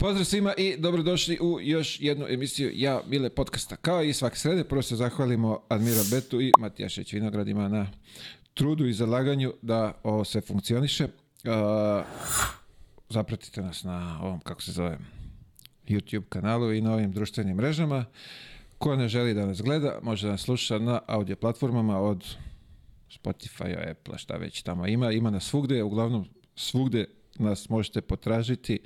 Pozdrav svima i dobrodošli u još jednu emisiju Ja Mile podcasta. Kao i svake srede, prvo se zahvalimo Admira Betu i Matijašić Vinogradima na trudu i zalaganju da ovo sve funkcioniše. Uh, zapratite nas na ovom, kako se zove, YouTube kanalu i na ovim društvenim mrežama. Ko ne želi da nas gleda, može da nas sluša na audio platformama od Spotify, Apple, šta već tamo ima. Ima nas svugde, uglavnom svugde nas možete potražiti.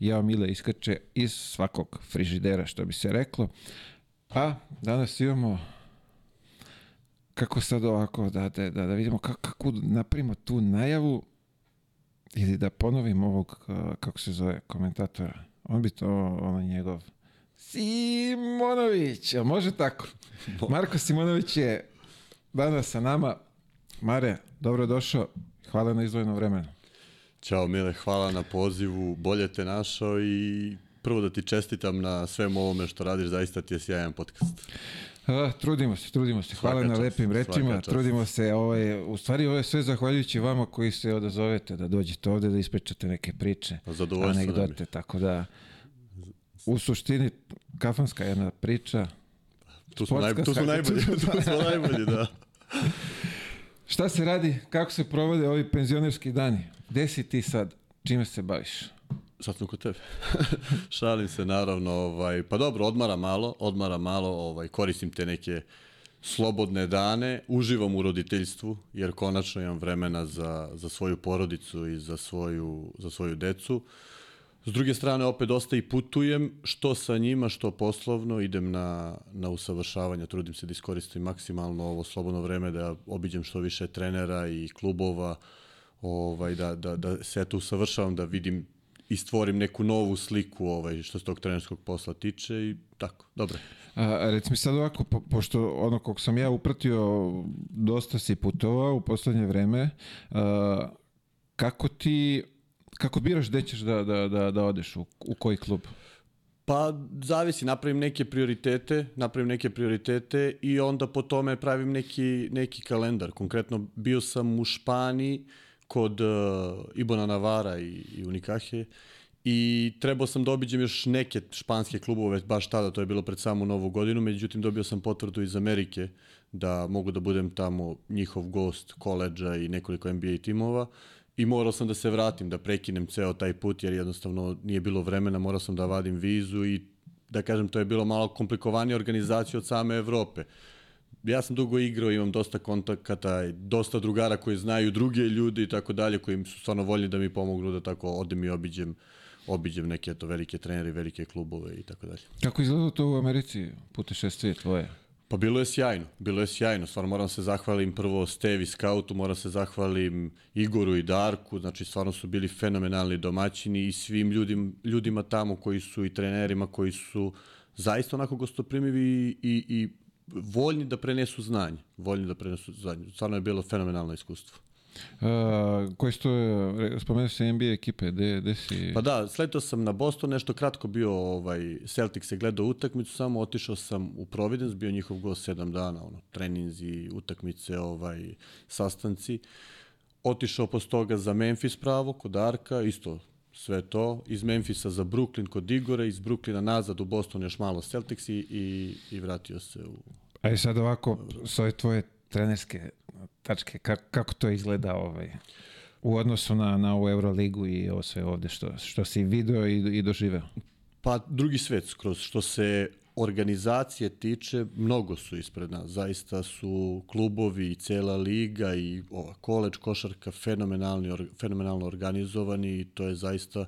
Ja Mile iskače iz svakog frižidera, što bi se reklo. A danas imamo kako sad ovako da, da, da, da vidimo kako, kako napravimo tu najavu ili da ponovim ovog, kako se zove, komentatora. On bi to, ono njegov, Simonović, jel može tako? Marko Simonović je danas sa nama. Mare, dobrodošao. Hvala na izdvojeno vremenu. Ćao Mile, hvala na pozivu, bolje te našao i prvo da ti čestitam na svemu ovome što radiš, zaista ti je sjajan podcast. A, trudimo se, trudimo se. Hvala Svaka na čast, lepim rečima. Trudimo se, ovaj, u stvari ovo je sve zahvaljujući vama koji se odazovete da dođete ovde da ispričate neke priče, Pa anegdote, tako da u suštini kafanska jedna priča. Tu smo, naj, tu smo najbolji, tu smo najbolji, da. Šta se radi, kako se provode ovi penzionerski dani? Gde si ti sad? Čime se baviš? Sad sam kod tebe. Šalim se naravno, ovaj, pa dobro, odmara malo, odmara malo, ovaj, koristim te neke slobodne dane, uživam u roditeljstvu, jer konačno imam vremena za, za svoju porodicu i za svoju, za svoju decu. S druge strane, opet dosta i putujem, što sa njima, što poslovno, idem na, na usavršavanje, trudim se da iskoristim maksimalno ovo slobodno vreme, da obiđem što više trenera i klubova, ovaj, da, da, da se eto usavršavam, da vidim i stvorim neku novu sliku ovaj, što se tog trenerskog posla tiče i tako, dobro. A, reci mi sad ovako, po, pošto ono kog sam ja upratio, dosta si putovao u poslednje vreme, a, kako ti, kako biraš gde ćeš da, da, da, da odeš, u, u koji klub? Pa zavisi, napravim neke prioritete, napravim neke prioritete i onda po tome pravim neki, neki kalendar. Konkretno bio sam u Španiji kod uh, Ibona Navara i, i Unikahe i trebao sam da obiđem još neke španske klubove baš tada, to je bilo pred samu novu godinu, međutim dobio sam potvrdu iz Amerike da mogu da budem tamo njihov gost koleđa i nekoliko NBA timova i morao sam da se vratim, da prekinem ceo taj put jer jednostavno nije bilo vremena, morao sam da vadim vizu i da kažem to je bilo malo komplikovanija organizacija od same Evrope. Ja sam dugo igrao, imam dosta kontakata, dosta drugara koji znaju druge ljude i tako dalje, koji su stvarno voljni da mi pomognu da tako odem i obiđem obiđem neke to velike trenere, velike klubove i tako dalje. Kako izgleda to u Americi, putešestvije tvoje? Pa bilo je sjajno, bilo je sjajno. Stvarno moram se zahvalim prvo Stevi Scoutu, moram se zahvalim Igoru i Darku, znači stvarno su bili fenomenalni domaćini i svim ljudim, ljudima tamo koji su i trenerima koji su zaista onako gostoprimivi i, i, i voljni da prenesu znanje. Voljni da prenesu znanje. Stvarno je bilo fenomenalno iskustvo. A, koji su re- spomenuo se NBA ekipe, gde, gde si? Pa da, sletao sam na Boston, nešto kratko bio ovaj, Celtic se gledao utakmicu, samo otišao sam u Providence, bio njihov gost sedam dana, ono, treninzi, utakmice, ovaj, sastanci. Otišao posle toga za Memphis pravo, kod Arka, isto sve to. Iz Memfisa za Brooklyn kod Igora, iz Brooklyna nazad u Boston još malo Celtics i, i, i vratio se u... A i sad ovako, s ove tvoje trenerske tačke, kako, kako to izgleda ovaj, u odnosu na, na ovu Euroligu i ovo sve ovde što, što si video i, i doživeo? Pa drugi svet skroz, što se organizacije tiče, mnogo su ispred nas. Zaista su klubovi i cela liga i ova koleđ košarka fenomenalni, fenomenalno organizovani i to je zaista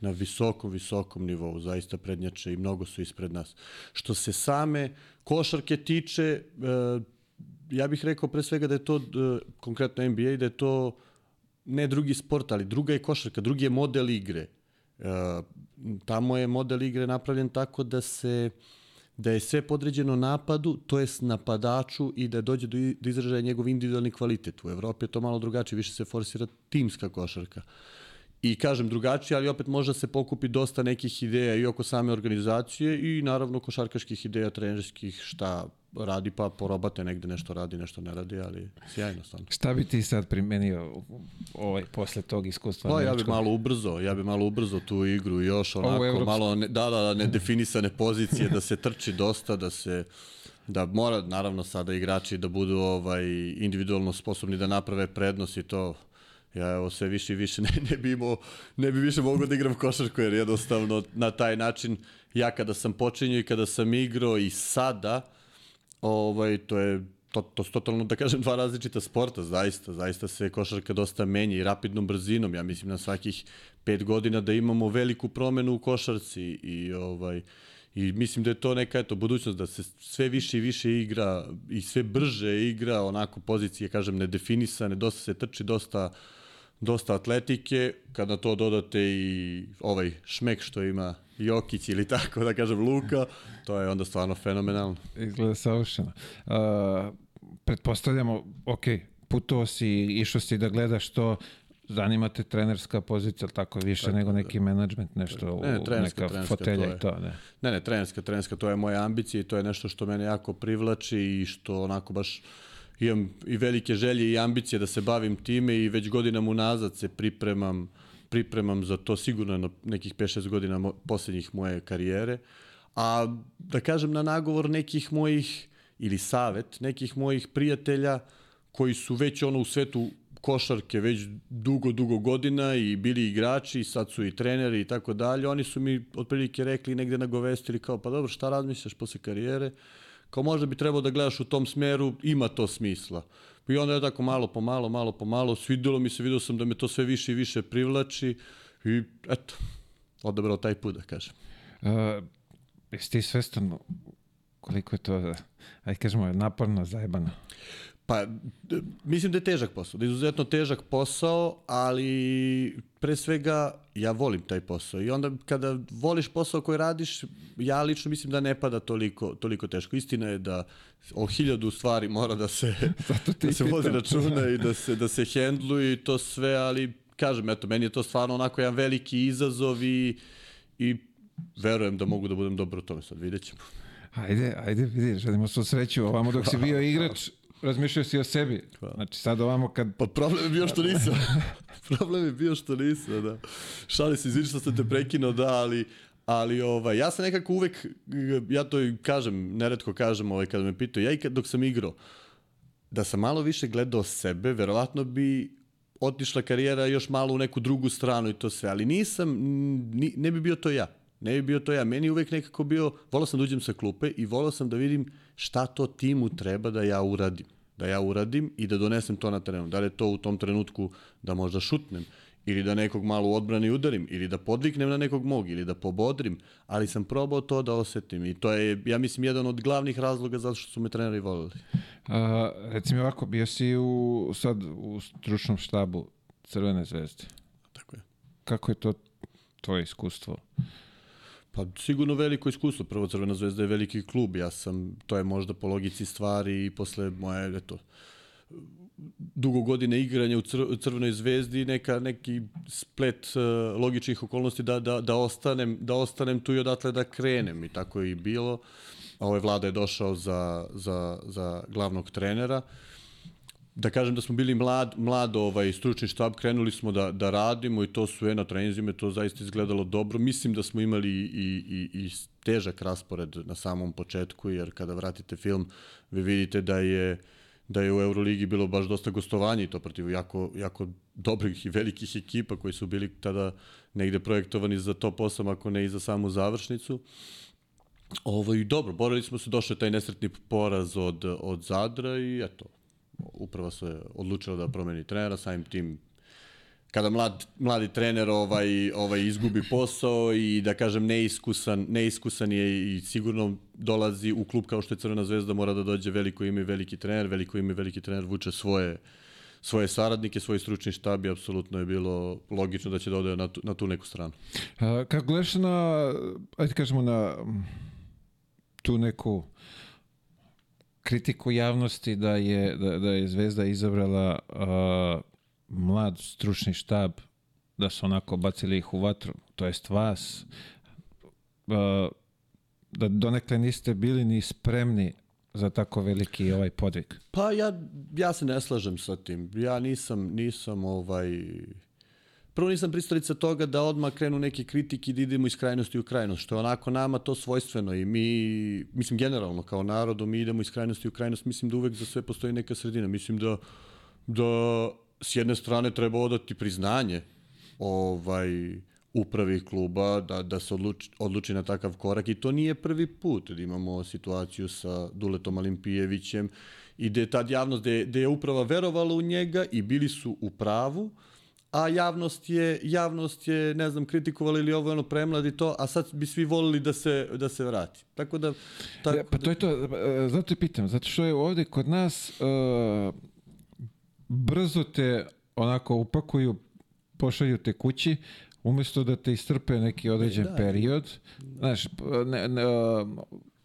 na visokom, visokom nivou, zaista prednjače i mnogo su ispred nas. Što se same košarke tiče, e, ja bih rekao pre svega da je to, e, konkretno NBA, da je to ne drugi sport, ali druga je košarka, drugi je model igre. E, tamo je model igre napravljen tako da se da je sve podređeno napadu, to jest napadaču i da dođe do, do izražaja njegov individualni kvalitet. U Evropi je to malo drugačije, više se forsira timska košarka. I kažem drugačije, ali opet može se pokupi dosta nekih ideja i oko same organizacije i naravno košarkaških ideja trenerskih, šta radi pa porobate negde nešto radi, nešto ne radi, ali sjajno stvarno. Šta bi ti sad primenio ovaj, posle tog iskustva? Pa ja bi američkog? malo ubrzo, ja bi malo ubrzo tu igru još onako evropsku. malo ne, da, da, da, nedefinisane pozicije, da se trči dosta, da se da mora naravno sada igrači da budu ovaj individualno sposobni da naprave prednost i to ja evo sve više i više ne, ne bi imao, ne bi više mogao da igram košarku jer jednostavno na taj način ja kada sam počinio i kada sam igrao i sada ovaj to je to, to su totalno, da kažem, dva različita sporta, zaista, zaista se košarka dosta menja i rapidnom brzinom, ja mislim na svakih pet godina da imamo veliku promenu u košarci i ovaj, I mislim da je to neka eto budućnost da se sve više i više igra i sve brže igra onako pozicije kažem nedefinisane, dosta se trči, dosta dosta atletike, kad na to dodate i ovaj šmek što ima Jokić ili tako da kažem Luka, to je onda stvarno fenomenalno. Izgleda savršeno. Uh, pretpostavljamo, ok, putovao si, išao si da gledaš to, zanima te trenerska pozicija, tako više Tako, nego da. neki management, nešto, Ne, u, trenerska, neka trenerska, fotelja to je. i to, ne. Ne, ne, trenerska, trenerska, to je moja ambicija i to je nešto što mene jako privlači i što onako baš imam i velike želje i ambicije da se bavim time i već godinama unazad se pripremam pripremam za to sigurno jedno nekih 5-6 godina mo, posljednjih moje karijere. A da kažem na nagovor nekih mojih ili savet nekih mojih prijatelja koji su već ono u svetu košarke već dugo, dugo godina i bili igrači, sad su i treneri i tako dalje, oni su mi otprilike rekli negde nagovestili kao pa dobro šta razmišljaš posle karijere, kao možda bi trebao da gledaš u tom smeru, ima to smisla. I onda je tako malo po malo, malo po malo, svidelo mi se, vidio sam da me to sve više i više privlači i eto, odabrao taj put da kažem. Uh, jesi ti svestan koliko je to, ajde kažemo, naporno, zajebano? Pa, mislim da je težak posao, da je izuzetno težak posao, ali pre svega ja volim taj posao i onda kada voliš posao koji radiš, ja lično mislim da ne pada toliko, toliko teško. Istina je da o hiljadu stvari mora da se, Zato da se vodi računa i da se, da se hendluje i to sve, ali kažem, eto, meni je to stvarno onako jedan veliki izazov i, i verujem da mogu da budem dobro u tome, sad vidjet ćemo. Ajde, ajde, vidi, želimo svu sreću. Ovamo dok si bio igrač, razmišljao si o sebi. Znači sad ovamo kad... Pa problem je bio što nisam. problem je bio što nisam, da. Šali se, izvini što sam te prekinuo, da, ali, ali ovaj, ja sam nekako uvek, ja to i kažem, neretko kažem ovaj, kada me pitaju, ja i kad, dok sam igrao, da sam malo više gledao sebe, verovatno bi otišla karijera još malo u neku drugu stranu i to sve, ali nisam, ni, ne bi bio to ja. Ne bi bio to ja. Meni uvek nekako bio, volao sam da uđem sa klupe i volao sam da vidim šta to timu treba da ja uradim. Da ja uradim i da donesem to na terenu. Da li je to u tom trenutku da možda šutnem ili da nekog malo u odbrani udarim ili da podviknem na nekog mog ili da pobodrim, ali sam probao to da osetim i to je, ja mislim, jedan od glavnih razloga zato što su me treneri volili. A, reci mi ovako, bio si u, sad u stručnom štabu Crvene zvezde. Tako je. Kako je to tvoje iskustvo? Pa sigurno veliko iskustvo. Prvo Crvena zvezda je veliki klub. Ja sam, to je možda po logici stvari i posle moje, eto, dugo godine igranja u cr Crvenoj zvezdi neka neki splet uh, logičnih okolnosti da, da, da, ostanem, da ostanem tu i odatle da krenem i tako je i bilo. A ovaj vlada je došao za, za, za glavnog trenera. Da kažem da smo bili mlad, mlad ovaj, stručni štab, krenuli smo da, da radimo i to sve na treninzima, to zaista izgledalo dobro. Mislim da smo imali i, i, i težak raspored na samom početku, jer kada vratite film, vi vidite da je da je u Euroligi bilo baš dosta gostovanja i to protiv jako, jako dobrih i velikih ekipa koji su bili tada negde projektovani za top 8, ako ne i za samu završnicu. Ovo i dobro, borili smo se, došao taj nesretni poraz od, od Zadra i eto, uprava se odlučila da promeni trenera, samim tim kada mlad, mladi trener ovaj, ovaj izgubi posao i da kažem neiskusan, neiskusan je i sigurno dolazi u klub kao što je Crvena zvezda, mora da dođe veliko ime i veliki trener, veliko ime i veliki trener vuče svoje svoje saradnike, svoj stručni štab i apsolutno je bilo logično da će da ode na tu, na tu neku stranu. A, kako gledaš na, ajde kažemo na tu neku kritiku javnosti da je, da, da je Zvezda izabrala a, mlad stručni štab da su onako bacili ih u vatru, to jest vas, uh, da donekle niste bili ni spremni za tako veliki ovaj podvig. Pa ja, ja se ne slažem sa tim. Ja nisam, nisam ovaj... Prvo nisam pristalica toga da odmah krenu neke kritike i da idemo iz krajnosti u krajnost, što je onako nama to svojstveno i mi, mislim generalno kao narodu, mi idemo iz krajnosti u krajnost, mislim da uvek za sve postoji neka sredina. Mislim da, da s jedne strane treba odati priznanje ovaj, upravi kluba da, da se odluči, odluči na takav korak i to nije prvi put da imamo situaciju sa Duletom Olimpijevićem i da je tad javnost, da je, da je uprava verovala u njega i bili su u pravu, a javnost je, javnost je ne znam, kritikovala ili ovo ono premladi to, a sad bi svi volili da se, da se vrati. Tako da... Tako ja, pa to je to, e, zato te pitam, zato što je ovde kod nas uh, brzo te onako upakuju, pošalju te kući, umesto da te istrpe neki određen da, period. Znaš, ne, ne,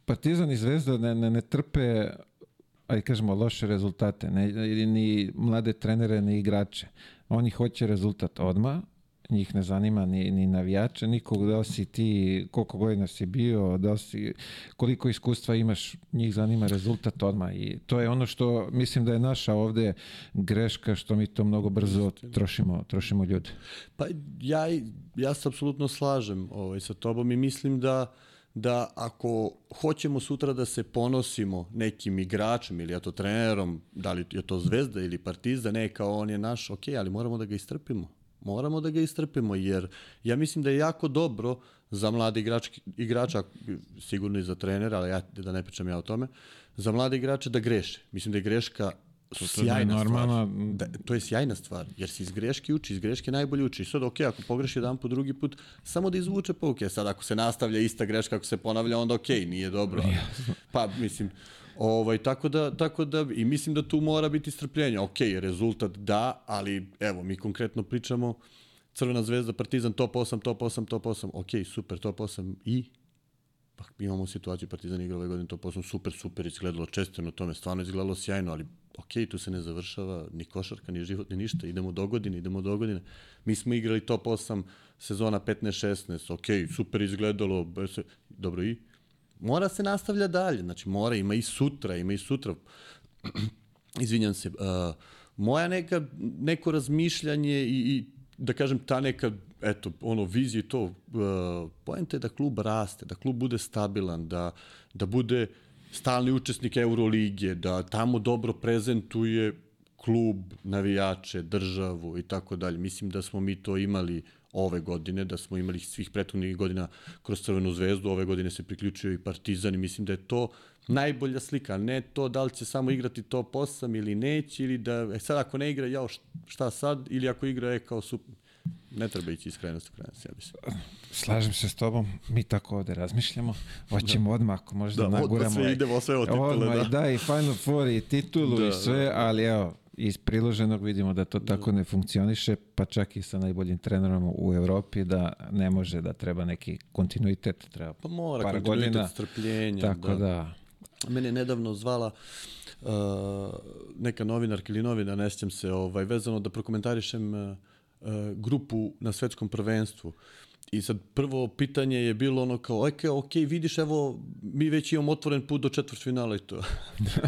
Partizan i Zvezda ne, ne, ne trpe ajde kažemo, loše rezultate, ne, ni mlade trenere, ni igrače. Oni hoće rezultat odmah, njih ne zanima ni, ni navijače, nikog da si ti, koliko godina si bio, da si, koliko iskustva imaš, njih zanima rezultat odmah i to je ono što mislim da je naša ovde greška što mi to mnogo brzo trošimo, trošimo ljude. Pa ja, ja se apsolutno slažem ovaj, sa tobom i mislim da da ako hoćemo sutra da se ponosimo nekim igračem ili ja to trenerom, da li je to Zvezda ili Partizan, ne kao on je naš, ok, ali moramo da ga istrpimo Moramo da ga istrpimo, jer ja mislim da je jako dobro za mlade igrač, igrača, sigurno i za trenera, ali ja da ne pričam ja o tome, za mlade igrače da greše. Mislim da je greška to, sjajna normalna... stvar. Da, to je sjajna stvar, jer se iz greške uči, iz greške najbolje uči. Sad, ok, ako pogreši jedan po drugi put, samo da izvuče pouke. Sad, ako se nastavlja ista greška, ako se ponavlja, onda ok, nije dobro. Pa, mislim, Ovaj, tako, da, tako da, i mislim da tu mora biti strpljenja. Ok, rezultat da, ali evo, mi konkretno pričamo Crvena zvezda, Partizan, top 8, top 8, top 8. Ok, super, top 8 i pa imamo situaciju Partizan igra ove godine top 8, super, super izgledalo, često na tome, stvarno izgledalo sjajno, ali ok, tu se ne završava ni košarka, ni život, ni ništa, idemo do godine, idemo do godine. Mi smo igrali top 8 sezona 15-16, ok, super izgledalo, dobro i mora se nastavlja dalje, znači mora, ima i sutra, ima i sutra. Izvinjam se, uh, moja neka, neko razmišljanje i, i da kažem ta neka eto, ono, vizije to, uh, pojenta je da klub raste, da klub bude stabilan, da, da bude stalni učesnik Euroligije, da tamo dobro prezentuje klub, navijače, državu i tako dalje. Mislim da smo mi to imali ove godine, da smo imali svih prethodnih godina kroz Crvenu zvezdu, ove godine se priključio i Partizan i mislim da je to najbolja slika, ne to da li će samo igrati top 8 ili neće, ili da, e sad ako ne igra, jao šta sad, ili ako igra, je kao super. Ne treba ići iz krajnosti u krajnosti, ja mislim. Slažem se s tobom, mi tako ovde razmišljamo. Hoćemo da. odmah, ako možda da, naguramo. Da, sve idemo, sve o titule, odmah, da. Da, i Final Four i titulu da, i sve, da. ali evo, iz priloženog vidimo da to da. tako ne funkcioniše, pa čak i sa najboljim trenerom u Evropi da ne može da treba neki kontinuitet, treba pa mora par godina. strpljenja. Tako da. da. Mene je nedavno zvala uh, neka novinarka ili novina, ne sjećam se, ovaj, vezano da prokomentarišem uh grupu na svetskom prvenstvu. I sad prvo pitanje je bilo ono kao, ok, ok, vidiš, evo, mi već imamo otvoren put do četvrtfinala i to.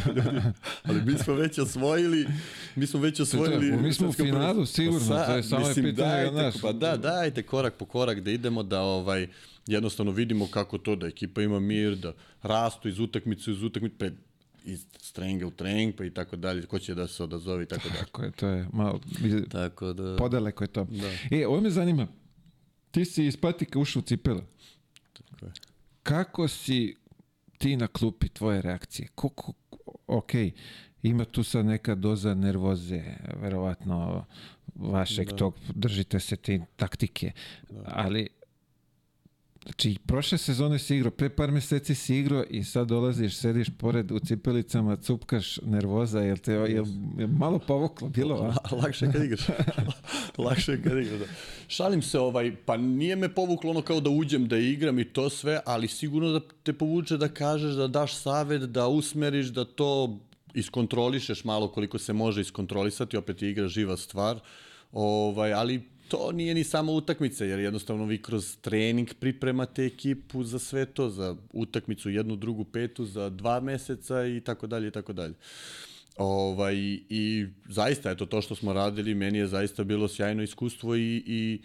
Ali mi smo već osvojili, mi smo već osvojili... Mi smo u finalu, sigurno, pa, to je samo mislim, pitanje dajte, naš. Pa da, dajte korak po korak da idemo, da ovaj, jednostavno vidimo kako to, da ekipa ima mir, da rastu iz utakmice iz utakmice, pa iz trenga u treng, pa i tako dalje, ko će da se odazove i tako dalje. Tako je, to je malo, tako da... podaleko je to. Da. E, ovo me zanima, ti si iz patika ušao u cipele. Tako je. Kako si ti na klupi, tvoje reakcije? Koliko, ok, ima tu sad neka doza nervoze, verovatno vašeg da. tog, držite se ti taktike, da. ali Znači, prošle sezone si igrao, pre par meseci si igrao i sad dolaziš, sediš pored u cipelicama, cupkaš nervoza, jel te je, je malo povuklo bilo, a? Lakše kad igraš. Lakše kad igraš, da. Šalim se, ovaj, pa nije me povuklo ono kao da uđem da igram i to sve, ali sigurno da te povuče da kažeš, da daš savet, da usmeriš, da to iskontrolišeš malo koliko se može iskontrolisati, opet je igra živa stvar, ovaj, ali to nije ni samo utakmica, jer jednostavno vi kroz trening pripremate ekipu za sve to, za utakmicu jednu, drugu, petu, za dva meseca i tako dalje i tako dalje. Ovaj, I zaista, eto, to što smo radili, meni je zaista bilo sjajno iskustvo i, i,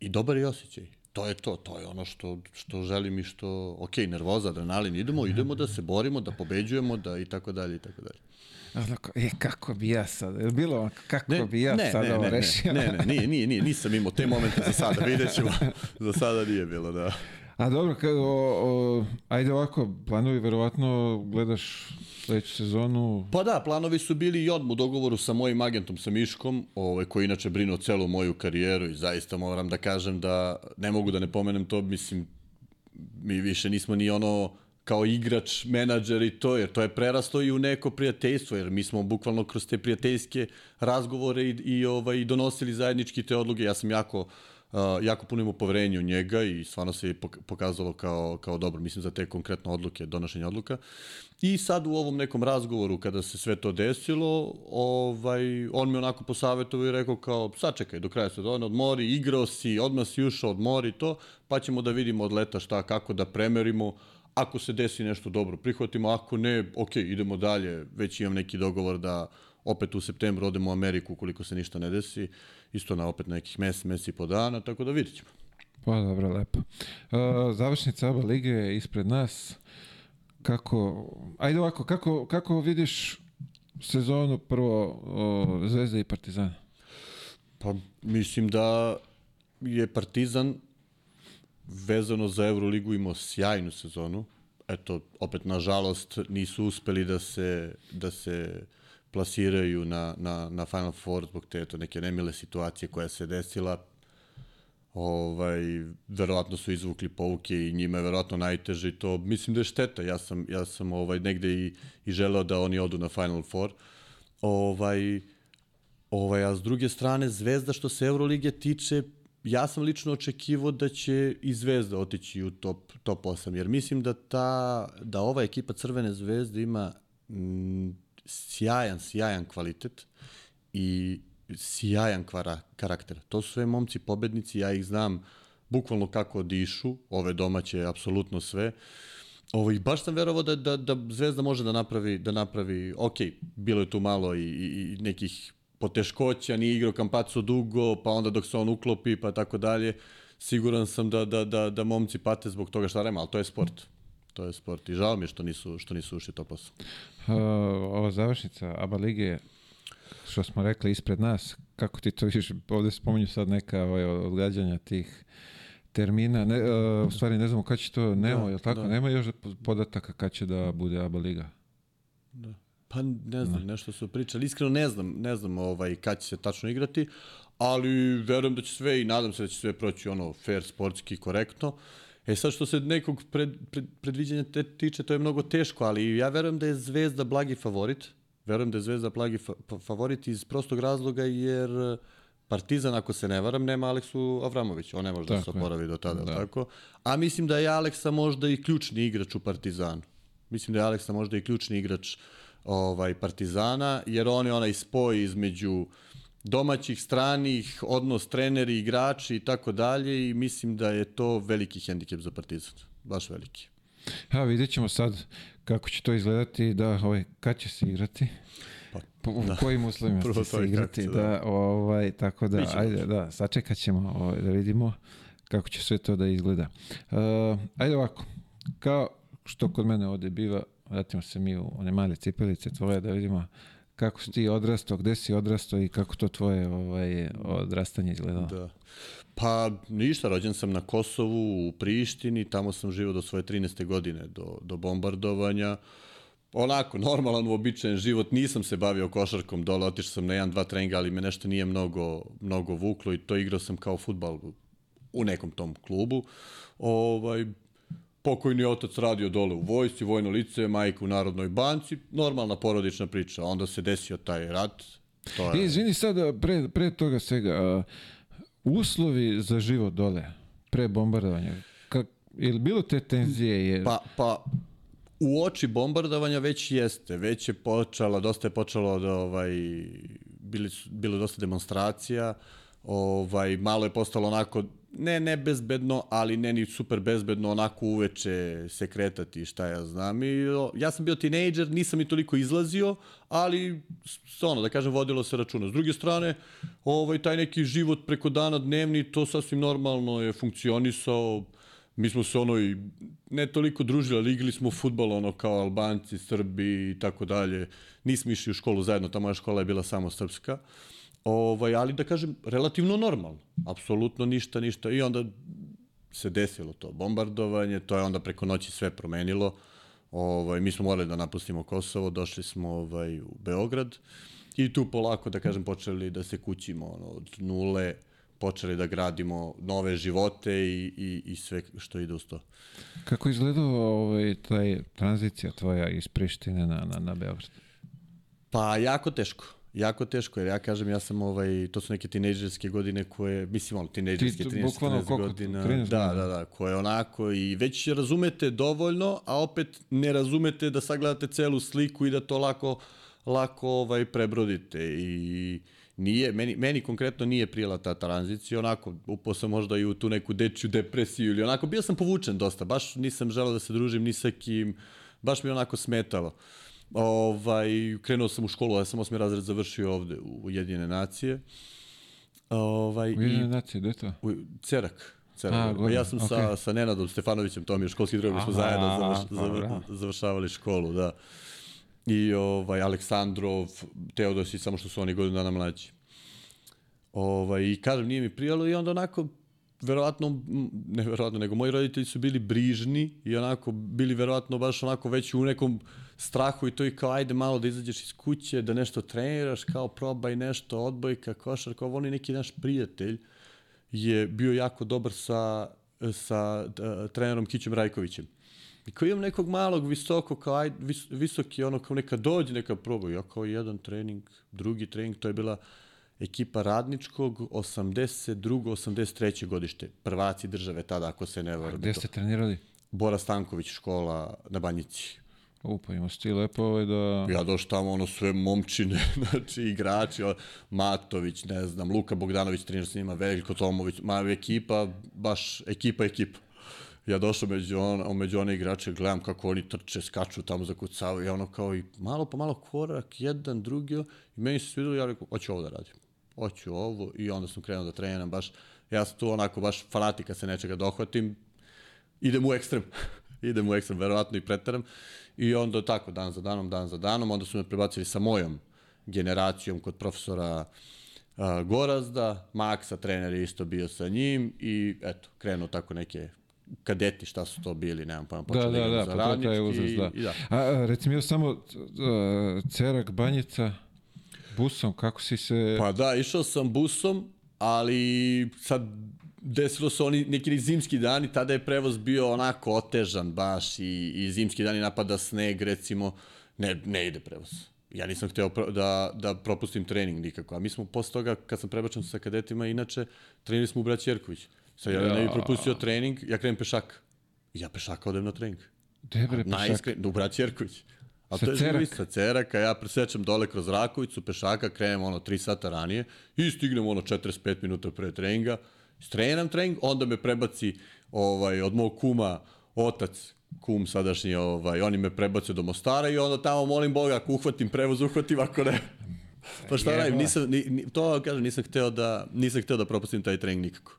i dobar je osjećaj. To je to, to je ono što, što želim i što, ok, nervoza, adrenalin, idemo, idemo da se borimo, da pobeđujemo, da i tako dalje i tako dalje. Onako, je, kako bi ja sad, je bilo kako ne, bi ja ne, sad ne, ovo ne, rešio? Ne, ne, nije, nije, nije, nisam imao te momente za sada, vidjet ćemo. za sada nije bilo, da. A dobro, kad, o, o, ajde ovako, planovi verovatno gledaš sledeću sezonu? Pa da, planovi su bili i odmah u dogovoru sa mojim agentom, sa Miškom, ovaj, koji inače brinuo celu moju karijeru i zaista moram da kažem da ne mogu da ne pomenem to, mislim, mi više nismo ni ono kao igrač, menadžer i to, jer to je prerasto i u neko prijateljstvo, jer mi smo bukvalno kroz te prijateljske razgovore i, i ovaj, donosili zajednički te odluke. Ja sam jako uh, jako puno imao poverenje u njega i stvarno se je pokazalo kao, kao dobro, mislim, za te konkretne odluke, donošenje odluka. I sad u ovom nekom razgovoru, kada se sve to desilo, ovaj, on mi onako posavetovao i rekao kao, sačekaj, do kraja sezone, odmori, igrao si, odmah si ušao, odmori to, pa ćemo da vidimo od leta šta, kako da premerimo, ako se desi nešto dobro, prihvatimo, ako ne, ok, idemo dalje, već imam neki dogovor da opet u septembru odemo u Ameriku ukoliko se ništa ne desi, isto na opet nekih mes, mes i po dana, tako da vidit ćemo. Pa dobro, lepo. Uh, završnica ABA lige je ispred nas. Kako, ajde ovako, kako, kako vidiš sezonu prvo o, Zvezda i Partizan? Pa mislim da je Partizan vezano za Euroligu imao sjajnu sezonu. Eto, opet nažalost nisu uspeli da se, da se plasiraju na, na, na Final Four zbog te to neke nemile situacije koja se desila. Ovaj, verovatno su izvukli pouke i njima je verovatno najteže i to mislim da je šteta. Ja sam, ja sam ovaj, negde i, i želeo da oni odu na Final Four. Ovaj, ovaj, a s druge strane, Zvezda što se Euroligije tiče, ja sam lično očekivao da će i Zvezda otići u top, top 8, jer mislim da, ta, da ova ekipa Crvene zvezde ima m, sjajan, sjajan kvalitet i sjajan kvara, karakter. To su sve momci pobednici, ja ih znam bukvalno kako dišu, ove domaće, apsolutno sve. Ovo, I baš sam verovao da, da, da Zvezda može da napravi, da napravi, ok, bilo je tu malo i, i, i nekih poteškoća, nije igrao Kampaco dugo, pa onda dok se on uklopi, pa tako dalje, siguran sam da, da, da, da momci pate zbog toga šta rema, ali to je sport to je sport i žao mi je što nisu, što nisu ušli top 8. Uh, ova završnica ABA lige, što smo rekli ispred nas, kako ti to vidiš, ovde spominju sad neka ovaj, odgađanja tih termina, ne, uh, u stvari ne znamo kada će to, nema, da, je tako? Da. Nema još podataka kada će da bude ABA liga? Da. Pa ne znam, da. nešto su pričali. Iskreno ne znam, ne znam ovaj, kad će se tačno igrati, ali verujem da će sve i nadam se da će sve proći ono fair, sportski, korektno. E sad što se nekog pred, pred, predviđanja te tiče, to je mnogo teško, ali ja verujem da je Zvezda blagi favorit. Verujem da je Zvezda blagi fa favorit iz prostog razloga jer Partizan, ako se ne varam, nema Aleksu Avramović. On ne može tako da se oporavi do tada, da. tako? A mislim da je Aleksa možda i ključni igrač u Partizanu. Mislim da je Aleksa možda i ključni igrač ovaj Partizana, jer on je onaj spoj između domaćih, stranih, odnos treneri, igrači i tako dalje i mislim da je to veliki hendikep za Partizan. Baš veliki. Ha, vidjet ćemo sad kako će to izgledati, da, ovaj, kad će se igrati, pa, po, u da. kojim uslovima će se igrati, se, da. da, ovaj, tako da, ajde, da, sačekat ćemo ovaj, da vidimo kako će sve to da izgleda. Uh, ajde ovako, kao što kod mene ovde biva, vratimo se mi u one male cipelice tvoje da vidimo kako si ti odrastao, gde si odrastao i kako to tvoje ovaj, odrastanje izgledalo? Da. Pa ništa, rođen sam na Kosovu, u Prištini, tamo sam živao do svoje 13. godine, do, do bombardovanja. Onako, normalan, uobičajen život, nisam se bavio košarkom dole, otišao sam na jedan, dva treninga, ali me nešto nije mnogo, mnogo vuklo i to igrao sam kao futbal u nekom tom klubu. Ovaj, pokojni otac radio dole u vojsci, vojno lice, majka u Narodnoj banci, normalna porodična priča. Onda se desio taj rat. To je... I, izvini sad, pre, pre toga svega, uh, uslovi za život dole, pre bombardovanja, kak, je li bilo te tenzije? Je... Pa, pa, u oči bombardovanja već jeste, već je počela, dosta je počelo da ovaj, bili, bilo dosta demonstracija, Ovaj, malo je postalo onako, ne ne bezbedno, ali ne ni super bezbedno, onako uveče se kretati, šta ja znam. I, ja sam bio tinejdžer, nisam i toliko izlazio, ali ono, da kažem, vodilo se računa. S druge strane, ovaj, taj neki život preko dana dnevni, to sasvim normalno je funkcionisao. Mi smo se ono i ne toliko družili, ali igrali smo futbol ono kao Albanci, Srbi i tako dalje. Nismo išli u školu zajedno, ta moja škola je bila samo srpska. Ovaj, ali da kažem, relativno normalno. Apsolutno ništa, ništa. I onda se desilo to bombardovanje, to je onda preko noći sve promenilo. Ovaj, mi smo morali da napustimo Kosovo, došli smo ovaj, u Beograd i tu polako, da kažem, počeli da se kućimo ono, od nule, počeli da gradimo nove živote i, i, i sve što ide uz to. Kako izgledao ovaj, taj tranzicija tvoja iz Prištine na, na, na Beograd? Pa jako teško. Jako teško, jer ja kažem, ja sam ovaj, to su neke tinejdžerske godine koje, mislim, ono, tinejdžerske, Ti 13, bukvalno 14 koliko? godina. 13 da, godina? da, da, koje onako i već razumete dovoljno, a opet ne razumete da sagledate celu sliku i da to lako, lako ovaj, prebrodite i nije, meni, meni konkretno nije prijela ta tranzicija, onako, upao sam možda i u tu neku dečju depresiju ili onako, bio sam povučen dosta, baš nisam želeo da se družim ni sa kim, baš mi onako smetalo. Ovaj, krenuo sam u školu, ja sam osmi razred završio ovde u Ujedinjene nacije. Ovaj, Ujedinjene i, nacije, gde je to? u, Cerak. Cerak. A, gore, ja sam sa, okej. sa Nenadom Stefanovićem, to mi je školski drug, mi smo zajedno završ, pa, zavr, bravo. završavali školu, da. I ovaj, Aleksandrov, Teodosić, samo što su oni godinu dana mlađi. Ovaj, I kažem, nije mi prijalo i onda onako, verovatno, ne verovatno, nego moji roditelji su bili brižni i onako bili verovatno baš onako već u nekom strahu i to i kao ajde malo da izađeš iz kuće, da nešto treniraš, kao probaj nešto, odbojka, košarka, ovo on je neki naš prijatelj je bio jako dobar sa, sa uh, trenerom Kićem Rajkovićem. I kao imam nekog malog, visoko, kao aj, vis, visoki, ono kao neka dođe, neka proba. Ja kao jedan trening, drugi trening, to je bila ekipa radničkog 82. 83. godište. Prvaci države tada, ako se ne varam. Gde ste trenirali? Bora Stanković, škola na Banjici. U, pa ima sti lepo ovaj da... Ja došao tamo, ono, sve momčine, znači, igrači, o, Matović, ne znam, Luka Bogdanović, trener s njima, Veljko Tomović, ma ekipa, baš ekipa, ekipa. Ja došao među, on, među one igrače, gledam kako oni trče, skaču tamo, zakucavaju, ja ono kao i malo po malo korak, jedan, drugi, i meni se svidilo, ja rekao, hoću ovo da radim. Hoću ovo, i onda sam krenuo da treniram, baš, ja sam tu onako baš fanatika se nečega dohvatim, idem u ekstrem. idem u ekstrem, verovatno i preteram. I onda tako, dan za danom, dan za danom, onda su me prebacili sa mojom generacijom kod profesora uh, Gorazda, Maksa, trener je isto bio sa njim i eto, krenuo tako neke kadeti, šta su to bili, nemam pojma, Da, počeli da, igram da, za pa to je taj radnički uzrast, da. i da. A, a, reci mi još samo uh, Cerak, Banjica, busom, kako si se... Pa da, išao sam busom, ali sad desilo se oni neki zimski dani, tada je prevoz bio onako otežan baš i, i zimski dani napada sneg, recimo, ne, ne ide prevoz. Ja nisam hteo pro, da, da propustim trening nikako, a mi smo posle toga, kad sam prebačen sa kadetima, inače, trenirali smo u Braći Jerković. Sad ja, ja ne bih propustio trening, ja krenem pešak. Ja pešaka odem na trening. Debre, pešak. Najiskren, u Braći Jerković. A Sa to je Ceraka? Ceraka. sa Ceraka, ja presečem dole kroz Rakovicu, pešaka, krenem ono 3 sata ranije i stignem ono 45 minuta pre treninga, strenam trening, onda me prebaci ovaj, od mog kuma otac, kum sadašnji, ovaj, oni me prebacio do Mostara i onda tamo molim Boga, ako uhvatim prevoz, uhvatim, ako ne. Pa šta radim, nisam, ni, ni, to kažem, nisam hteo da, nisam hteo da propustim taj trening nikako.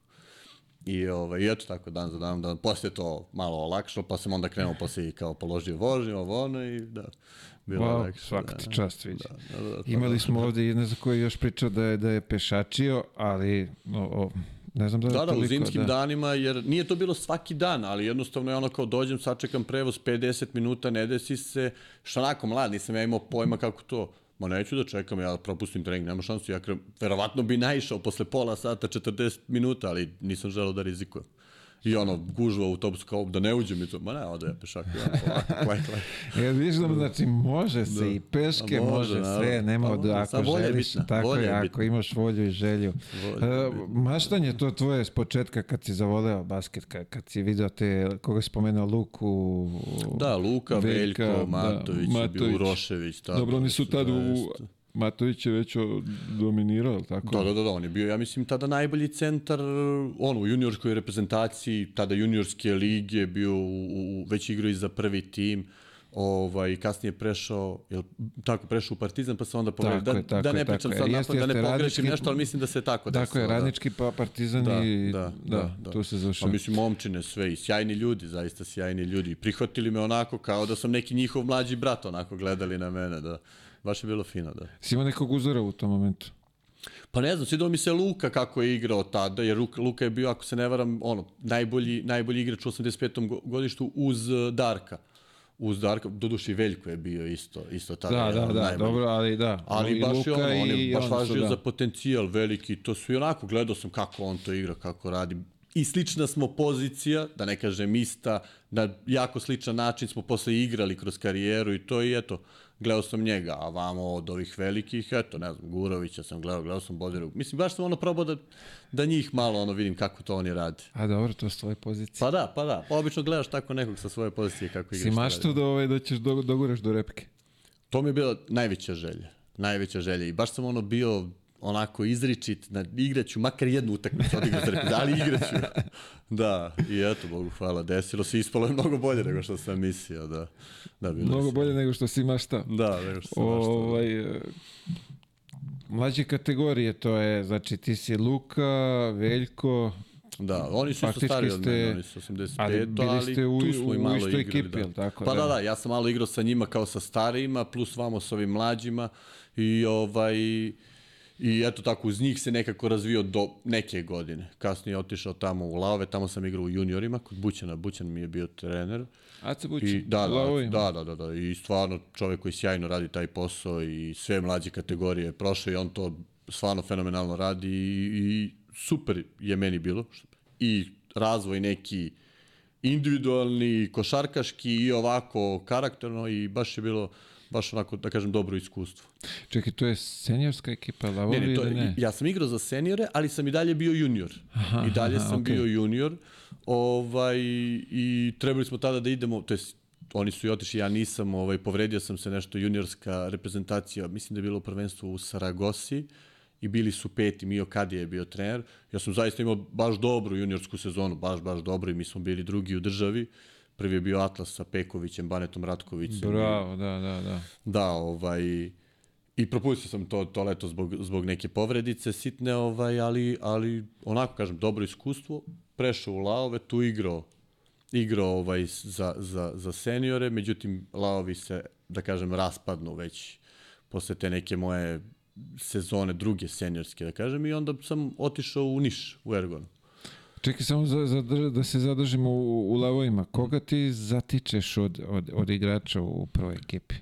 I, ovaj, i eto tako, dan za dan, da posle to malo olakšalo, pa sam onda krenuo posle i kao položio vožnju, ovo ono i da, bilo Wow, lakše. svaka da. ti čast, vidi. Da, da, da, Imali smo ovde i ne znam koji je još pričao da je, da je pešačio, ali o, o, ne znam da je Da, da, toliko, u zimskim da. danima, jer nije to bilo svaki dan, ali jednostavno je ono kao dođem, sačekam prevoz 50 minuta, ne desi se, što onako mlad, nisam ja imao pojma kako to. Ma neću da čekam, ja propustim trening, nema šansu, ja krem, verovatno bi naišao posle pola sata, 40 minuta, ali nisam želeo da rizikujem. I ono, gužva u autobusu kao da ne uđem i to, ma ne, ode ja pešak, ja, polako, klaj, klaj. Ja vidiš da, znači, može se Da. i peške, A može, može, sve, nema Pa da može, ako želiš, bitna, tako je, ako bitna. imaš volju i želju. Volja je E, maštanje to tvoje s početka kad si zavoleo basket, kad, kad si video te, koga si spomenuo, Luku, Da, Luka, Veljka, Veljko, da, Matović, Matović. Matović. Urošević. Tako, Dobro, oni su tad u. Matović je već dominirao, tako? Da, da, da, da, on je bio, ja mislim, tada najbolji centar ono, u juniorskoj reprezentaciji, tada juniorske lige, bio u, u, već igrao i za prvi tim, ovaj, kasnije prešao, jel, tako, prešao u Partizan, pa se onda povredio. Tako Da, tako da ne je, tako pričam je. sad napad, da ne pogrešim radnički- nešto, ali mislim da se tako desilo. Tako je, da. radnički pa partizan Da, i... da, da, da. tu se Pa završava. mislim, momčine sve i sjajni ljudi, zaista sjajni ljudi. Prihvatili me onako kao da sam neki njihov mlađi brat, onako gledali na mene, da. Baš je bilo fino, da. Si imao nekog uzora u tom momentu? Pa ne znam, svidao mi se Luka kako je igrao tada, jer Luka, je bio, ako se ne varam, ono, najbolji, najbolji igrač u 85. go- godištu uz uh, Darka. Uz Darka, doduše i Veljko je bio isto, isto tada. Da, da, da, najboljih. dobro, ali da. Ali i baš je Luka ono, on je baš važio da. za potencijal veliki, to su i onako, gledao sam kako on to igra, kako radi. I slična smo pozicija, da ne kažem ista, na jako sličan način smo posle igrali kroz karijeru i to i eto, gledao sam njega, a vamo od ovih velikih, eto, ne znam, Gurovića sam gledao, gledao sam Bodiru. Mislim, baš sam ono probao da, da njih malo ono vidim kako to oni rade. A dobro, to su tvoje pozicije. Pa da, pa da, obično gledaš tako nekog sa svoje pozicije kako igra. si maštu da, ovaj, da ćeš do, doguraš do repke. To mi je bila najveća želja. Najveća želja. I baš sam ono bio onako izričit, na, igraću makar jednu utakmicu za reprezentaciju, ali igraću. Da, i eto, Bogu hvala, desilo se, ispalo je mnogo bolje nego što sam mislio, da. Da, bilo Mnogo je bolje nego što si maštao. Da, nego što sam maštao. Ovaj, e, mlađe kategorije, to je, znači ti si Luka, Veljko, Da, oni su isto Faktički stari od mene, oni su 85, ali ali, bili ste u- tu smo i u malo istoj igrali. ekipi, da. tako? Pa Da. da. da, ja sam malo igrao sa njima kao sa starijima, plus vamo s ovim mlađima i ovaj... I eto tako, uz njih se nekako razvio do neke godine. Kasnije je otišao tamo u Lave, tamo sam igrao u juniorima, kod Bućana. Bućan mi je bio trener. Aca I, Bući, da, da, da, da, da, da, i stvarno čovjek koji sjajno radi taj posao i sve mlađe kategorije je prošao i on to stvarno fenomenalno radi i, i super je meni bilo. I razvoj neki individualni, košarkaški i ovako karakterno i baš je bilo baš onako, da kažem, dobro iskustvo. Čekaj, to je seniorska ekipa Lavovi Ne, ne, to, ili ne? ja sam igrao za seniore, ali sam i dalje bio junior. Aha, I dalje aha, sam okej. bio junior. Ovaj, I trebali smo tada da idemo, to jest oni su i otišli, ja nisam, ovaj, povredio sam se nešto juniorska reprezentacija, mislim da je bilo prvenstvo u Saragosi i bili su peti, Mio Kadija je bio trener. Ja sam zaista imao baš dobru juniorsku sezonu, baš, baš dobro i mi smo bili drugi u državi. Prvi je bio Atlas sa Pekovićem, Banetom Ratkovićem. Bravo, da, da, da. Da, ovaj, i propustio sam to, to leto zbog, zbog neke povredice sitne, ovaj, ali, ali onako, kažem, dobro iskustvo. Prešao u Laove, tu igrao, igrao ovaj, za, za, za seniore, međutim, Laovi se, da kažem, raspadnu već posle te neke moje sezone, druge seniorske, da kažem, i onda sam otišao u Niš, u Ergon. Čekaj, samo za, za, da se zadržimo u, u Lavovima. Koga ti zatičeš od, od, od igrača u prvoj ekipi?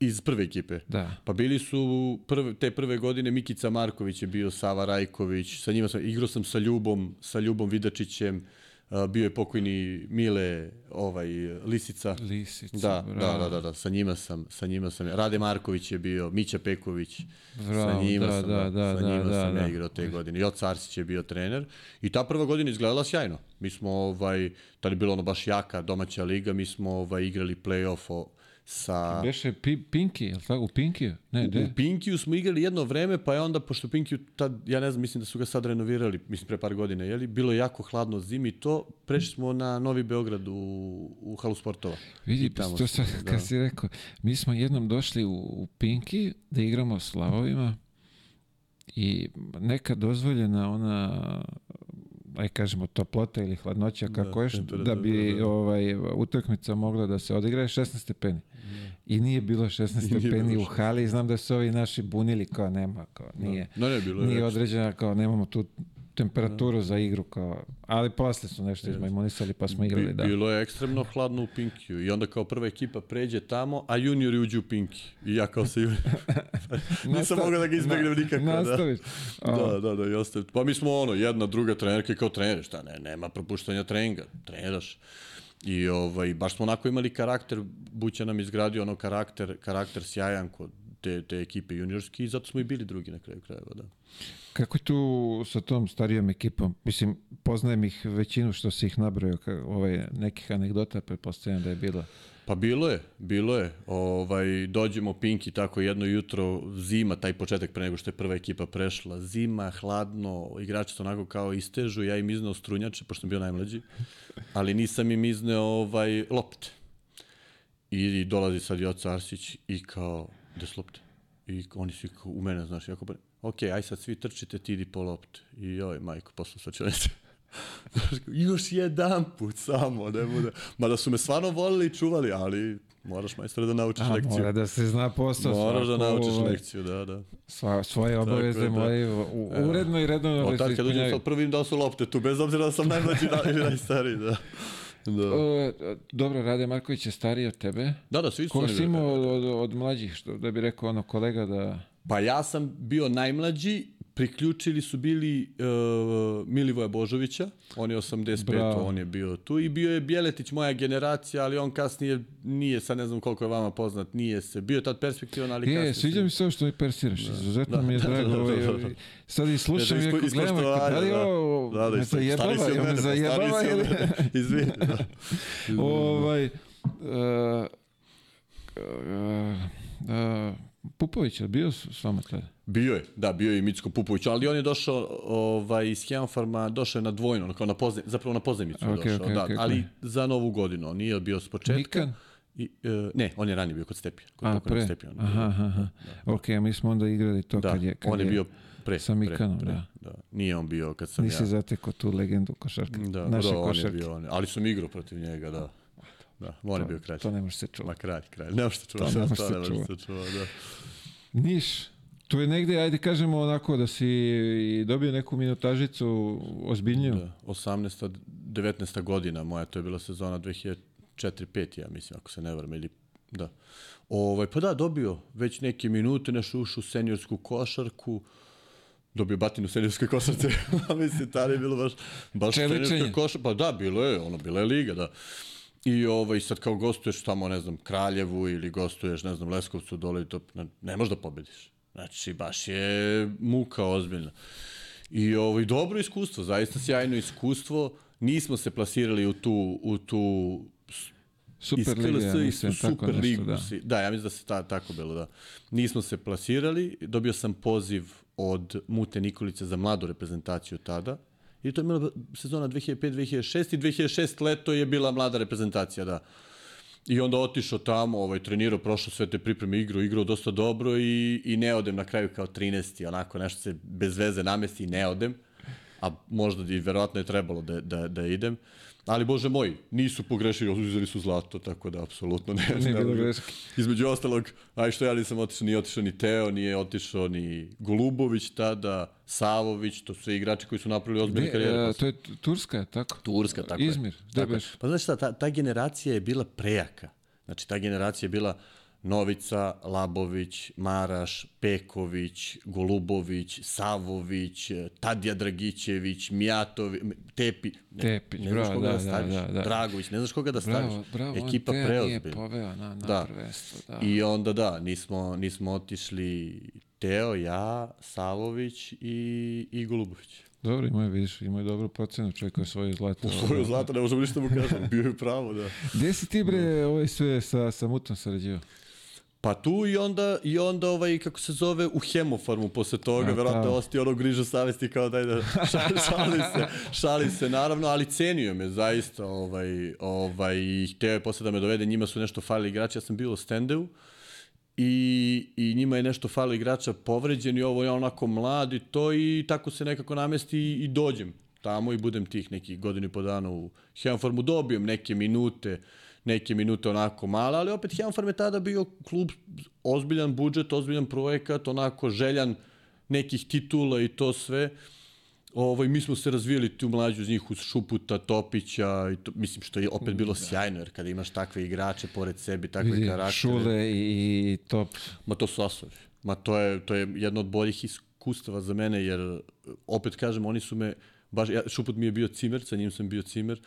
Iz prve ekipe. Da. Pa bili su prve, te prve godine Mikica Marković je bio, Sava Rajković, sa njima sam, igrao sam sa Ljubom, sa Ljubom Vidačićem, bio je pokojni Mile, ovaj, Lisica. Lisica, Da, da, bravo. da, da, da, sa njima sam, sa njima sam, Rade Marković je bio, Mića Peković, Bravo, sa njima da, sam, da, da, sa njima da, sam da, ja da. igrao te godine. Joca Arsić je bio trener i ta prva godina izgledala sjajno. Mi smo, ovaj, tada je bilo ono baš jaka domaća liga, mi smo ovaj, igrali play-off o, sa... Beše pi, Pinki, je li tako? U Pinkiju? Ne, U gde? Pinkiju smo igrali jedno vreme, pa je onda, pošto Pinkiju, tad, ja ne znam, mislim da su ga sad renovirali, mislim pre par godina, jeli, bilo je jako hladno zimi to, prešli smo na Novi Beograd u, u halu sportova. Vidi, tamo to sad, da. kad si rekao, mi smo jednom došli u, u Pinki da igramo s Lavovima i neka dozvoljena ona aj kažemo toplota ili hladnoća kako Da, još, da temperatura, bi da. ovaj utakmica mogla da se odigra je 16 stepeni. I nije bilo 16 nije stepeni bilo u hali znam da su ovi naši bunili kao nema, kao nije. No, ne, bilo je Nije određena kao nemamo tu temperaturu za igru kao, ali posle su nešto izmajmunisali pa smo igrali da. Bilo je ekstremno hladno u Pinkiju i onda kao prva ekipa pređe tamo, a juniori uđu u Pinki. I ja kao sa junior... Nisam mogao da ga izbegnem nikako. Da. Nastaviš. Da, da, da, i ostaje. Pa mi smo ono, jedna, druga trenerka kao trener, šta ne, nema propuštanja treninga, treniraš. I ovaj, baš smo onako imali karakter, Buća nam izgradio ono karakter, karakter sjajan kod te, te ekipe juniorski i zato smo i bili drugi na kraju krajeva, da. Kako je tu sa tom starijom ekipom? Mislim, poznajem ih većinu što si ih nabrojao, ovaj, nekih anegdota, pretpostavljam da je bilo. Pa bilo je, bilo je. Ovaj, dođemo Pinki tako jedno jutro, zima, taj početak pre nego što je prva ekipa prešla, zima, hladno, igrači su onako kao istežu, ja im izneo strunjače, pošto sam bio najmlađi, ali nisam im izneo ovaj, lopte. I dolazi sad Joca Arsić i kao, gde su lopte? I oni svi kao, u mene, znaš, jako bre, ok, aj sad svi trčite, ti idi po lopte. I joj, majko, posle svačanice. Još jedan put samo, ne bude. Mada su me stvarno volili i čuvali, ali moraš majstor da naučiš A, lekciju. mora da se zna posao. Moraš da naučiš ovaj, lekciju, da, da. Sva, svoje obaveze da. moraju u- uredno i redovno Od da tad kad uđem ispunjaju. sad prvi vidim da su lopte tu, bez obzira da sam najmlađi da, ili najstariji, da. Da, E, Dobro, Rade Marković je stariji od tebe. da, da svi su Ko si imao od, od, od mlađih, što, da bi rekao ono kolega da... Pa ja sam bio najmlađi, priključili su bili uh, Milivoja Božovića, on je 85, Bravo. on je bio tu i bio je Bjeletić moja generacija, ali on kasnije nije, sad ne znam koliko je vama poznat, nije se, bio je tad perspektivan, ali kasnije Je, se- sviđa mi se ovo što mi persiraš, izuzetno mi je Da, da, drago. da, da, ovaj, da, da. ovaj, Sad i slušam Eto, i ispo- ako gledam, da li da. ovo Da, da, me zajebava, jel me zajebava ili... Izvini, da. ovaj, uh, uh, uh, Pupović je bio s, vama tada? Bio je, da, bio je i Micko Pupović, ali on je došao ovaj, iz Hemofarma, došao je na dvojno, kao na pozem, zapravo na pozemicu je Ok, došao, ok, da, ok, ok. ali za novu godinu, on nije bio s početka. I, e, ne, on je ranije bio kod Stepija, kod A, pre. Stepija. on je Aha, aha, aha. Ok, mi smo onda igrali to Da, kad je... Kad on je bio pre. sa Mikanom, pre, pre, da. da. Nije on bio kad sam Nisi ja. zatekao tu legendu košarke. Da, naše da, on je košarke. bio, on je, ali sam igrao protiv njega, da. Da, on je bio kralj. To ne može se čuvati. Ma kralj, kralj. Ne može se čuva, To ne može to se može čuva. se čuva, da. Niš, to je negde, ajde kažemo onako da si dobio neku minutažicu ozbiljniju. Da, 18. 19. godina moja, to je bila sezona 2004-5, ja mislim, ako se ne varam, ili da. Ovaj, pa da, dobio već neke minute, nešto ušao u seniorsku košarku, dobio batinu košarci, a mislim, tada je bilo baš, baš seniorska košarka, pa da, bilo je, ono, bila je liga, da. I ovaj, sad kao gostuješ tamo, ne znam, Kraljevu ili gostuješ, ne znam, Leskovcu dole i to, ne, ne možeš da pobediš. Znači, baš je muka ozbiljna. I ovaj, dobro iskustvo, zaista sjajno iskustvo. Nismo se plasirali u tu, u tu Super liga, ja mislim, su tako super nešto, ligu. da. si- Da, ja mislim da se ta, tako bilo, da. Nismo se plasirali, dobio sam poziv od Mute Nikolice za mladu reprezentaciju tada. I to je bila sezona 2005-2006 i 2006 leto je bila mlada reprezentacija, da. I onda otišao tamo, ovaj, trenirao, prošao sve te pripreme, igrao, igrao dosta dobro i, i ne odem na kraju kao 13. Onako nešto se bez veze namesti i ne odem. A možda i verovatno je trebalo da, da, da idem. Ali, bože moj, nisu pogrešili, uzeli su zlato, tako da, apsolutno ne. Nije ne bilo greške. Između ostalog, aj što ja nisam otišao, nije otišao ni Teo, nije otišao ni Golubović tada, Savović, to su sve igrači koji su napravili ozbiljne karijere. e, to je Turska, tako? Turska, tako je. Izmir, gde beš? Pa znaš šta, ta, ta generacija je bila prejaka. Znači, ta generacija je bila Novica, Labović, Maraš, Peković, Golubović, Savović, Tadija Dragićević, Mijatović, Tepi. Ne, Tepić, ne znaš bravo, koga da, da, da, staviš. da, da. Dragović, ne znaš koga da staviš. Bravo, bravo, Ekipa preozbiljna. poveo na, na Da. prvenstvo. Da. I onda da, nismo, nismo otišli Teo, ja, Savović i, i Golubović. Dobro, imaju, vidiš, imaju dobru procenu, čovjek koji je svoje zlato. Svoju zlata, ne možemo ništa mu kažemo, bio je pravo, da. Gde si ti bre ovaj sve sa, sa Mutom sarađivao? Pa tu i onda, i onda ovaj, kako se zove, u hemofarmu posle toga, A, verovatno tamo. osti ono griža savesti kao daj da šali, šali se, šali se naravno, ali cenio me zaista, ovaj, ovaj, hteo je posle da me dovede, njima su nešto falili igrači, ja sam bio u standeu, i, i njima je nešto falo igrača povređen i ovo je onako mlad i to i tako se nekako namesti i, i dođem tamo i budem tih nekih godinu i po dana u Hemofarmu, dobijem neke minute, neke minute onako male, ali opet Hemofarm je tada bio klub, ozbiljan budžet, ozbiljan projekat, onako željan nekih titula i to sve. Ovaj, mi smo se razvijali tu mlađu uz njih uz Šuputa, Topića, i to, mislim što je opet bilo sjajno, jer kada imaš takve igrače pored sebi, takve Vidi, karaktere. Šule i, top. Ma to su asovi. Ma to je, to je jedno od boljih iskustava za mene, jer opet kažem, oni su me, baš, ja, Šuput mi je bio cimer, sa njim sam bio cimer,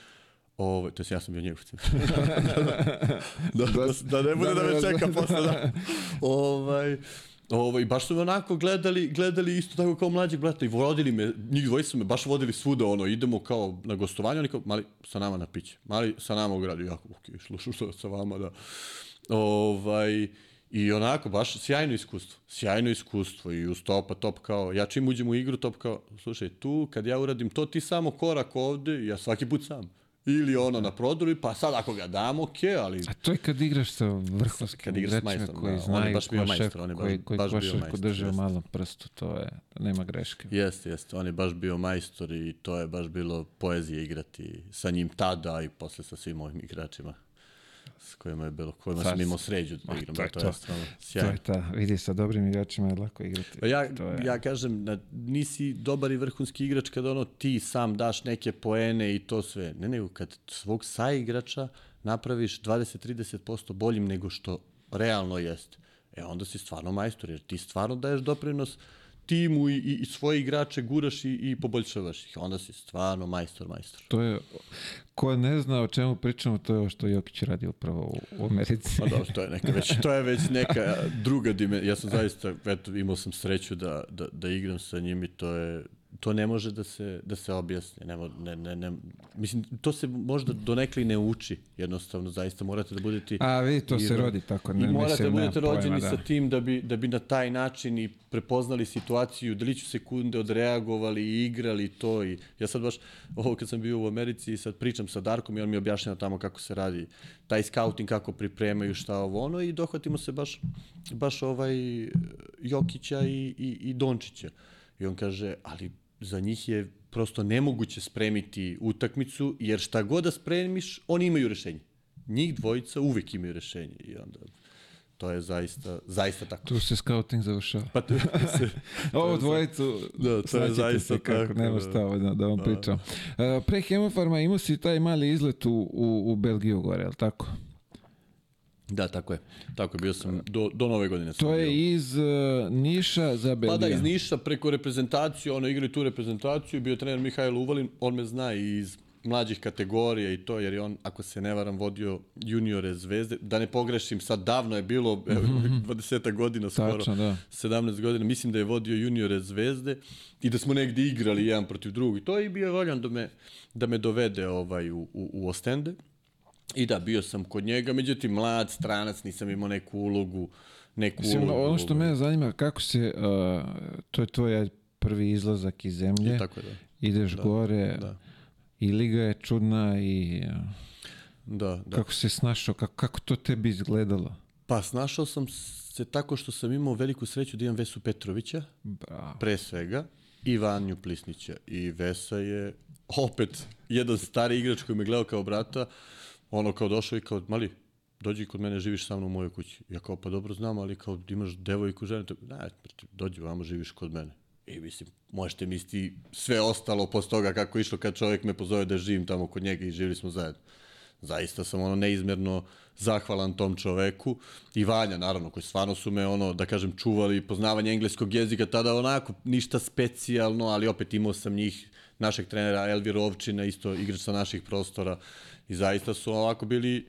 Ovo, to jest ja sam bio njegov da, da, da, da, ne bude da, Da, me da, čeka da. posle, da. ovaj, Ovaj, baš su me onako gledali, gledali isto tako kao mlađeg brata i vodili me, njih dvoji su me baš vodili svuda, ono, idemo kao na gostovanje, oni kao, mali, sa nama na piće, mali, sa nama u gradu, ja, ok, slušam što sa vama, da. Ovaj, I onako, baš sjajno iskustvo. Sjajno iskustvo i uz topa top kao, ja čim uđem u igru top kao, slušaj, tu kad ja uradim to, ti samo korak ovde, ja svaki put sam. Ili ono na prodoru, pa sad ako ga dam, ok, ali... A to je kad igraš sa vrhunskim Kad igraš majstorom, koji da, on je znaju baš bio majstor, on je baš- koji, koji baš bio majstor, drže u malom prstu, to je, nema greške. Jeste, jeste. On je baš bio majstor i to je baš bilo poezije igrati sa njim tada i posle sa svim ovim igračima s kojima je bilo, kojima sam imao sređu da igram. to je to, to. je stvarno To je ta, vidi, sa dobrim igračima je lako igrati. Pa ja, to je, ja kažem, da nisi dobar i vrhunski igrač kada ono ti sam daš neke poene i to sve. Ne, nego kad svog saigrača napraviš 20-30% boljim nego što realno jeste. E onda si stvarno majstor, jer ti stvarno daješ doprinos timu i, i, i svoje igrače guraš i, i poboljšavaš ih. Onda si stvarno majstor, majstor. To je, ko ne zna o čemu pričamo, to je ovo što Jokić radi upravo u, u Americi. Pa dobro, to je neka već, to je već neka druga dimenzija. Ja sam zaista, eto, imao sam sreću da, da, da igram sa njim i to je, to ne može da se, da se objasni. Ne, ne, ne, ne, mislim, to se možda donekli ne uči. Jednostavno, zaista morate da budete... A vidi, to se igra- rodi tako. Ne, I morate mislim, da budete nemam pojma, rođeni da. sa tim da bi, da bi na taj način i prepoznali situaciju, deliću sekunde odreagovali i igrali to. I ja sad baš, ovo kad sam bio u Americi i sad pričam sa Darkom i on mi objašnjava tamo kako se radi taj scouting, kako pripremaju šta ovo ono i dohvatimo se baš, baš ovaj Jokića i, i, i Dončića. I on kaže, ali za njih je prosto nemoguće spremiti utakmicu, jer šta god da spremiš, oni imaju rešenje. Njih dvojica uvek imaju rešenje i onda to je zaista, zaista tako. Tu se scouting završava. Pa to se, Ovo dvojicu, Da, to je zaista se kako, tako, nema da. šta ovo da, da vam pričam. Uh, pre Hemofarma imao si taj mali izlet u, u, u Belgiju gore, je li tako? Da, tako je. Tako je, bio sam do, do nove godine. Sam To bio. je iz uh, Niša za Belgiju. Pa da, iz Niša preko reprezentaciju, ono igraju tu reprezentaciju, bio trener Mihajlo Uvalin, on me zna i iz mlađih kategorija i to, jer je on, ako se ne varam, vodio juniore zvezde. Da ne pogrešim, sad davno je bilo, evo, 20 godina skoro, Mhm. Tačno, da. 17 godina, mislim da je vodio juniore zvezde i da smo negde igrali jedan protiv drugog. I to je bio voljan da me, da me dovede ovaj, u, u, u Ostende. I da, bio sam kod njega, međutim, mlad, stranac, nisam imao neku ulogu, neku Mislim, ulogu. ono što mene zanima, kako se, uh, to je tvoj prvi izlazak iz zemlje, I tako je, da. ideš gore, da. i liga je čudna i uh, Da, da. kako se snašao, kako, kako to tebi izgledalo? Pa snašao sam se tako što sam imao veliku sreću da imam Vesu Petrovića, Bravo. pre svega, i Vanju Plisnića. I Vesa je opet jedan stari igrač koji me gledao kao brata, ono kao došao i kao, mali, dođi kod mene, živiš sa mnom u mojoj kući. Ja kao, pa dobro znam, ali kao imaš devojku, ženu, to- ne, dođi vamo, živiš kod mene. I mislim, možete misliti sve ostalo posle toga kako išlo kad čovjek me pozove da živim tamo kod njega i živili smo zajedno. Zaista sam ono neizmjerno zahvalan tom čoveku i Vanja naravno koji stvarno su me ono da kažem čuvali poznavanje engleskog jezika tada onako ništa specijalno ali opet imao sam njih našeg trenera Elvir Ovčina isto igrač sa naših prostora i zaista su ovako bili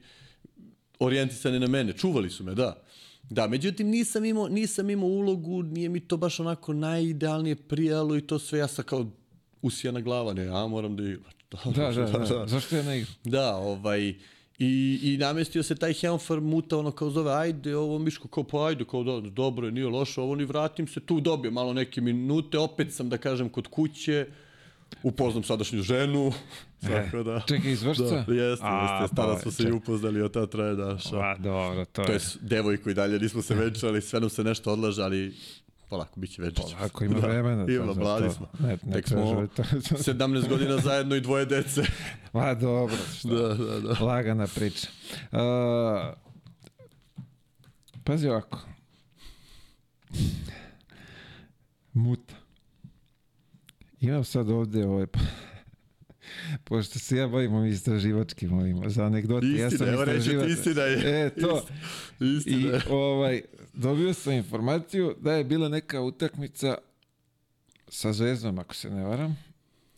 orijentisani na mene, čuvali su me, da. Da, međutim nisam imao, nisam imao ulogu, nije mi to baš onako najidealnije prijalo i to sve, ja sam kao usijana glava, ne, ja moram da igram. Da, da, da, Zašto ja ne igram? Da, ovaj, i, i namestio se taj Helmfer muta, ono kao zove, ajde, ovo Miško, kao pa ajde, kao do, dobro je, nije loše, ovo ni vratim se, tu dobijem malo neke minute, opet sam, da kažem, kod kuće, upoznam sadašnju ženu, tako da. Čekaj, iz Vršca? Da, jeste, A, jeste, tada pa, smo se i upoznali, od ta traje daša. Pa, dobro, to, To je... je s- devojku i dalje, nismo se venčali, sve nam se nešto odlaže, ali polako, bit će venčić. Ako ima vremena. to Ima, mladi to. smo. Ne, ne Tek smo to. 17 godina zajedno i dvoje dece. Ma dobro, šta? da, da, da. Lagana priča. Uh, pazi ovako. Muta. Imam sad ovde ovaj, pošto se ja bavim ovim istraživačkim ovim, za anegdote. ja sam Istina, evo reći istraživač. istina je. E, to. I Istina je. ovaj, dobio sam informaciju da je bila neka utakmica sa Zvezdom, ako se ne varam.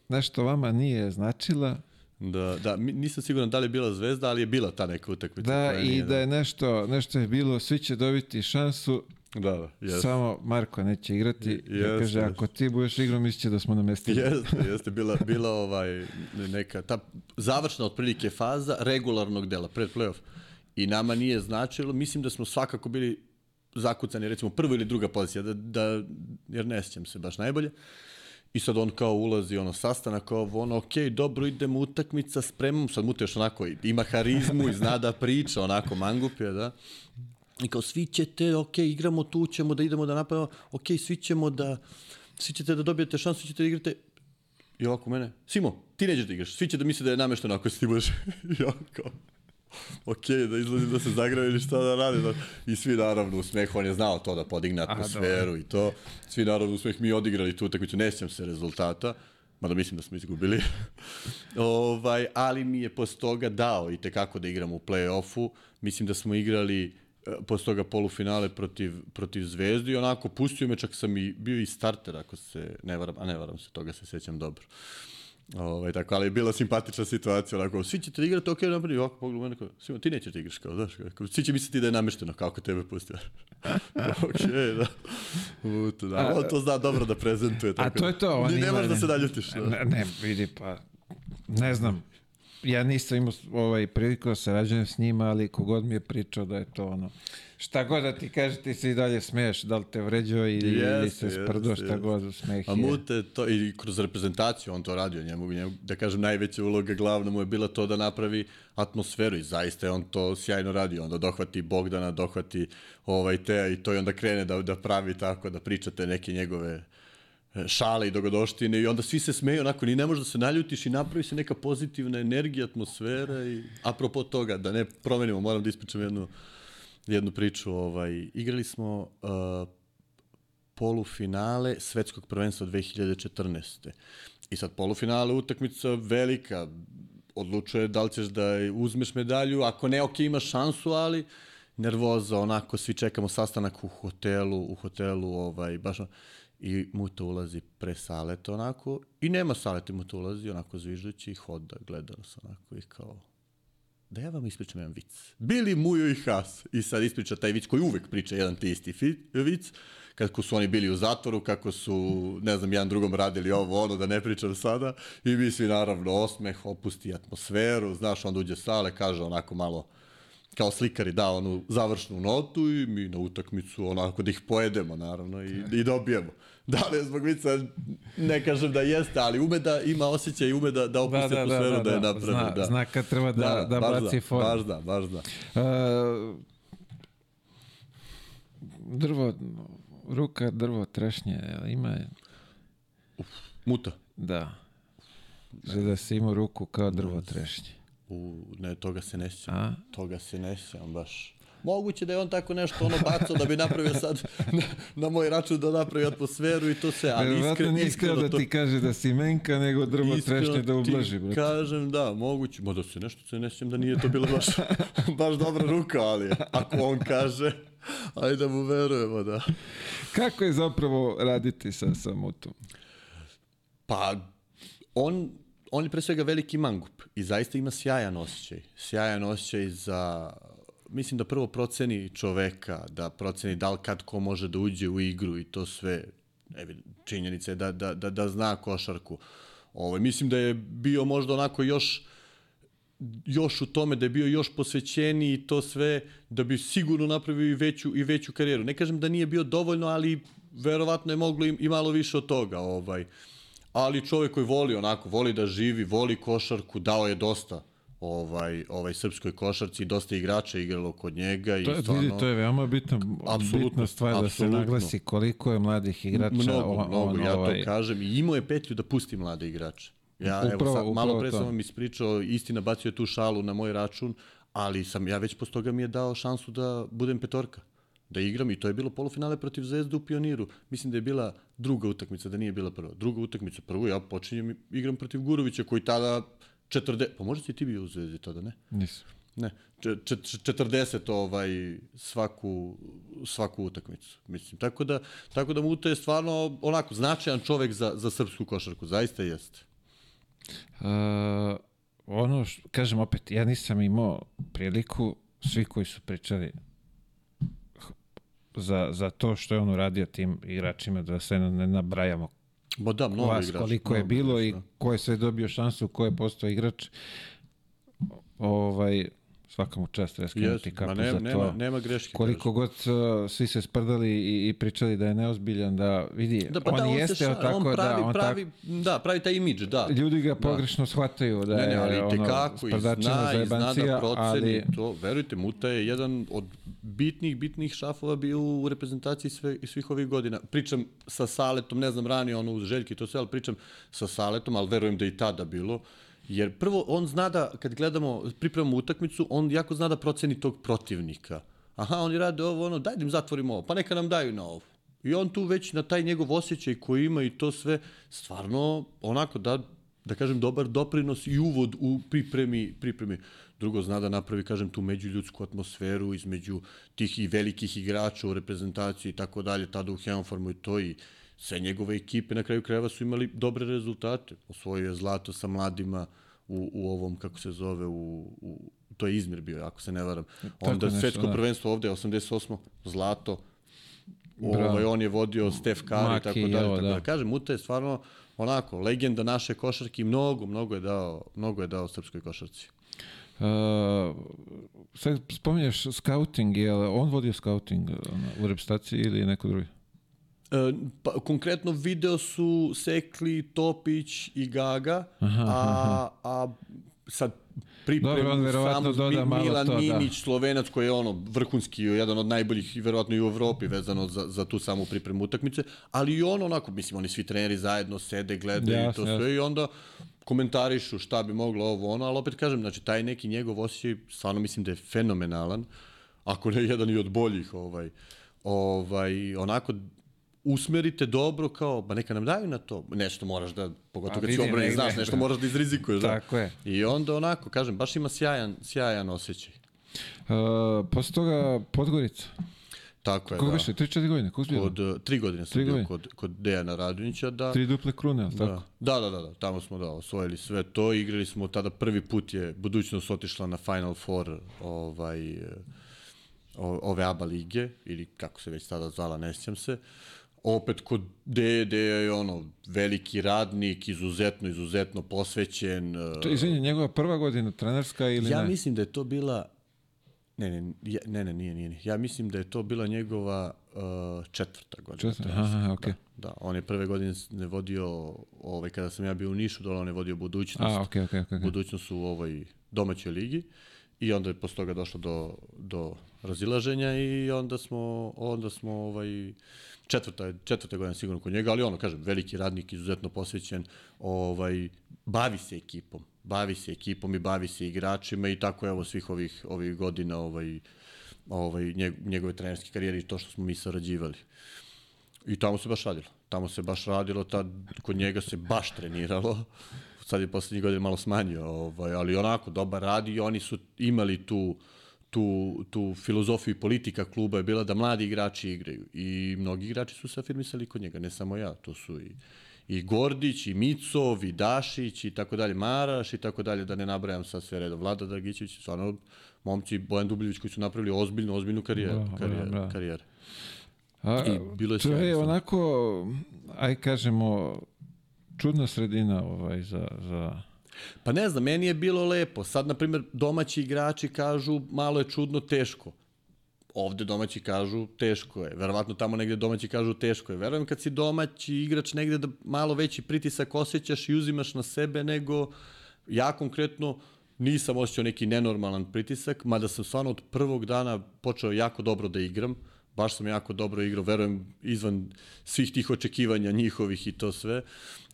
Nešto vama nije značila. Da, da, nisam siguran da li je bila zvezda, ali je bila ta neka utakmica. Da, i nije, da je nešto, nešto je bilo, svi će dobiti šansu, Da, da, jeste. samo Marko neće igrati. Jeste, Ja kaže, ako ti budeš igrao, mislit će da smo namestili. Jeste, jeste bila, bila ovaj neka ta završna otprilike faza regularnog dela pred play-off. I nama nije značilo, mislim da smo svakako bili zakucani recimo prva ili druga pozicija, da, da, jer ne sjećam se baš najbolje. I sad on kao ulazi, ono, sastanak, ovo, ono, okej, dobro, idemo utakmica, spremam, sad muteš onako, ima harizmu i zna da priča, onako, mangup je, da. I kao, svi ćete, ok, igramo tu, ćemo da idemo da napravimo, ok, svi ćemo da, svi ćete da dobijete šansu, svi ćete da igrate. I ovako mene, Simo, ti nećeš da igraš, svi će da misle da je namešteno ako si ti budeš. I kao, ok, da izlazi da se zagrave ili šta da radi. Da. I svi naravno u smehu, on je znao to da podigne atmosferu i to. Svi naravno u smeh mi odigrali tu utakmicu, ne sjećam se rezultata. Mada mislim da smo izgubili. ovaj, ali mi je posle toga dao i tekako da igram u play-offu. Mislim da smo igrali posle toga polufinale protiv, protiv Zvezdu i onako pustio me, čak sam i bio i starter, ako se ne varam, a ne varam se, toga se sećam dobro. Ovaj, tako, ali je bila simpatična situacija, onako, svi ćete da igrate, ok, napravi, ovako pogled u mene, kao, ti nećeš da igraš, kao, znaš, kao, svi će misliti da je namešteno, kako tebe pustio. ok, da. Uto, da. On to zna dobro da prezentuje. A Tako to je to. on Ni ne možeš da se naljutiš. Da. Ne, ne, vidi, pa, ne znam, ja nisam imao ovaj, priliku da sarađujem s njima, ali kogod mi je pričao da je to ono, šta god da ti kaže, ti se i dalje smeješ, da li te vređao ili, ili Jeste, se sprdo, jeste, šta god, smeh A je. Mute to i kroz reprezentaciju on to radio njemu, njemu da kažem najveća uloga glavna mu je bila to da napravi atmosferu i zaista je on to sjajno radio onda dohvati Bogdana dohvati ovaj te i to i onda krene da da pravi tako da pričate neke njegove šale i dogodoštine i onda svi se smeju onako ni ne možeš da se naljutiš i napravi se neka pozitivna energija atmosfera i apropo toga da ne promenimo moram da ispričam jednu jednu priču ovaj igrali smo uh, polufinale svetskog prvenstva 2014. I sad polufinale utakmica velika, odlučuje da li ćeš da uzmeš medalju, ako ne, ok, imaš šansu, ali nervoza, onako, svi čekamo sastanak u hotelu, u hotelu, ovaj, baš, ono- i Muta ulazi pre saleta, onako, i nema saleta, i Muta ulazi, onako, zviždući i hoda, gleda nas, onako, i kao, da ja vam ispričam jedan vic. Bili Mujo i Has. I sad ispriča taj vic koji uvek priča jedan te isti vic. Kako su oni bili u zatvoru, kako su, ne znam, jedan drugom radili ovo, ono, da ne pričam sada. I mi svi, naravno, osmeh, opusti atmosferu. Znaš, onda uđe sale, kaže onako malo, kao slikari da onu završnu notu i mi na utakmicu onako da ih pojedemo naravno i, i dobijemo. Da li je zbog vica, ne kažem da jeste, ali ume da ima osjećaj i ume da, da opusti atmosferu da, je napravi. Zna, da. zna kad treba da, da, baš baci formu. Baš da, baš da. Uh, drvo, ruka, drvo, trešnje, ima, Muta. da. Že da si imao ruku kao drvo trešnje. U, ne, toga se ne sjećam. A? Toga se ne sjećam baš. Moguće da je on tako nešto ono bacao da bi napravio sad na, na moj račun da napravi atmosferu i to sve, ali Verovatno iskre, nije iskreno da to... ti kaže da si menka, nego drvo Iskreno trešnje da ublaži. brate. Kažem da, moguće. Ma da se nešto se ne sjećam da nije to bila baš, baš dobra ruka, ali ako on kaže, ajde da mu verujemo, da. Kako je zapravo raditi sa, sa mutom? Pa, on, on je pre svega veliki mangup i zaista ima sjajan osjećaj. Sjajan osjećaj za, mislim da prvo proceni čoveka, da proceni da li kad ko može da uđe u igru i to sve. Činjenica je da, da, da, da zna košarku. Ovo, mislim da je bio možda onako još još u tome da je bio još posvećeniji i to sve da bi sigurno napravio i veću i veću karijeru. Ne kažem da nije bio dovoljno, ali verovatno je moglo i, i malo više od toga, ovaj. Ali čovjek koji voli onako, voli da živi, voli košarku, dao je dosta ovaj ovaj srpskoj košarci, dosta igrača igralo kod njega i To je, stvarno vidi, to je veoma bitna, Apsolutno, bitna stvar da se naglasi koliko je mladih igrača. Mnogo, on, mnogo, on, ja ovaj, to kažem. I imao je petlju da pusti mlade igrače. Ja, Upravo- evo, sad, malo pre sam vam ispričao, istina bacio je tu šalu na moj račun, ali sam ja već posle toga mi je dao šansu da budem petorka da igram i to je bilo polufinale protiv Zvezde u Pioniru. Mislim da je bila druga utakmica, da nije bila prva. Druga utakmica, prvu ja počinjem igram protiv Gurovića koji tada 40, pa možda si ti bio u Zvezdi tada, ne? Nisam. Ne, če- če- 40 ovaj svaku svaku utakmicu. Mislim tako da tako da Muta je stvarno onako značajan čovek za za srpsku košarku, zaista jeste. Uh, ono, što, kažem opet, ja nisam imao priliku, svi koji su pričali za, za to što je on uradio tim igračima, da se ne nabrajamo Bo da, mnogo vas igrača. koliko je mnogo bilo i igrača, ko je sve dobio šansu, ko je postao igrač. Ovaj, svaka mu čast, treba da. skinuti Jest, kapu ma za nema, to. nema, nema greške. Koliko god uh, svi se sprdali i, i pričali da je neozbiljan, da vidi, Da, pa on da, on jeste šali, tako on pravi, da, on pravi, da, pravi taj imidž, da. tak, ljudi ga pogrešno shvataju da Ne, ne, je ali ono, tekako i zna, za i zna da proceni ali to. Verujte, Muta je jedan od bitnih, bitnih šafova bio u reprezentaciji sve, svih ovih godina. Pričam sa Saletom, ne znam ranije ono uz Željki i to sve, ali pričam sa Saletom, ali verujem da je i tada bilo. Jer prvo, on zna da, kad gledamo, pripremamo utakmicu, on jako zna da proceni tog protivnika. Aha, oni rade ovo, ono, daj da im zatvorimo ovo, pa neka nam daju na ovo. I on tu već na taj njegov osjećaj koji ima i to sve, stvarno, onako da, da kažem, dobar doprinos i uvod u pripremi, pripremi. Drugo, zna da napravi, kažem, tu međuljudsku atmosferu između tih i velikih igrača u reprezentaciji i tako dalje, tada u Heonfarmu i to i sve njegove ekipe na kraju krajeva su imali dobre rezultate. Osvojio je zlato sa mladima u, u ovom, kako se zove, u, u to je Izmir bio, ako se ne varam. Onda nešto, svetsko da. prvenstvo ovde, 88. zlato, Bravo. ovaj, on je vodio Stef Kari i Maki tako dalje. Tako da. da. Kažem, Muta je stvarno onako, legenda naše košarke i mnogo, mnogo je dao, mnogo je dao srpskoj košarci. Uh, sad spominješ scouting, je on vodio scouting u reprezentaciji ili neko drugi? E, pa, konkretno video su Sekli, Topić i Gaga, aha, a, a sad pripremu samu doda Mi- Milan to, da. Mimić, Slovenac koji je ono vrhunski, jedan od najboljih i verovatno i u Evropi vezano za, za tu samu pripremu utakmice, ali i on onako, mislim, oni svi treneri zajedno sede, gledaju i Jasno, to sve jasno. i onda komentarišu šta bi moglo ovo ono, ali opet kažem, znači taj neki njegov osjećaj stvarno mislim da je fenomenalan, ako ne jedan i od boljih, ovaj, ovaj, onako usmerite dobro kao, ba neka nam daju na to, nešto moraš da, pogotovo A kad si obrani, znaš, nešto da. moraš da izrizikuješ. Da. Tako je. I onda onako, kažem, baš ima sjajan, sjajan osjećaj. Uh, posle toga Podgorica. Tako je, Koliko da. više? 3-4 godine? Si bio? Kod, uh, tri godine sam Tri bio godine? kod, kod Dejana Radonjića, da. Tri duple krune, ali tako? Da, da, da, da, tamo smo da osvojili sve to, igrali smo tada prvi put je budućnost otišla na Final Four ovaj e, o- ove ABA lige ili kako se već tada zvala, ne sjećam se. Opet kod Deja je ono veliki radnik, izuzetno, izuzetno posvećen. e, To, izvini, njegova prva godina trenerska ili Ja ne? mislim da je to bila Ne, ne, ja, ne, ne, nije, nije. Ja mislim da je to bila njegova uh, četvrta godina. Četvrta, trenerska. aha, okej. Da, da, on je prve godine ne vodio, ovaj, kada sam ja bio u Nišu, dole on je vodio budućnost. A, okej, okej, okej. Budućnost u ovoj domaćoj ligi. I onda je posle toga došlo do, do razilaženja i onda smo, onda smo ovaj, četvrta, četvrta godina sigurno kod njega, ali ono, kažem, veliki radnik, izuzetno posvećen, ovaj, bavi se ekipom, bavi se ekipom i bavi se igračima i tako evo svih ovih, ovih godina ovaj, ovaj, njeg- njegove trenerske karijere i to što smo mi sarađivali. I tamo se baš radilo. Tamo se baš radilo, tad kod njega se baš treniralo. Sad je poslednjih godina malo smanjio, ovaj, ali onako dobar radi i oni su imali tu tu, tu filozofiju i politika kluba je bila da mladi igrači igraju. I mnogi igrači su se afirmisali kod njega, ne samo ja, to su i i Gordić, i Micov, i Dašić, i tako dalje, Maraš, i tako dalje, da ne nabrajam sad sve redom. Vlada Dragićević, stvarno, momci, Bojan Dubljević koji su napravili ozbiljnu, ozbiljnu karijeru. Karijeru, bravo. karijeru. A, I bilo je to je sjajno. onako, aj kažemo, čudna sredina ovaj, za, za... Pa ne znam, meni je bilo lepo. Sad, na primjer, domaći igrači kažu malo je čudno, teško. Ovde domaći kažu teško je. Verovatno tamo negde domaći kažu teško je. Verujem kad si domaći igrač negde da malo veći pritisak osjećaš i uzimaš na sebe nego ja konkretno nisam osjećao neki nenormalan pritisak, mada sam stvarno od prvog dana počeo jako dobro da igram. Baš sam jako dobro igrao, verujem, izvan svih tih očekivanja njihovih i to sve.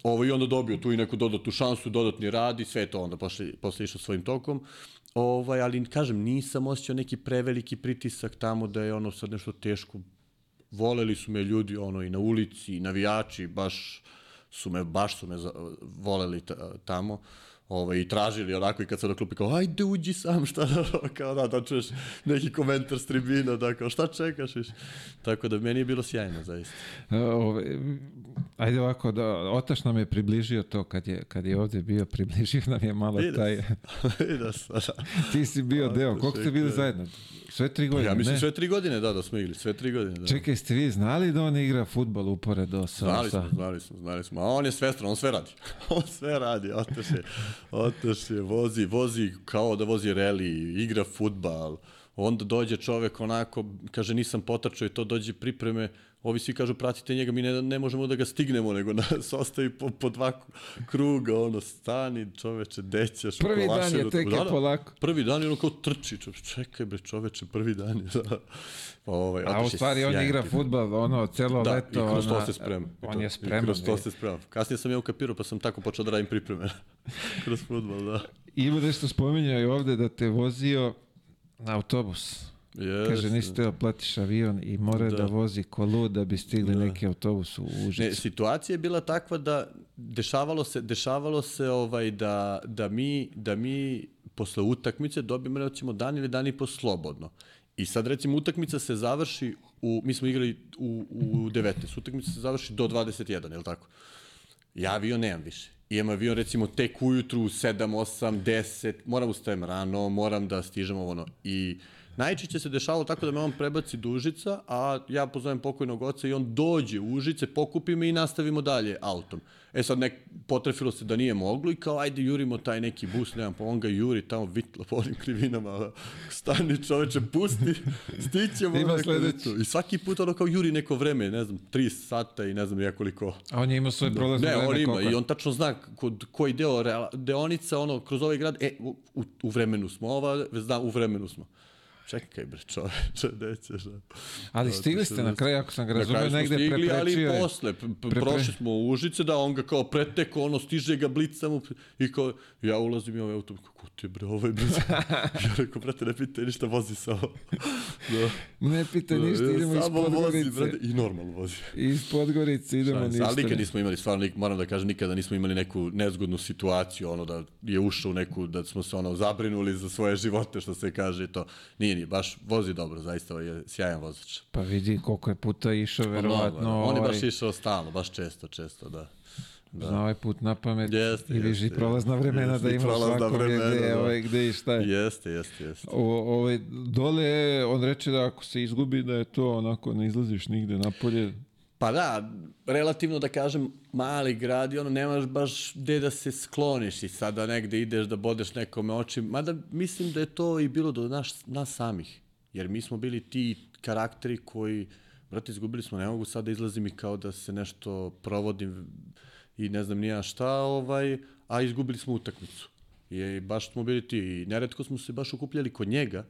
Ovo, I onda dobio tu i neku dodatnu šansu, dodatni rad i sve to onda posle, posle išao svojim tokom. Ovaj, ali kažem, nisam osjećao neki preveliki pritisak tamo da je ono sad nešto teško. Voleli su me ljudi ono i na ulici, i navijači, baš su me, baš su me voleli ta, tamo. Ovaj, i tražili onako i kad sam na klupi kao, ajde uđi sam, šta da, kao da, da čuješ neki komentar s tribina, da kao, šta čekaš više? Tako da meni je bilo sjajno, zaista. Ove, ajde ovako, da, Otaš nam je približio to kad je, kad je ovde bio, približio nam je malo Vidio taj... Sam, da. Ti si bio deo, koliko ste bili je- zajedno? Sve tri godine, Ja mislim ne? sve tri godine, da, da smo igli, sve tri godine, da. Čekaj, ste vi znali da on igra futbol uporedo sa... Znali smo, znali smo, znali smo. A on je svestran, on sve radi. on sve radi, otaš je, otaš je, vozi, vozi kao da vozi reli, igra futbal. Onda dođe čovek onako, kaže nisam potrčao i to dođe pripreme, ovi svi kažu pratite njega, mi ne, ne možemo da ga stignemo, nego nas ostavi po, po dva kruga, ono, stani čoveče, dećeš. Prvi dan je tek je polako. Prvi dan je ono kao trči, čoveče, čekaj bre čoveče, prvi dan je, da. Ovaj, A u stvari on igra tip. futbol, ono, celo Da, leto. i kroz to se sprema. I On to- je I spreman. kroz to i- se sprema. Kasnije sam ja ukapirao, pa sam tako počeo da radim pripreme kroz futbol, da. Ima nešto spominjao i ovde da te vozio autobus. Yes. Kaže, nisi teo platiš avion i mora da, Da. vozi kolu da bi stigli Da. neki autobus u Ne, Užicu. situacija je bila takva da dešavalo se, dešavalo se ovaj da, da, mi, da mi posle utakmice dobijemo recimo dan ili dan i po slobodno. I sad recimo utakmica se završi u, mi smo igrali u, u 19, utakmica se završi do 21, je li tako? Ja avion nemam više. Imam avion recimo tek ujutru u 7, 8, 10, moram ustajem rano, moram da stižem ovo ono. I najčešće se dešavalo tako da me on prebaci do Užica, a ja pozovem pokojnog oca i on dođe u Užice, pokupi me i nastavimo dalje autom. E sad nek, potrefilo se da nije moglo i kao ajde jurimo taj neki bus, nemam, pa on ga juri tamo vitla po onim krivinama, stani čoveče, pusti, stićemo. Ima sledeći. leto. I svaki put ono kao juri neko vreme, ne znam, 3 sata i ne znam ja koliko. A on je imao svoje prolazno Ne, vreme. on ima koliko i on tačno zna kod koji deo deonica ono kroz ovaj grad, e, u, u, u vremenu smo, ova zna u vremenu smo. Čekaj bre, čoveče, gde ćeš? da? Ali Da, stigli ste na kraju, ako sam ga smo negde stigli, ali preprečio posle, p- p- Prepre- prošli smo u Užice, da, on ga kao preteko, ono, stiže ga blic samo, i kao, ja ulazim i ovaj auto, kako ti bre, ovaj bre, ja rekao, brate, ne pitaj ništa, vozi samo. da. Ne pita ništa, Ja, idemo iz samo vozi, Podgorice. brate, i normalno vozi. Iz Podgorice idemo se, ništa. Ali nikad nismo imali, stvarno, moram da kažem, nikada nismo imali neku nezgodnu situaciju, ono da je ušao u neku, da smo se ono zabrinuli za svoje živote, što se kaže to. Nije, nije, baš vozi dobro, zaista je sjajan vozač. Pa vidi koliko je puta išao, verovatno. Mnogo, on je baš ovaj, išao stalno, baš često, često, da. Zna ovaj put na pamet Jeste, i jeste, prolazna vremena jeste, da i ima svakog vremena, gde, da. ovaj, gde i šta je. Jeste, jeste, jeste. O, ovaj, dole on reče da ako se izgubi da je to onako ne izlaziš nigde napolje. Pa da, relativno da kažem, mali grad i ono, nemaš baš gde da se skloniš i sada negde ideš da bodeš nekome oči. Mada mislim da je to i bilo do naš, nas samih. Jer mi smo bili ti karakteri koji, brate, izgubili smo, ne mogu sad da izlazim i kao da se nešto provodim i ne znam nija šta, ovaj, a izgubili smo utakmicu. I baš smo bili ti, i neretko smo se baš okupljali kod njega,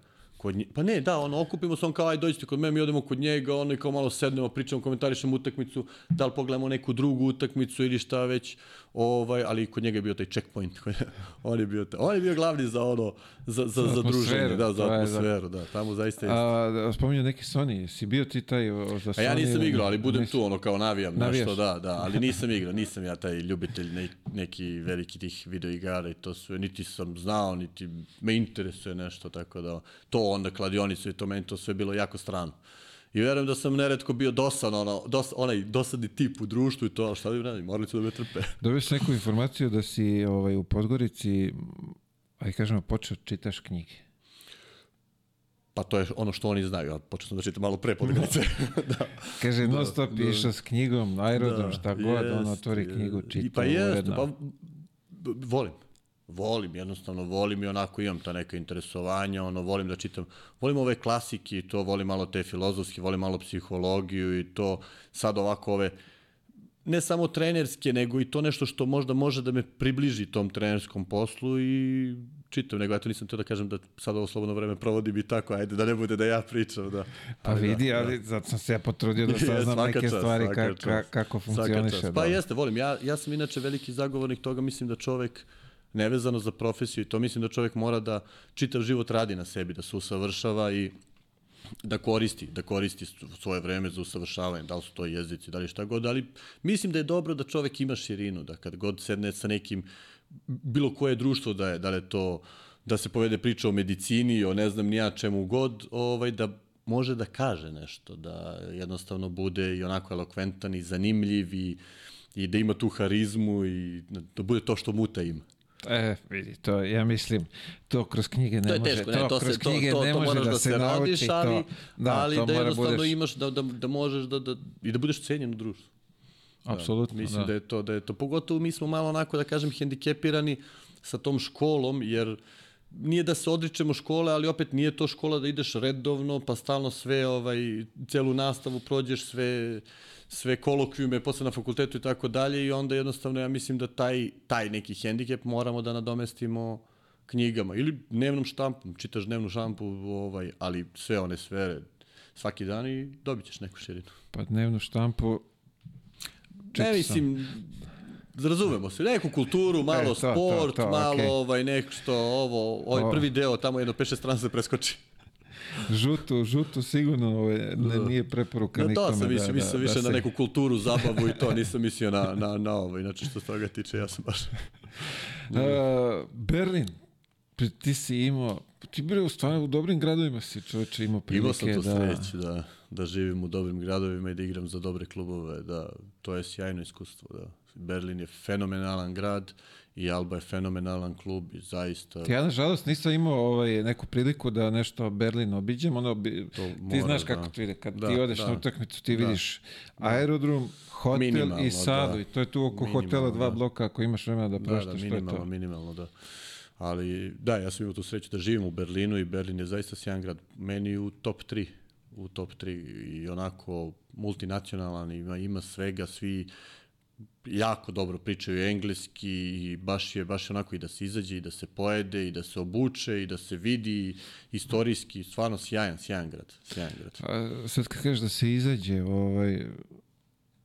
Kod nje, pa ne, da, ono, okupimo se, on kao, aj, dođite kod mene, mi odemo kod njega, ono, i kao malo sednemo, pričamo, komentarišemo utakmicu, da li pogledamo neku drugu utakmicu ili šta već, ovaj, ali kod njega je bio taj checkpoint, on je bio, taj, on je bio glavni za ono, za, za, za, atmosferu, druženje, da, za da. atmosferu, da, tamo zaista je... A, da, spominju neki Sony, si bio ti taj za Sony? A ja nisam igrao, ali budem nisi? tu, ono, kao navijam Navijaš? nešto, da, da, ali nisam igrao, nisam ja taj ljubitelj ne, neki veliki tih videoigara i to sve, niti sam znao, niti me interesuje nešto, tako da, to onda kladionicu i to meni to sve bilo jako strano. I verujem da sam neretko bio dosan, ono, dos, onaj dosadni tip u društvu i to, ali šta da im radim, morali su da me trpe. Dobio sam neku informaciju da si ovaj, u Podgorici, aj kažemo, počeo čitaš knjige. Pa to je ono što oni znaju, ja počeo sam da čitam malo pre podgrice. da. Kaže, non stop da. išao s knjigom, aerodrom, šta god, on jest, otvori knjigu, jest. čita Pa uredno. pa volim. Volim, jednostavno volim i onako imam ta neka interesovanja, ono, volim da čitam, volim ove klasike i to, volim malo te filozofske, volim malo psihologiju i to, sad ovako ove, ne samo trenerske, nego i to nešto što možda može da me približi tom trenerskom poslu i čitam, nego eto nisam teo da kažem da sad ovo slobodno vreme provodim i tako, ajde da ne bude da ja pričam, da. Pa Ali vidi, da, ali zato sam se ja potrudio da saznam neke čast, stvari ka, ka, kako funkcioniše. čast. Da. Pa jeste, volim. Ja, ja sam inače veliki zagovornik toga, mislim da čovek nevezano za profesiju i to mislim da čovek mora da čitav život radi na sebi, da se usavršava i da koristi, da koristi svoje vreme za usavršavanje, da li su to jezici, da li šta god, ali mislim da je dobro da čovek ima širinu, da kad god sedne sa nekim, bilo koje društvo da je, da li je to da se povede priča o medicini, o ne znam nija čemu god, ovaj, da može da kaže nešto, da jednostavno bude i onako elokventan i zanimljiv i, i da ima tu harizmu i da bude to što muta ima. E, vidi, to, ja mislim, to kroz knjige ne to je može, teško, to, ne, to, kroz se, to, knjige to, ne to može da, da se se nauči ali, to. Da, ali to da jednostavno budeš, imaš, da, da, da možeš da, da, i da budeš cenjen u društvu. Apsolutno, da. Mislim da. da je to, da je to, pogotovo mi smo malo onako, da kažem, hendikepirani sa tom školom, jer nije da se odričemo škole, ali opet nije to škola da ideš redovno, pa stalno sve, ovaj, celu nastavu prođeš, sve, sve kolokvijume, posle na fakultetu i tako dalje i onda jednostavno ja mislim da taj, taj neki hendikep moramo da nadomestimo knjigama ili dnevnom štampom, čitaš dnevnu štampu, ovaj, ali sve one sfere svaki dan i dobit ćeš neku širinu. pa dnevnu štampu Ne mislim, razumemo se, neku kulturu, malo E, to, to, sport, to, malo okej. ovaj nešto, ovo, ovaj prvi deo, tamo jedno 5-6 strana se preskoči. Žutu, žutu sigurno ovaj, ne, nije preporuka Na nikome. to sam mislio, da, mislio da, više da na se- neku kulturu, zabavu i to, nisam mislio na, na, na ovo, inače što se toga tiče, ja sam baš... A, Berlin, ti si imao, ti bre u stvarno u dobrim gradovima si čovječe imao prilike Imao sam to da... sreću da, da živim u dobrim gradovima i da igram za dobre klubove, da to je sjajno iskustvo, da. Berlin je fenomenalan grad i Alba je fenomenalan klub i zaista... Ja nažalost nisam imao ovaj, neku priliku da nešto Berlin obiđem, ono bi, To ti mora, znaš kako da. to ide, kad Da, ti odeš da. na utakmicu ti Da. vidiš aerodrom, hotel Minimalno, i sadu da. i to je tu oko Minimalno, hotela dva da. bloka ako imaš vremena da Da, proštaš, da, to je minimalno, to. minimalno, da. Ali, da, ja sam imao tu sreću da živim u Berlinu i Berlin je zaista sjajan grad. Meni u top 3 u top 3 i onako multinacionalan, ima, ima svega, svi jako dobro pričaju engleski i baš je, baš onako i da se izađe i da se pojede i da se obuče i da se vidi istorijski, stvarno sjajan, sjajan grad, sjajan grad. A, sad kad kažeš da se izađe, ovaj,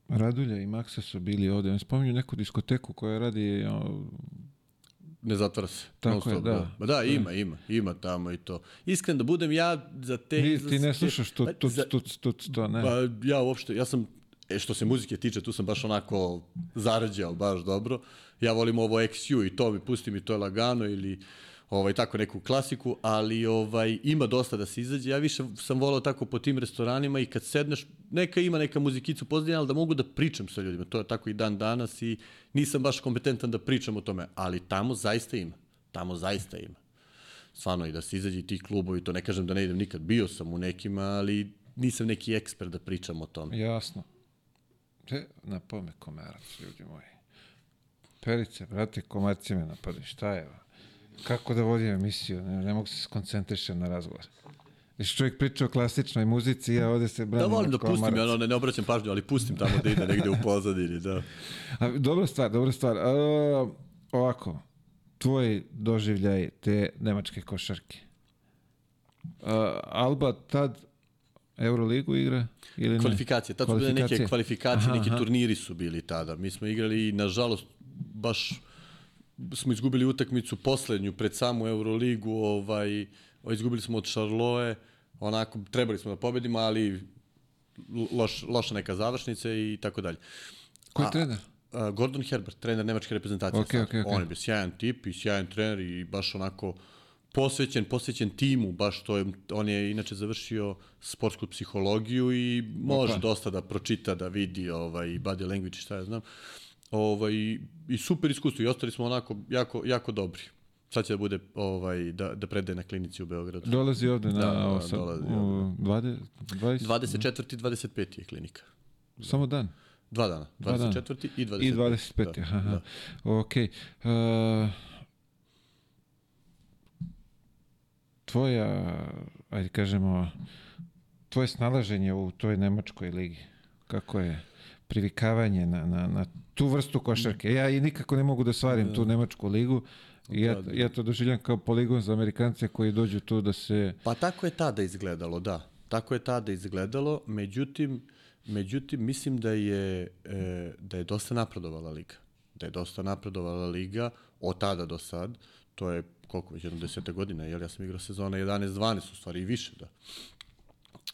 Radulja i Maksa su bili ovde, oni spominju neku diskoteku koja radi o, Ne zatvara se. Tako je, da. Da, Ma da ima, ima, ima tamo i to. Iskren da budem ja za te... Ti, ti ne slušaš tu, tu, tu, to, ne. Pa ja uopšte, ja sam, e, što se muzike tiče, tu sam baš onako zarađao baš dobro. Ja volim ovo XU i to mi pusti mi to je lagano ili ovaj tako neku klasiku, ali ovaj ima dosta da se izađe. Ja više sam volao tako po tim restoranima i kad sedneš, neka ima neka muzikicu pozadnje, ali da mogu da pričam sa ljudima. To je tako i dan danas i nisam baš kompetentan da pričam o tome, ali tamo zaista ima. Tamo zaista ima stvarno i da se izađe ti klubovi, to ne kažem da ne idem nikad, bio sam u nekima, ali nisam neki ekspert da pričam o tome. Jasno. Te, na pome komarac, ljudi moji. Perice, brate, komarci me napadaju. Šta je? Kako da vodim emisiju? Ne, ne mogu se skoncentrišem na razgovor. Više čovjek priča o klasičnoj muzici, ja ovde se Da branim volim da pustim, ja ono, ne, ne obraćam pažnju, ali pustim tamo da ide negde u pozadini, da. A, dobra stvar, dobra stvar. A, ovako, tvoj doživljaj te nemačke košarke. A, Alba tad Euroligu igra? Ili ne? Kvalifikacije, tad su bile neke Kvalifikacije. Aha, neki aha. turniri su bili tada. Mi smo igrali i, nažalost, baš smo izgubili utakmicu poslednju pred samu Euroligu, ovaj, izgubili smo od Charloe, onako, trebali smo da pobedimo, ali loš, loša neka završnica i tako dalje. Ko je A- trener? A, Gordon Herbert, trener nemačke reprezentacije. Sad. okej, okej. On je bio sjajan tip i sjajan trener i baš onako posvećen, posvećen timu, baš to je, on je inače završio sportsku psihologiju i može Opa. dosta da pročita, da vidi ovaj, body language i šta ja znam. Ovaj, I super iskustvo i ostali smo onako jako, jako dobri. Sad će da bude ovaj, da, da predaje na klinici u Beogradu. Dolazi ovde na Da, ovo da, sad, dolazi u 20, 20, 24. i 25. je klinika. samo dan. Dva dana. Dva dana. 24. i 25. I 25. Da, aha, aha. da. Ok. Uh, tvoja, ajde kažemo, tvoje snalaženje u toj nemačkoj ligi, kako je privikavanje na, na, na tu vrstu košarke? Ja i nikako ne mogu da svarim tu nemačku ligu. I ja, Da, da. ja to doživljam kao poligon za Amerikance koji dođu tu da se... Pa tako je tada izgledalo, da. Tako je tada izgledalo, međutim, međutim mislim da je, e, da je dosta napredovala liga. Da je dosta napredovala liga od tada do sad. To je koliko već jedno desete godina, jer ja sam igrao sezona 11-12 u stvari i više, da.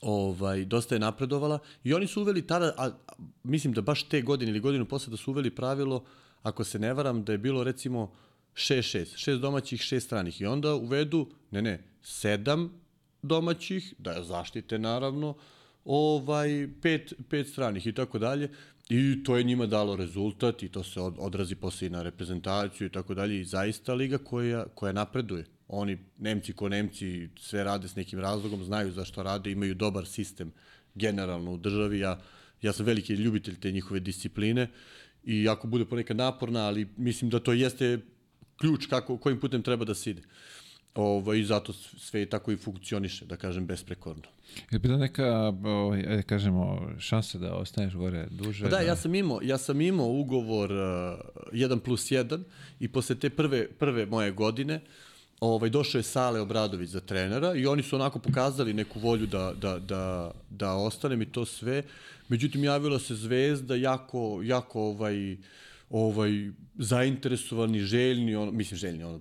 ovaj, dosta je napredovala i oni su uveli tada, a, a, mislim da baš te godine ili godinu posle da su uveli pravilo, ako se ne varam, da je bilo recimo 6-6, šest domaćih, šest stranih i onda uvedu, ne ne, sedam domaćih, da zaštite naravno, ovaj pet, pet stranih i tako dalje. I to je njima dalo rezultat i to se odrazi posle i na reprezentaciju i tako dalje i zaista liga koja, koja napreduje. Oni, Nemci ko Nemci, sve rade s nekim razlogom, znaju zašto rade, imaju dobar sistem generalno u državi. Ja, ja sam veliki ljubitelj te njihove discipline i ako bude ponekad naporna, ali mislim da to jeste ključ kako, kojim putem treba da se ide. Ovo, I zato sve tako i funkcioniše, da kažem, besprekorno. Je bila neka, ovaj, ajde kažemo, šansa da ostaneš gore duže? Pa da, da, ja sam imao, ja sam imao ugovor uh, 1 plus 1 i posle te prve, prve moje godine ovaj, došao je Sale Obradović za trenera i oni su onako pokazali neku volju da, da, da, da ostanem i to sve. Međutim, javila se Zvezda jako, jako ovaj, ovaj, zainteresovani, željni, on, mislim željni, on, uh,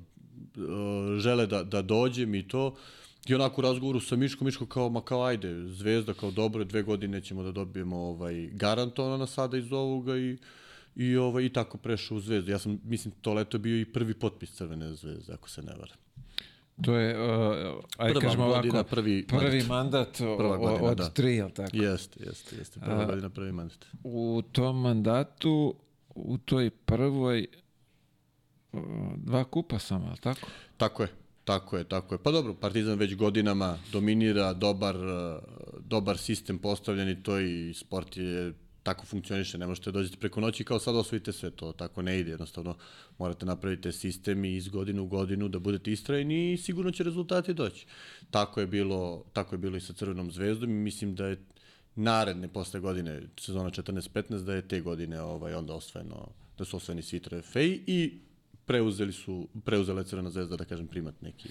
žele da, da dođem i to. I onako u razgovoru sa Miškom, Miško kao, ma kao ajde, Zvezda kao dobro, dve godine ćemo da dobijemo ovaj, garantona na sada iz ovoga i i ovaj i tako prešao u Zvezdu. Ja sam mislim to leto bio i prvi potpis Crvene zvezde, ako se ne varam. To je, uh, aj Prva kažemo ovako, prvi, prvi mandat, mandat Prva godina, od da. tri, jel tako? Jeste, jeste, jeste. Prva uh, godina, prvi mandat. U tom mandatu, u toj prvoj, dva kupa samo, jel tako? Tako je. Tako je, tako je. Pa dobro, Partizan već godinama dominira, dobar, dobar sistem postavljen i to i sport je tako funkcioniše, ne možete dođete preko noći kao sad osvojite sve to, tako ne ide, jednostavno morate napraviti sistem i iz godine u godinu da budete istrajni i sigurno će rezultati doći. Tako je bilo, tako je bilo i sa Crvenom zvezdom i mislim da je naredne posle godine, sezona 14-15, da je te godine ovaj, onda osvojeno, da su osvojeni svi trofeji i preuzeli su, preuzela je Crvena zvezda, da kažem, primat neki.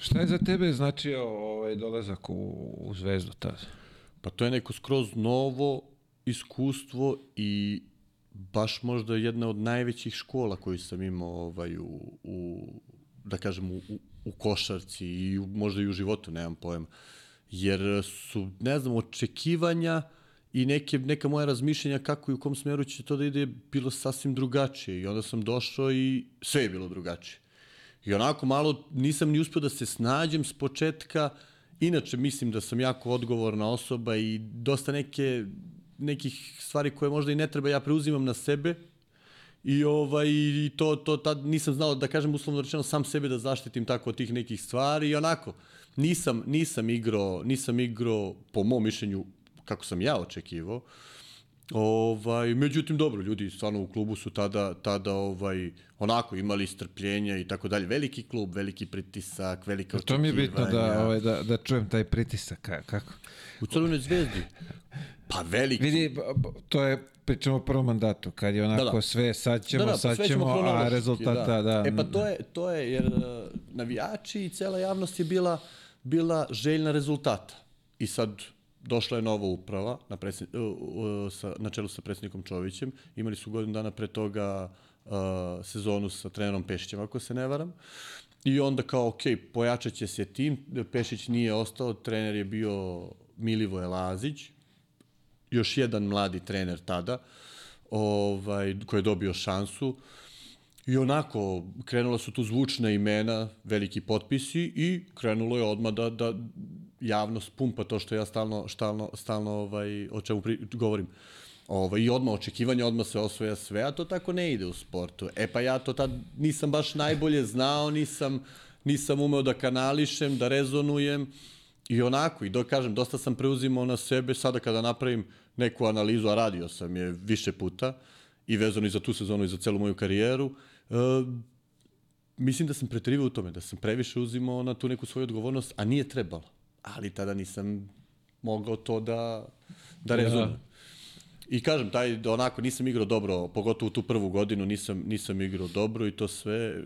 Šta je za tebe značio ovaj dolazak u, u zvezdu tada? Pa to je neko skroz novo iskustvo i baš možda jedna od najvećih škola koju sam imao ovaj, u, u da kažem, u, u košarci i možda i u životu, nemam pojma. Jer su, ne znam, očekivanja i neke, neka moja razmišljenja kako i u kom smeru će to da ide bilo sasvim drugačije. I onda sam došao i sve je bilo drugačije. I onako malo nisam ni uspio da se snađem s početka, Inače, mislim da sam jako odgovorna osoba i dosta neke nekih stvari koje možda i ne treba ja preuzimam na sebe i ovaj i to to tad nisam znao da kažem uslovno rečeno sam sebe da zaštitim tako od tih nekih stvari i onako nisam nisam igrao nisam igrao po mom mišljenju kako sam ja očekivao Ovaj, međutim, dobro, ljudi stvarno u klubu su tada, tada ovaj, onako imali strpljenja i tako dalje. Veliki klub, veliki pritisak, velika očekivanja. To mi je bitno da, ovaj, da, da čujem taj pritisak. Kako? U Crvenoj zvezdi. Pa veliki. Vidi, to je pričamo o prvom mandatu, kad je onako da, da. sve sad ćemo, da, da, sad ćemo, a rezultata, da. da. E pa to je, to je jer uh, navijači i cela javnost je bila, bila željna rezultata. I sad došla je nova uprava na, predsjed, uh, uh, sa, na čelu sa predsjednikom Čovićem. Imali su godinu dana pre toga uh, sezonu sa trenerom Pešićem, ako se ne varam. I onda kao, ok, pojačat će se tim, Pešić nije ostao, trener je bio Milivoje Lazić, još jedan mladi trener tada, ovaj, koji je dobio šansu. I onako, krenula su tu zvučna imena, veliki potpisi i krenulo je odmah da, da javnost pumpa to što ja stalno, stalno, stalno ovaj, o čemu pri, govorim. Ovaj, I odmah očekivanje, odmah se osvoja sve, a to tako ne ide u sportu. E pa ja to tad nisam baš najbolje znao, nisam, nisam umeo da kanališem, da rezonujem. I onako, i da kažem, dosta sam preuzimao na sebe, sada kada napravim neku analizu, a radio sam je više puta, i vezano i za tu sezonu i za celu moju karijeru, uh, mislim da sam preterivao u tome, da sam previše uzimao na tu neku svoju odgovornost, a nije trebalo. Ali tada nisam mogao to da, da rezumem. Ja. I kažem, taj, onako, nisam igrao dobro, pogotovo tu prvu godinu nisam, nisam igrao dobro i to sve,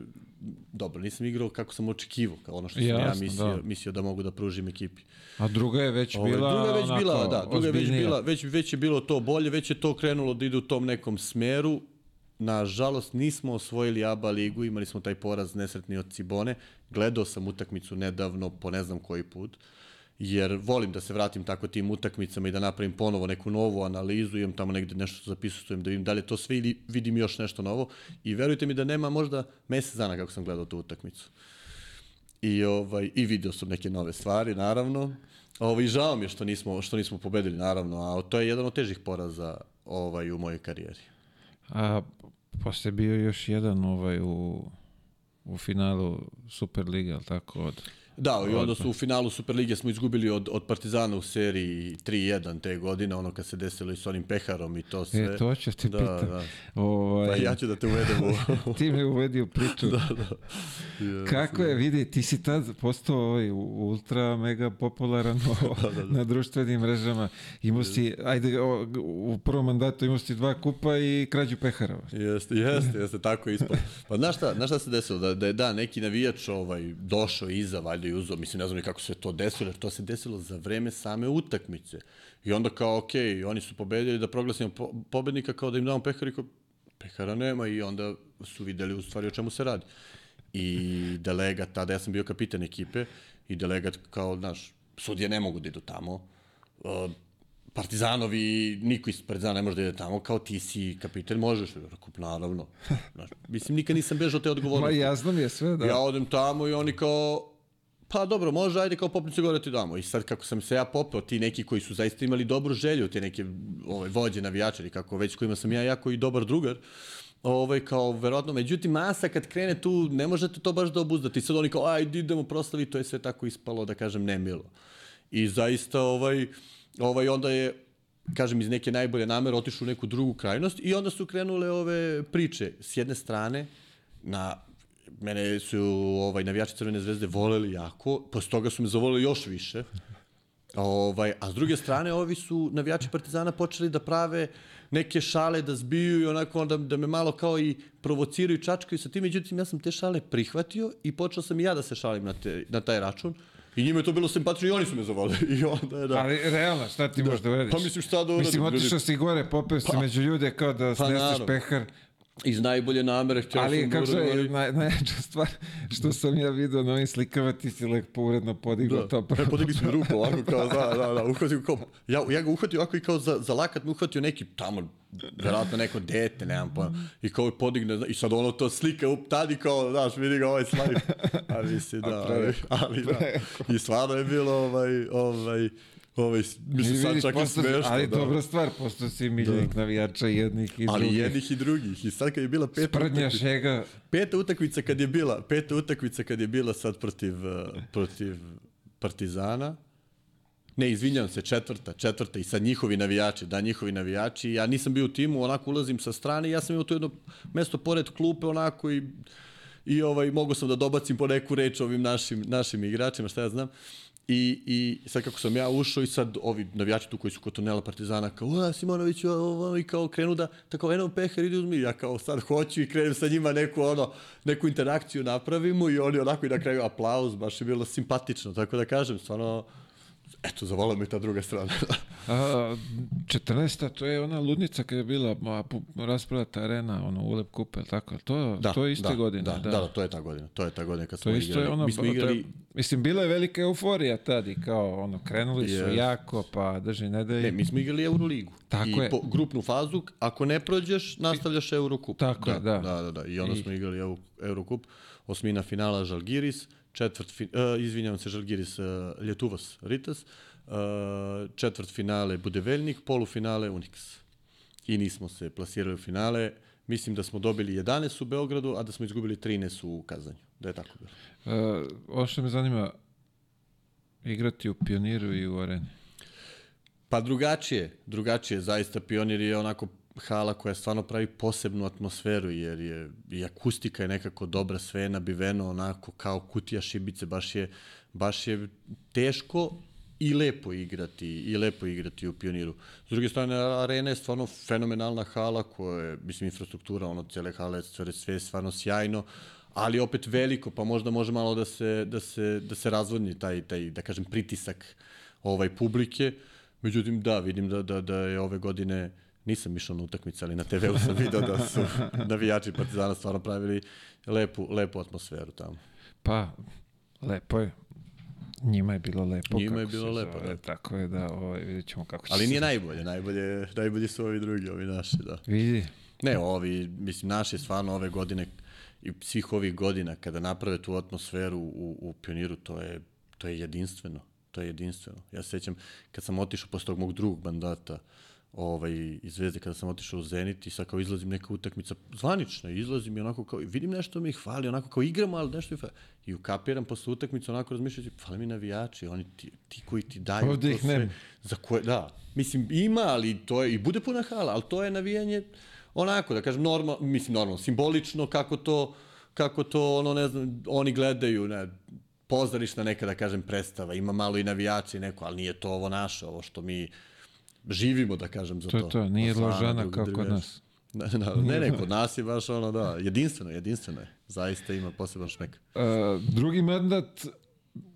dobro, nisam igrao kako sam očekivao, kao ono što sam Jasno, ja mislio da. mislio da mogu da pružim ekipi. A druga je već Ove, bila druga je već onako, bila, da, druga je već bila, već, već je bilo to bolje, već je to krenulo da ide u tom nekom smeru. Nažalost, nismo osvojili ABA ligu, imali smo taj poraz nesretni od Cibone. Gledao sam utakmicu nedavno, po ne znam koji put. jer volim da se vratim tako tim utakmicama i da napravim ponovo neku novu analizu, imam tamo negde nešto zapisujem da vidim da li je to sve ili vidim još nešto novo i verujte mi da nema možda mesec dana kako sam gledao tu utakmicu. I, ovaj, i video sam neke nove stvari, naravno. Ovaj, žao mi je što nismo, što nismo pobedili, naravno, a to je jedan od težih poraza ovaj, u mojoj karijeri. A posle bio još jedan ovaj u, u finalu Superliga, ali tako, od Da, i onda su u finalu Superlige smo izgubili od, od Partizana u seriji 3-1 te godine, ono kad se desilo i s onim peharom i to sve. E, to ću ti da, pitam. Da. Ovaj, Pa ja ću da te uvedem u... ti me uvedi u priču. da, da. Kako je, vidi, ti si tad postao ovaj ultra mega popularan da, da, da. na društvenim mrežama. Imao si, ajde, o, u prvom mandatu imao si dva kupa i krađu pehara. Jeste, jeste, jeste, tako ispod. Pa znaš šta, znaš šta se desilo? Da, da je da, neki navijač ovaj, došao iza, valjda i uzao, mislim, ne znam ni kako se to desilo, jer to se desilo za vreme same utakmice. I onda kao, ok, oni su pobedili da proglasimo po, pobednika kao da im damo pehar i kao, pehara nema i onda su videli u stvari o čemu se radi. I delegat, tada ja sam bio kapitan ekipe, i delegat kao, znaš, sudije ne mogu da idu tamo, uh, Partizanovi, niko iz Partizana ne može da ide tamo, kao ti si kapitan, možeš, rekao, naravno. Znaš, mislim, nikad nisam bežao te odgovornosti. Ma jasno mi je sve, da. Ja odem tamo i oni kao, pa dobro, može, ajde kao popnice gore ti damo. I sad kako sam se ja popeo, ti neki koji su zaista imali dobru želju, te neke ovaj, vođe, navijačari, kako već kojima sam ja jako i dobar drugar, ovaj, kao, verovatno, međutim, masa kad krene tu, ne možete to baš da obuzdati. Sad oni kao, ajde, idemo proslavi, to je sve tako ispalo, da kažem, nemilo. I zaista, ovaj, ovaj, onda je, kažem, iz neke najbolje namere otišao u neku drugu krajnost i onda su krenule ove priče. S jedne strane, na mene su ovaj navijači Crvene zvezde voleli jako, posle toga su me zavoleli još više. Ovaj, a s druge strane, ovi su navijači Partizana počeli da prave neke šale, da zbiju i onako da, da me malo kao i provociraju, čačkaju sa tim. Međutim, ja sam te šale prihvatio i počeo sam i ja da se šalim na, te, na taj račun. I njima je to bilo simpatično i oni su me zavolili. I onda je da. Ali realno, šta ti da. možeš da uradiš? Pa mislim šta da uradim? Mislim, otišao si gore, popeo si pa, među ljude kao da pa, sneseš pehar. Iz najbolje namere htio ali, sam kako je, naj, najjača stvar što sam ja vidio na ovim slikama, ti si lepo uredno podigao da. to prvo. E, podigli smo ruku ovako kao, da, da, da, uhvatio kao, ja, ja ga uhvatio ovako i kao za, za lakat me uhvatio neki tamo, verovatno neko dete, nemam pojma, i kao podigne, i sad ono to slika up tadi kao, znaš, vidi ga ovaj slajd, a mislim, da, ali, ali da, i stvarno je bilo ovaj, ovaj, Ovaj, mislim, sad čak i smešno. Ali da. dobra stvar, posto si miljenik da. navijača jednih i ali drugih. Ali jednih i drugih. I sad kad je bila peta Sprdnja utakmica, šega. Peta utakmica kad je bila, peta utakmica kad je bila sad protiv, protiv Partizana, Ne, izvinjam se, četvrta, četvrta i sad njihovi navijači, da, njihovi navijači. Ja nisam bio u timu, onako ulazim sa strane ja sam imao tu jedno mesto pored klupe, onako i, i ovaj, mogu sam da dobacim po neku reč ovim našim, našim igračima, šta ja znam. I, I sad kako sam ja ušao i sad ovi navijači tu koji su kod tunela Partizana kao, a Simonović, i kao krenu da, tako eno pehar idi uzmi, ja kao sad hoću i krenem sa njima neku, ono, neku interakciju napravimo. I oni onako i na kraju aplauz, baš je bilo simpatično, tako da kažem, stvarno, eto, zavolao me ta druga strana. A, 14. to je ona ludnica kada je bila rasprodata arena, ono, Ulep Kupe, tako? To, da, to je iste da, godine. Da, da, da, to je ta godina. To je ta godina kad to smo isto igrali. Je ona, Mi smo igrali... je, mislim, bila je velika euforija tad i kao, ono, krenuli su yes. jako, pa drži nedelje. Ne, mi smo igrali Euroligu. Tako I je. po grupnu fazu, ako ne prođeš, nastavljaš Eurocup. Tako da, je, da. Da, da, da. I onda I... smo igrali Eurocup, osmina finala Žalgiris, četvrt, fin, uh, izvinjavam se, Žalgiris, uh, Ljetuvas, Ritas, uh, četvrt finale Budeveljnik, polufinale Unix. I nismo se plasirali u finale. Mislim da smo dobili 11 u Beogradu, a da smo izgubili 13 u Kazanju. Da je tako bilo. Uh, ovo što me zanima, igrati u Pioniru i u Areni? Pa drugačije, drugačije. Zaista Pionir je onako hala koja stvarno pravi posebnu atmosferu, jer je i akustika je nekako dobra, sve je nabiveno onako kao kutija šibice, baš je, baš je teško i lepo igrati i lepo igrati u Pioniru. S druge strane arena je stvarno fenomenalna hala koja je mislim infrastruktura ono cele hale sve sve stvarno sjajno ali opet veliko pa možda može malo da se da se da se razvodni taj taj da kažem pritisak ovaj publike. Međutim da vidim da da da je ove godine nisam išao na utakmice, ali na TV-u sam video da su navijači Partizana stvarno pravili lepu, lepu atmosferu tamo. Pa, lepo je. Njima je bilo lepo. Njima je bilo se lepo, zove, da. Tako je da, ovaj, vidjet ćemo kako će Ali se- nije najbolje, najbolje, najbolji su ovi drugi, ovi naši, da. Vidi, Ne, ovi, mislim, naši stvarno ove godine i svih ovih godina kada naprave tu atmosferu u, u Pioniru, to je, to je jedinstveno. To je jedinstveno. Ja se sećam kad sam otišao posle tog mog drugog mandata ovaj, iz Zvezde, kada sam otišao u Zenit i sad kao izlazim neka utakmica zvanična, izlazim i onako kao, vidim nešto mi hvali, onako kao igramo, ali nešto mi hvali. I ukapiram posle utakmice, onako razmišljajući, fali mi navijači, oni ti, ti koji ti daju Ovde to ih sve. Za koje, da. Mislim, ima, ali to je, i bude puna hala, ali to je navijanje onako, da kažem, normal, mislim, normalno, simbolično, kako to, kako to, ono, ne znam, oni gledaju, ne, pozorišna neka, da kažem, predstava, ima malo i navijači neko, ali nije to ovo naše, ovo što mi živimo, da kažem, za to to. je to, nije ložana kao kod nas. Da, da, ne, ne, kod nas je baš ono, da, jedinstveno, jedinstveno je. Zaista ima poseban šmek. Uh, drugi mandat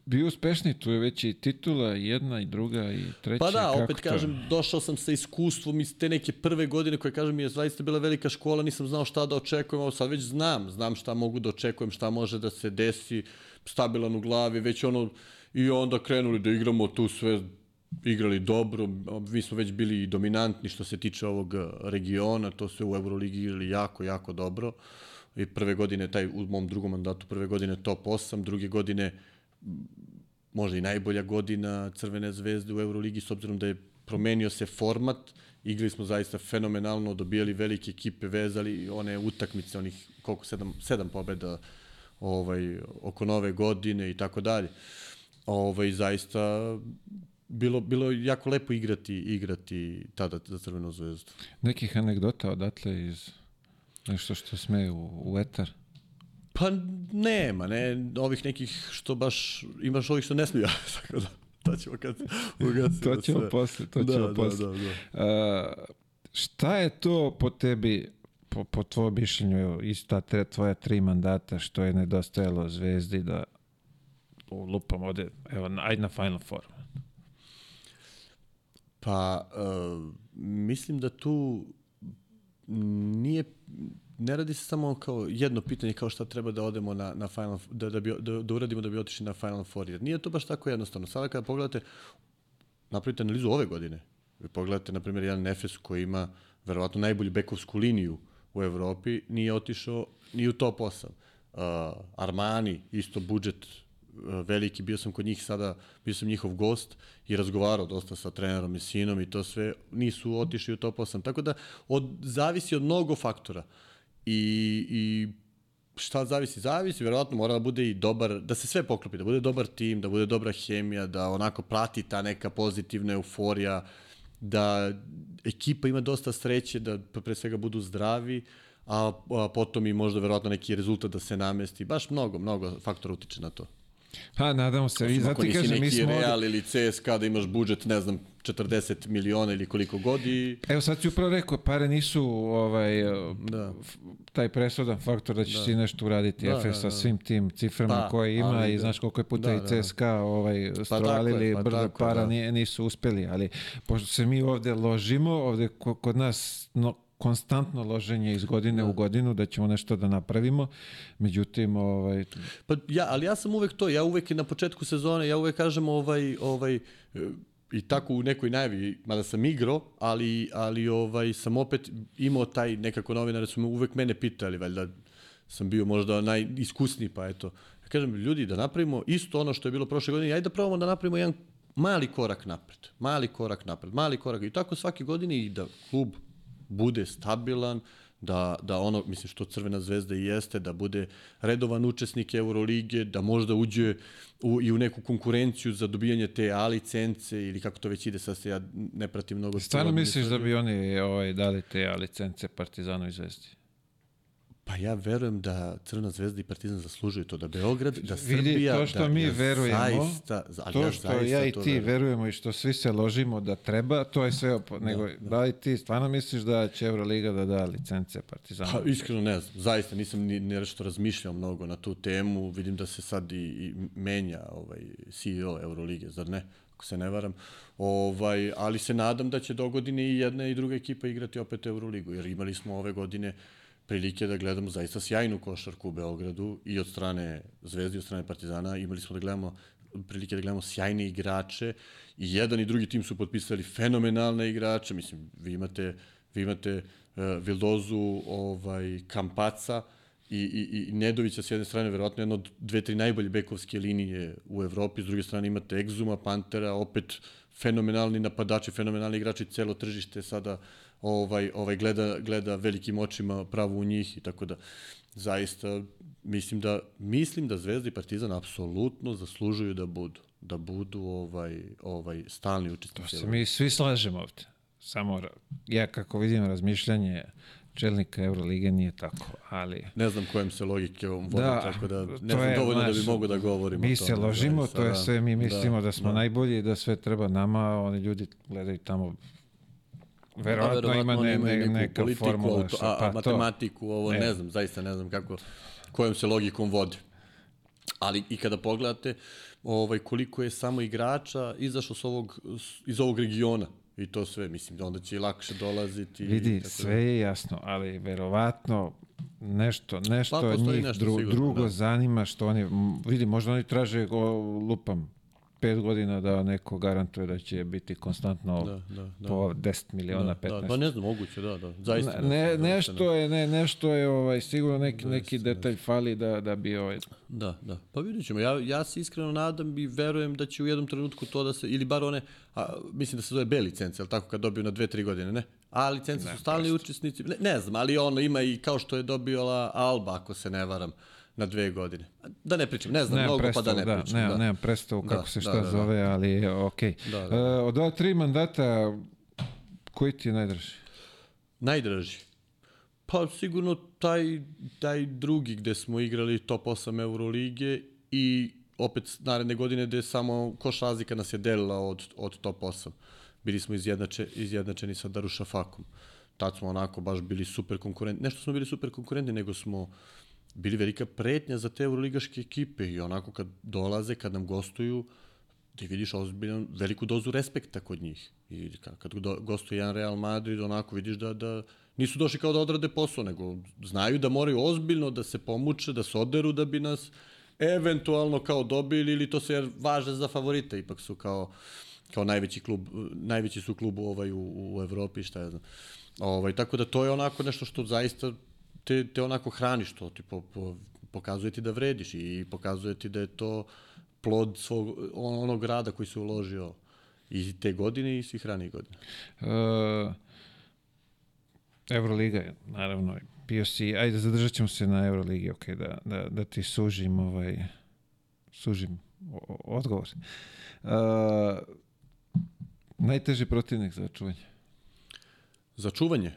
bio uspešni, tu je već i titula, jedna i druga i treća. Pa da, kako opet to? kažem, došao sam sa iskustvom iz te neke prve godine koje, kažem, je zaista bila velika škola, nisam znao šta da očekujem, ovo sad već znam, znam šta mogu da očekujem, šta može da se desi, stabilan u glavi, već ono, i onda krenuli da igramo tu sve, igrali dobro, mi smo već bili dominantni što se tiče ovog eh, regiona, to se u Euroligi igrali jako, jako dobro. I prve godine, taj u mom drugom mandatu, prve godine top 8, druge godine možda i najbolja godina Crvene zvezde u Euroligi s obzirom da je promenio se format, igrali smo zaista fenomenalno, dobijali velike ekipe, vezali one utakmice, onih koliko, sedam, sedam pobeda ovaj, oko nove godine i tako dalje. Ovaj, zaista bilo, bilo jako lepo igrati, igrati tada za Crvenu zvezdu. Nekih anegdota odatle iz nešto što sme u, u etar. Pa nema, ne, ovih nekih što baš, imaš ovih što ne smiju, tako da, to ćemo kad ugasimo To ćemo sve. posle, to da, ćemo da, posle. Da, da. Uh, šta je to po tebi, po, po tvojom mišljenju, ista tre, tvoja tri mandata, što je nedostajalo Zvezdi da lupam ovde, evo, ajde na Final Four. Pa, uh, mislim da tu nije, ne radi se samo kao jedno pitanje kao šta treba da odemo na, na Final, da, da, bi, da, da uradimo da bi otišli na Final Four, jer nije to baš tako jednostavno. Sada kada pogledate, napravite analizu ove godine, vi pogledate, na primjer, jedan Nefes koji ima verovatno najbolju bekovsku liniju u Evropi, nije otišao ni u top 8. Uh, Armani, isto budžet veliki, bio sam kod njih sada, bio sam njihov gost i razgovarao dosta sa trenerom i sinom i to sve, nisu otišli u top 8. Tako da od, zavisi od mnogo faktora. I, i šta zavisi? Zavisi, verovatno mora da bude i dobar, da se sve poklopi, da bude dobar tim, da bude dobra hemija, da onako prati ta neka pozitivna euforija, da ekipa ima dosta sreće, da pre svega budu zdravi, a, a potom i možda verovatno neki rezultat da se namesti. Baš mnogo, mnogo faktora utiče na to. Ha, nadamo se. I Osim zato ti kažem, mi smo ovde- Real ili CSKA da imaš budžet, ne znam, 40 miliona ili koliko god i... Evo sad si upravo rekao, pare nisu ovaj, Da. taj presudan faktor da ćeš da. ti nešto uraditi Da, da, da, sa da. svim tim ciframa Pa, koje ima ali i da. znaš koliko je puta Da, i da, da. CSKA ovaj, tako strovalili pa brdo tako para, da. nisu uspeli, ali pošto se mi ovde ložimo, ovde ko- kod nas no, konstantno loženje iz godine Da. u godinu da ćemo nešto da napravimo, međutim, ovaj, Pa ja, ali ja sam uvek to, ja uvek na početku sezone, ja uvek kažem ovaj, ovaj, i tako u nekoj najavi, mada sam igrao, ali, ali ovaj, sam opet imao taj, nekako novinare su me uvek mene pitali, valjda sam bio možda najiskusniji, pa eto. Ja kažem, ljudi, da napravimo isto ono što je bilo prošle godine, ajde da probamo da napravimo jedan mali korak napred, mali korak napred, mali korak. I tako svake godine i da klub bude stabilan, da, da ono, mislim što Crvena zvezda i jeste, da bude redovan učesnik Eurolige, da možda uđe u, i u neku konkurenciju za dobijanje te A licence ili kako to već ide, sad se ja ne pratim mnogo. stvarno misliš da bi oni ovaj, dali te A licence Partizanu i Zvezdi? Pa ja verujem da Crvena zvezda i Partizan zaslužuju to, da Beograd, da Vidi, Srbija, to što da, mi ja verujemo, zaista, ali to ja što ja i ti verujem. verujemo i što svi se ložimo da treba, to je sve opo... nego da li ti stvarno misliš da će Euroliga da da licence Partizanu? Pa iskreno ne znam, zaista nisam ni nešto razmišljao mnogo na tu temu, vidim da se sad i, i menja ovaj CEO Eurolige, zar ne? Ako se ne varam. Ovaj, ali se nadam da će do godine i jedna i druga ekipa igrati opet Euroligu, jer imali smo ove godine prilike da gledamo zaista sjajnu košarku u Beogradu i od strane Zvezde i od strane Partizana. Imali smo da gledamo prilike da gledamo sjajne igrače i jedan i drugi tim su potpisali fenomenalne igrače. Mislim, vi imate, vi imate uh, Vildozu, ovaj, Kampaca, i, i, i Nedovića s jedne strane, verovatno jedno od dve, tri najbolje bekovske linije u Evropi, s druge strane imate Egzuma, Pantera, opet fenomenalni napadači, fenomenalni igrači, celo tržište sada ovaj, ovaj gleda, gleda velikim očima pravo u njih i tako da zaista mislim da mislim da Zvezda i Partizan apsolutno zaslužuju da budu da budu ovaj ovaj stalni učesnici. To se mi svi slažemo ovde. Samo ja kako vidim razmišljanje čelnika Eurolige nije tako, ali... Ne znam kojem se logike on vodi, da, tako da ne znam je, dovoljno naš, da bi mogo da govorimo Mi se ložimo, to je sve, mi mislimo da, da smo da. najbolji i da sve treba nama, oni ljudi gledaju tamo Verovatno, verovatno ima ne, ne, neka politiku, formula. Auto, a, pa matematiku, ovo ne. ne znam, zaista ne znam kako, kojom se logikom vodi. Ali i kada pogledate ovaj, koliko je samo igrača izašlo s ovog, iz ovog regiona, I to sve, mislim, da onda će i lakše dolaziti. Vidi, tako sve da. je jasno, ali verovatno nešto, nešto pa, njih nešto dru, sigurno, drugo da. zanima što oni, vidi, možda oni traže, go, lupam, pet godina da neko garantuje da će biti konstantno da, da, da. po 10 miliona, da, 15. Da, pa ne znam, moguće, da, da. Zaista. Ne, ne, nešto je, ne, nešto je ovaj sigurno neki Zaista, neki detalj fali da da bi ovaj Da, da. Pa videćemo. Ja ja se iskreno nadam i verujem da će u jednom trenutku to da se ili bar one a, mislim da se zove B licence, al tako kad dobiju na 2-3 godine, ne? A licence su stalni prosto. učesnici. Ne, ne znam, ali ono ima i kao što je dobila Alba ako se ne varam na dve godine. Da ne pričam, ne znam ne, mnogo predstav, pa da ne da, pričam. Ne, da. Nemam predstavu kako da, se šta da, da, zove, da. ali je okej. Okay. Da, da. Uh, od ova tri mandata, koji ti je najdraži? Najdraži? Pa sigurno taj, taj drugi gde smo igrali top 8 Euroligije i opet naredne godine gde samo koš razlika nas je delila od, od top 8. Bili smo izjednače, izjednačeni sa Daruša Fakom. Tad smo onako baš bili super konkurentni. Nešto smo bili super konkurentni, nego smo bili velika pretnja za te euroligaške ekipe i onako kad dolaze, kad nam gostuju, ti vidiš ozbiljno veliku dozu respekta kod njih. I kad gostuje jedan Real Madrid, onako vidiš da, da nisu došli kao da odrade posao, nego znaju da moraju ozbiljno da se pomuče, da se oderu da bi nas eventualno kao dobili ili to se važe za favorite, ipak su kao kao najveći klub, najveći su klub ovaj u, u Evropi, šta ja znam. Ovaj, tako da to je onako nešto što zaista te, te onako hraniš to, ti po, po, pokazuje ti da vrediš i pokazuje ti da je to plod svog, onog rada koji se uložio i te godine i svih ranih godina. Uh, Euroliga je, naravno, bio si, ajde zadržat ćemo se na Euroligi, ok, da, da, da ti sužim, ovaj, sužim odgovor. Uh, najteži protivnik za čuvanje? Za čuvanje?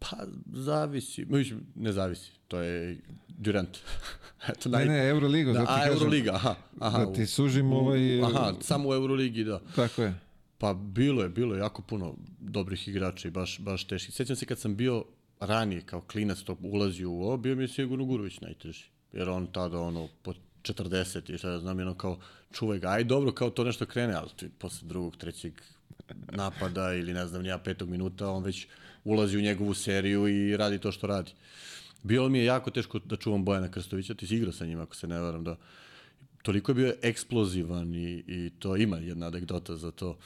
Pa, zavisi. Mislim, ne zavisi. To je Durant. Eto, naj... Ne, ne, Euroliga. Da, a, Euroliga, aha. aha da ti sužim ovaj... Aha, samo u Euroligi, da. Tako je. Pa bilo je, bilo je jako puno dobrih igrača i baš, baš teški. Sjećam se kad sam bio ranije kao klinac to ulazio u ovo, bio mi je sigurno Gurović najteži. Jer on tada ono po 40 i šta ja znam, ono kao čuvaj ga, aj dobro kao to nešto krene, ali posle drugog, trećeg napada ili ne znam, nija petog minuta, on već ulazi u njegovu seriju i radi to što radi. Bilo mi je jako teško da čuvam Bojana Krstovića, ti si igrao sa njim ako se ne varam, da toliko je bio eksplozivan i, i to ima jedna anegdota za to.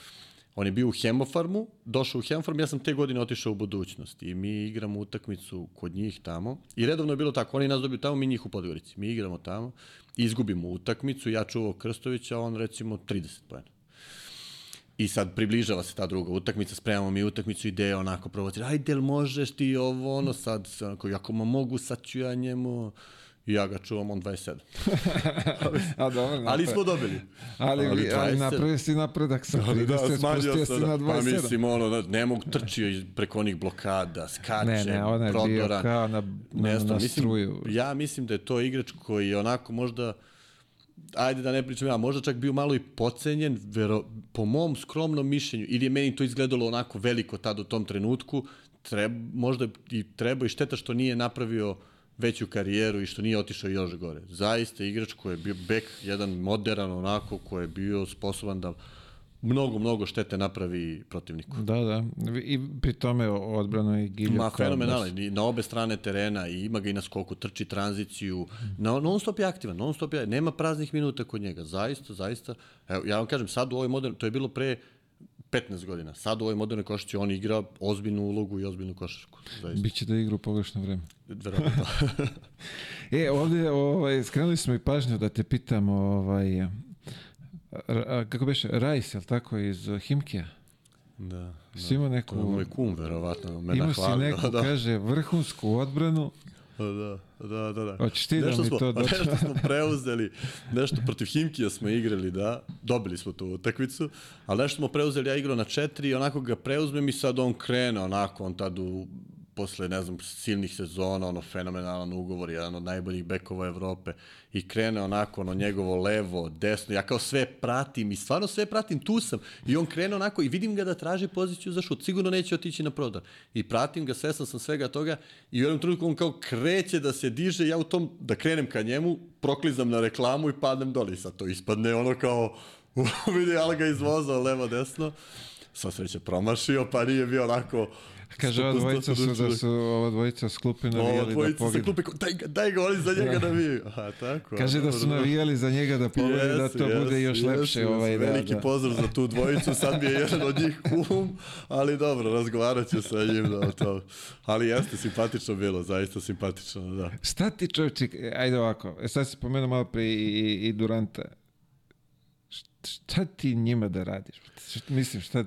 On je bio u Hemofarmu, došao u Hemofarm, ja sam te godine otišao u budućnost i mi igramo utakmicu kod njih tamo i redovno je bilo tako, oni nas dobiju tamo, mi njih u Podgorici. Mi igramo tamo, izgubimo utakmicu, ja čuvao Krstovića, on recimo 30 pojena. I sad približava se ta druga utakmica, spremamo mi utakmicu, ide onako provocira, ajde, jel možeš ti ovo, ono, sad, onako, ako ma mogu, sad ću ja njemu, i ja ga čuvam, on 27. A dobro, ali smo dobili. Ali, ali, ali napravio si napredak sa 30, da, spustio si na 27. Pa mislim, ono, ne mogu trčio preko onih blokada, skače, ne, ne, ona je prodoran. bio kao na, na, na, na struju. Mislim, ja mislim da je to igrač koji onako možda ajde da ne pričam ja, možda čak bio malo i pocenjen, vero, po mom skromnom mišljenju, ili je meni to izgledalo onako veliko tad u tom trenutku, treba, možda i treba i šteta što nije napravio veću karijeru i što nije otišao još gore. Zaista igrač koji je bio bek, jedan modern onako, koji je bio sposoban da mnogo, mnogo štete napravi protivniku. Da, da. I pri tome odbrano i Gilja. Ma, fenomenalan. I na obe strane terena i ima ga i na skoku, trči tranziciju. Na, non stop je aktivan, non stop je, nema praznih minuta kod njega. Zaista, zaista. Evo, ja vam kažem, sad u ovoj modern, to je bilo pre 15 godina. Sad u ovoj modernoj košarci on igra ozbiljnu ulogu i ozbiljnu košarku. Zaista. Biće da igra u pogrešno vreme. Verovatno. e, ovde ovaj, skrenuli smo i pažnju da te pitam, ovaj, kako beše, Rajs, je tako, iz Himkija? da. da. Imao neku... To je moj kum, verovatno. Me Imao si neku, da. kaže, vrhunsku odbranu. Da, da, da, da. Hoćeš ti da nešto mi smo, to dođe? Nešto smo preuzeli, nešto protiv Himkija smo igrali, da, dobili smo tu utakmicu, ali nešto smo preuzeli, ja igrao na četiri onako ga preuzmem i sad on krene onako, on tad u, posle, ne znam, silnih sezona, ono, fenomenalan ugovor, jedan od najboljih bekova Evrope i krene onako, ono, njegovo levo, desno, ja kao sve pratim i stvarno sve pratim, tu sam. I on krene onako i vidim ga da traži poziciju za šut, sigurno neće otići na prodar i pratim ga, svestan sam svega toga i u jednom trenutku on kao kreće da se diže, ja u tom, da krenem ka njemu, proklizam na reklamu i padnem dole i sad to ispadne ono kao, vidi, ali ga izvozao levo, desno, sa sreće promašio, pa nije bio onako Kaže, ova dvojica su da su ova dvojica s klupe navijali da dvojica sa poginu. klupe, daj, daj ga, oni za njega da vi. Aha, tako. Kaže da su navijali za njega da pogledaju da Jesu, to bude još jesu, lepše. ovaj, da, Veliki da. pozdrav za tu dvojicu, sad mi je jedan od njih kum, ali dobro, razgovarat ću sa njim da o to. Ali jeste simpatično bilo, zaista simpatično, da. Šta ti čovječe, ajde ovako, e, sad si pomenuo malo pre i, i, i Duranta. Št- Šta ti njima da radiš? Šta- Mislim, šta,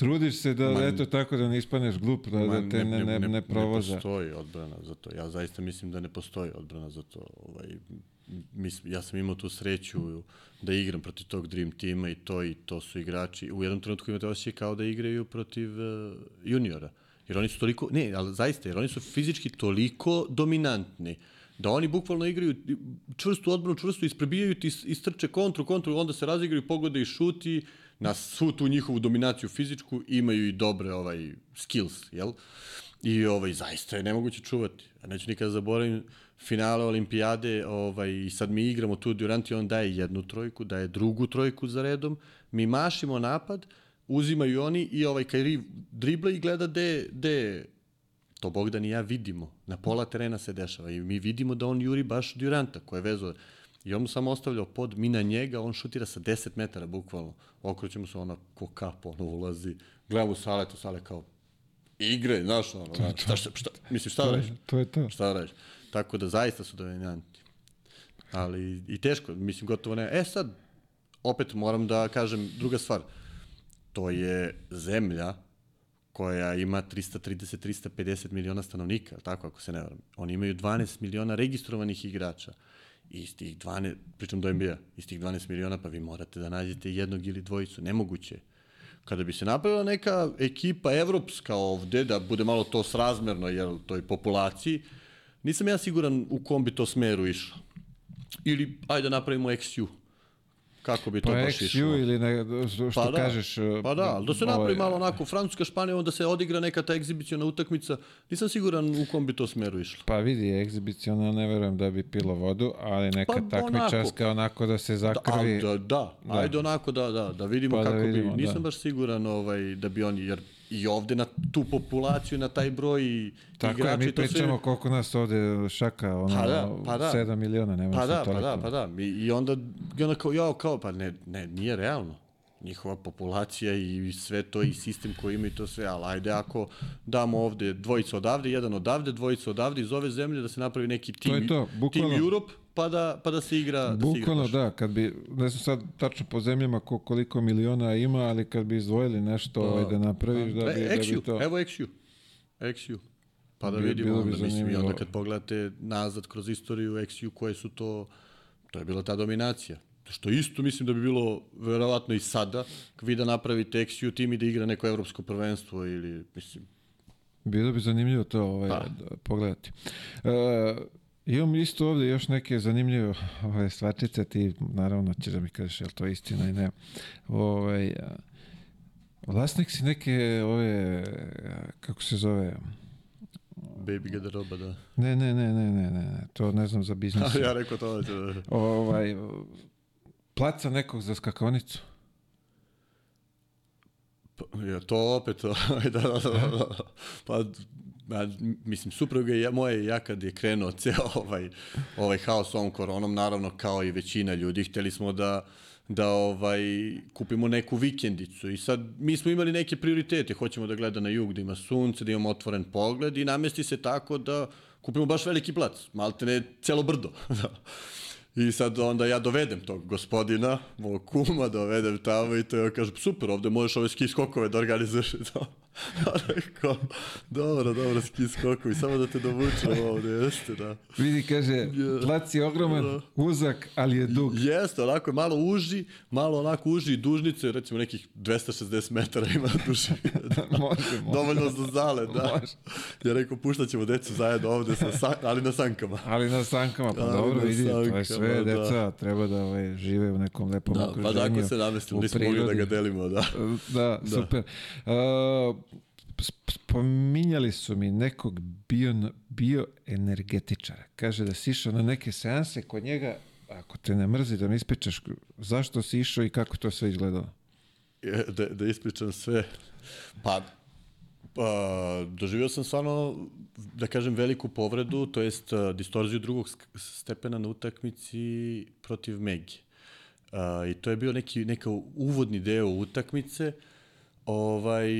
trudiš se da, Ma, eto tako da ne ispaneš glup, da, da te ne, ne, ne, provoza. Ne postoji odbrana za to. Ja zaista mislim da ne postoji odbrana za to. Ovaj, mislim, ja sam imao tu sreću da igram protiv tog Dream tima i to i to su igrači. U jednom trenutku imate osjećaj kao da igraju protiv uh, juniora. Jer oni su toliko, ne, ali zaista, jer oni su fizički toliko dominantni da oni bukvalno igraju čvrstu odbranu, čvrstu isprebijaju ti, istrče kontru, kontru, onda se razigraju, pogode i šuti, na svu tu njihovu dominaciju fizičku imaju i dobre ovaj skills, jel? I ovaj zaista je nemoguće čuvati. Ja neću nikada zaboravim finale olimpijade, ovaj i sad mi igramo tu Durant i on daje jednu trojku, daje drugu trojku za redom. Mi mašimo napad, uzimaju oni i ovaj Kairi dribla i gleda de de to Bogdan i ja vidimo. Na pola terena se dešava i mi vidimo da on juri baš Duranta koji je vezao I on mu samo ostavljao pod, mi na njega, on šutira sa 10 metara bukvalno. Okrećemo se, ona ko kap, ono ulazi. Gledamo Sale, to Sale kao igre, znaš, ono, znaš, šta, šta, šta, misliš, šta radiš? To je to. Šta radiš? Tako da zaista su dominanti. Ali i teško, mislim, gotovo ne. E sad, opet moram da kažem druga stvar. To je zemlja koja ima 330-350 miliona stanovnika, tako ako se ne varam. Oni imaju 12 miliona registrovanih igrača. Iz tih 12, pričam do NBA, iz tih 12 miliona pa vi morate da nađete jednog ili dvojicu, nemoguće. Kada bi se napravila neka ekipa evropska ovde, da bude malo to srazmerno jel, toj populaciji, nisam ja siguran u kom bi to smeru išlo. Ili, ajde da napravimo XU. Kako bi to Pa baš išlo? Ili ne, što Pa da, kažeš... Pa da, ali da se napravi ovaj, malo onako Francuska, Španija, onda se odigra neka ta egzibicijona utakmica. Nisam siguran u kom bi to smeru išlo. Pa vidi, egzibicionalno ne verujem da bi pilo vodu, ali neka Pa takmičarska onako. onako da se Da, zakrvi. a, da, da, ajde onako da, da, da vidimo Pa da kako vidimo, bi, nisam da. baš siguran ovaj, da bi oni, jer i ovde na tu populaciju, na taj broj i Tako je, igrači, mi to sve- pričamo koliko nas ovde šaka, ono, Pa da, pa da. 7 miliona, nema Pa se da, pa toliko. da, pa da. I, i onda, i onda kao, jao, kao, pa ne, ne, nije realno. Njihova populacija i sve to i sistem koji imaju i to sve, ali ajde ako damo ovde dvojicu odavde, jedan odavde, dvojicu odavde iz ove zemlje da se napravi neki tim, je to, bukvalno. tim Europe, pa da, pa da se igra, da se igra Bukvalno da, kad bi, ne znam sad tačno po zemljama ko, koliko miliona ima, ali kad bi izdvojili nešto ovaj, da napraviš, da bi, E, da XU, bi to... evo XU. XU. Pa da Bi- vidimo, bilo bi onda, mislim, i onda kad pogledate nazad kroz istoriju XU, koje su to, to je bila ta dominacija. Što isto mislim da bi bilo verovatno i sada, vi da napravite XU tim i da igra neko evropsko prvenstvo ili, mislim, Bilo bi zanimljivo to ovaj, Pa. da, pogledati. Uh, imam isto ovde još neke zanimljive ove stvarčice, ti naravno ćeš da mi kažeš je li to istina i ne. Ovaj, a, vlasnik si neke ove, kako se zove, baby garderoba, da. ne, ne, ne, ne, ne, ne, to ne znam za biznis. ja rekao to da će da... ovaj, placa nekog za skakonicu. Pa, je to opet, da, da, da, da. pa a, mislim, supruga i ja, moje i ja kad je krenuo ceo ovaj, ovaj haos ovom koronom, naravno kao i većina ljudi, hteli smo da da ovaj kupimo neku vikendicu. I sad mi smo imali neke prioritete, hoćemo da gleda na jug, da ima sunce, da imamo otvoren pogled i namesti se tako da kupimo baš veliki plac, malte ne celo brdo. Da. I sad onda ja dovedem tog gospodina, mog kuma, dovedem tamo i to ja kažem, super, ovde možeš ove ski skokove da organizuješ. Da. A rekao, dobro, dobro, ski skokovi, samo da te dovučem ovde, jeste, da. Vidi, kaže, plac je ogroman, Da. uzak, ali je dug. Jeste, onako je malo uži, malo onako uži i dužnice, recimo nekih 260 metara ima duži. može, može. Dovoljno za zale, da. Može. Ja rekao, puštat ćemo decu zajedno ovde, sa ali na sankama. Ali na sankama, pa Ali dobro, vidi, to je sve, da. deca treba da ovaj, žive u nekom lepom Da, pa okruženju. tako se namestimo, nismo mogli da ga delimo, da. Da, super. Uh, sp- spominjali su mi nekog bio, bioenergetičara. Kaže da si išao na neke seanse kod njega, ako te ne mrzi da mi ispričaš zašto si išao i kako to sve izgledalo. Je, da, da ispričam sve. Pa, pa, doživio sam stvarno, da kažem, veliku povredu, to jest distorziju drugog stepena na utakmici protiv Megi. Uh, I to je bio neki neka uvodni deo utakmice. Ovaj,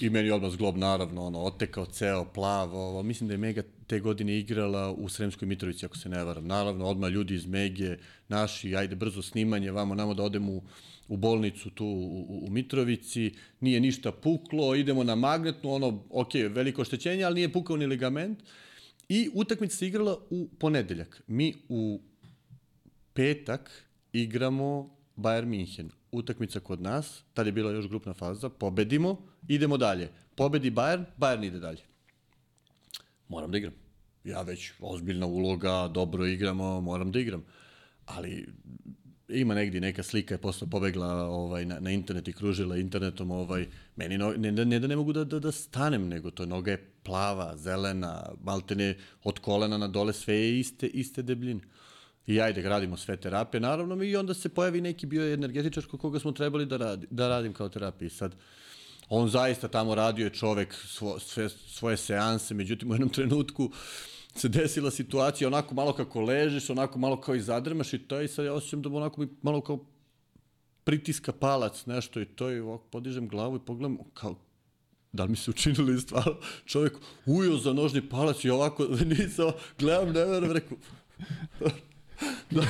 I meni odmah zglob, naravno, ono, otekao ceo, plav. Ovo. Mislim da je Mega te godine igrala u Sremskoj Mitrovici, ako se ne varam. Naravno, odmah ljudi iz Mege, naši, ajde, brzo snimanje, vamo, namo da odemo u, u bolnicu tu u, u, Mitrovici, nije ništa puklo, idemo na magnetnu, ono, ok, veliko oštećenje, ali nije pukao ni ligament. I utakmica se igrala u ponedeljak. Mi u petak igramo Bayern Minhen. Utakmica kod nas, tad je bila još grupna faza, pobedimo, idemo dalje. Pobedi Bayern, Bayern ide dalje. Moram da igram. Ja već ozbiljna uloga, dobro igramo, moram da igram. Ali ima negdje neka slika je posle pobegla ovaj, na, na internet i kružila internetom. Ovaj, meni no, ne, ne, da ne mogu da, da, da stanem, nego to noga je plava, zelena, maltene od kolena na dole, sve je iste, iste debljine. I ajde, radimo sve terapije, naravno, i onda se pojavi neki bioenergetičar koga smo trebali da, radi, da radim kao terapiji. Sad, on zaista tamo radio je čovek svo, sve, svoje seanse, međutim u jednom trenutku se desila situacija onako malo kako ležiš, onako malo kao i zadrmaš i to i sad ja osjećam da mu onako mi malo kao pritiska palac, nešto i to i ovako podižem glavu i pogledam kao da li mi se učinili stvarno čovjek ujo za nožni palac i ovako nisam, gledam, ne verujem, rekao, da,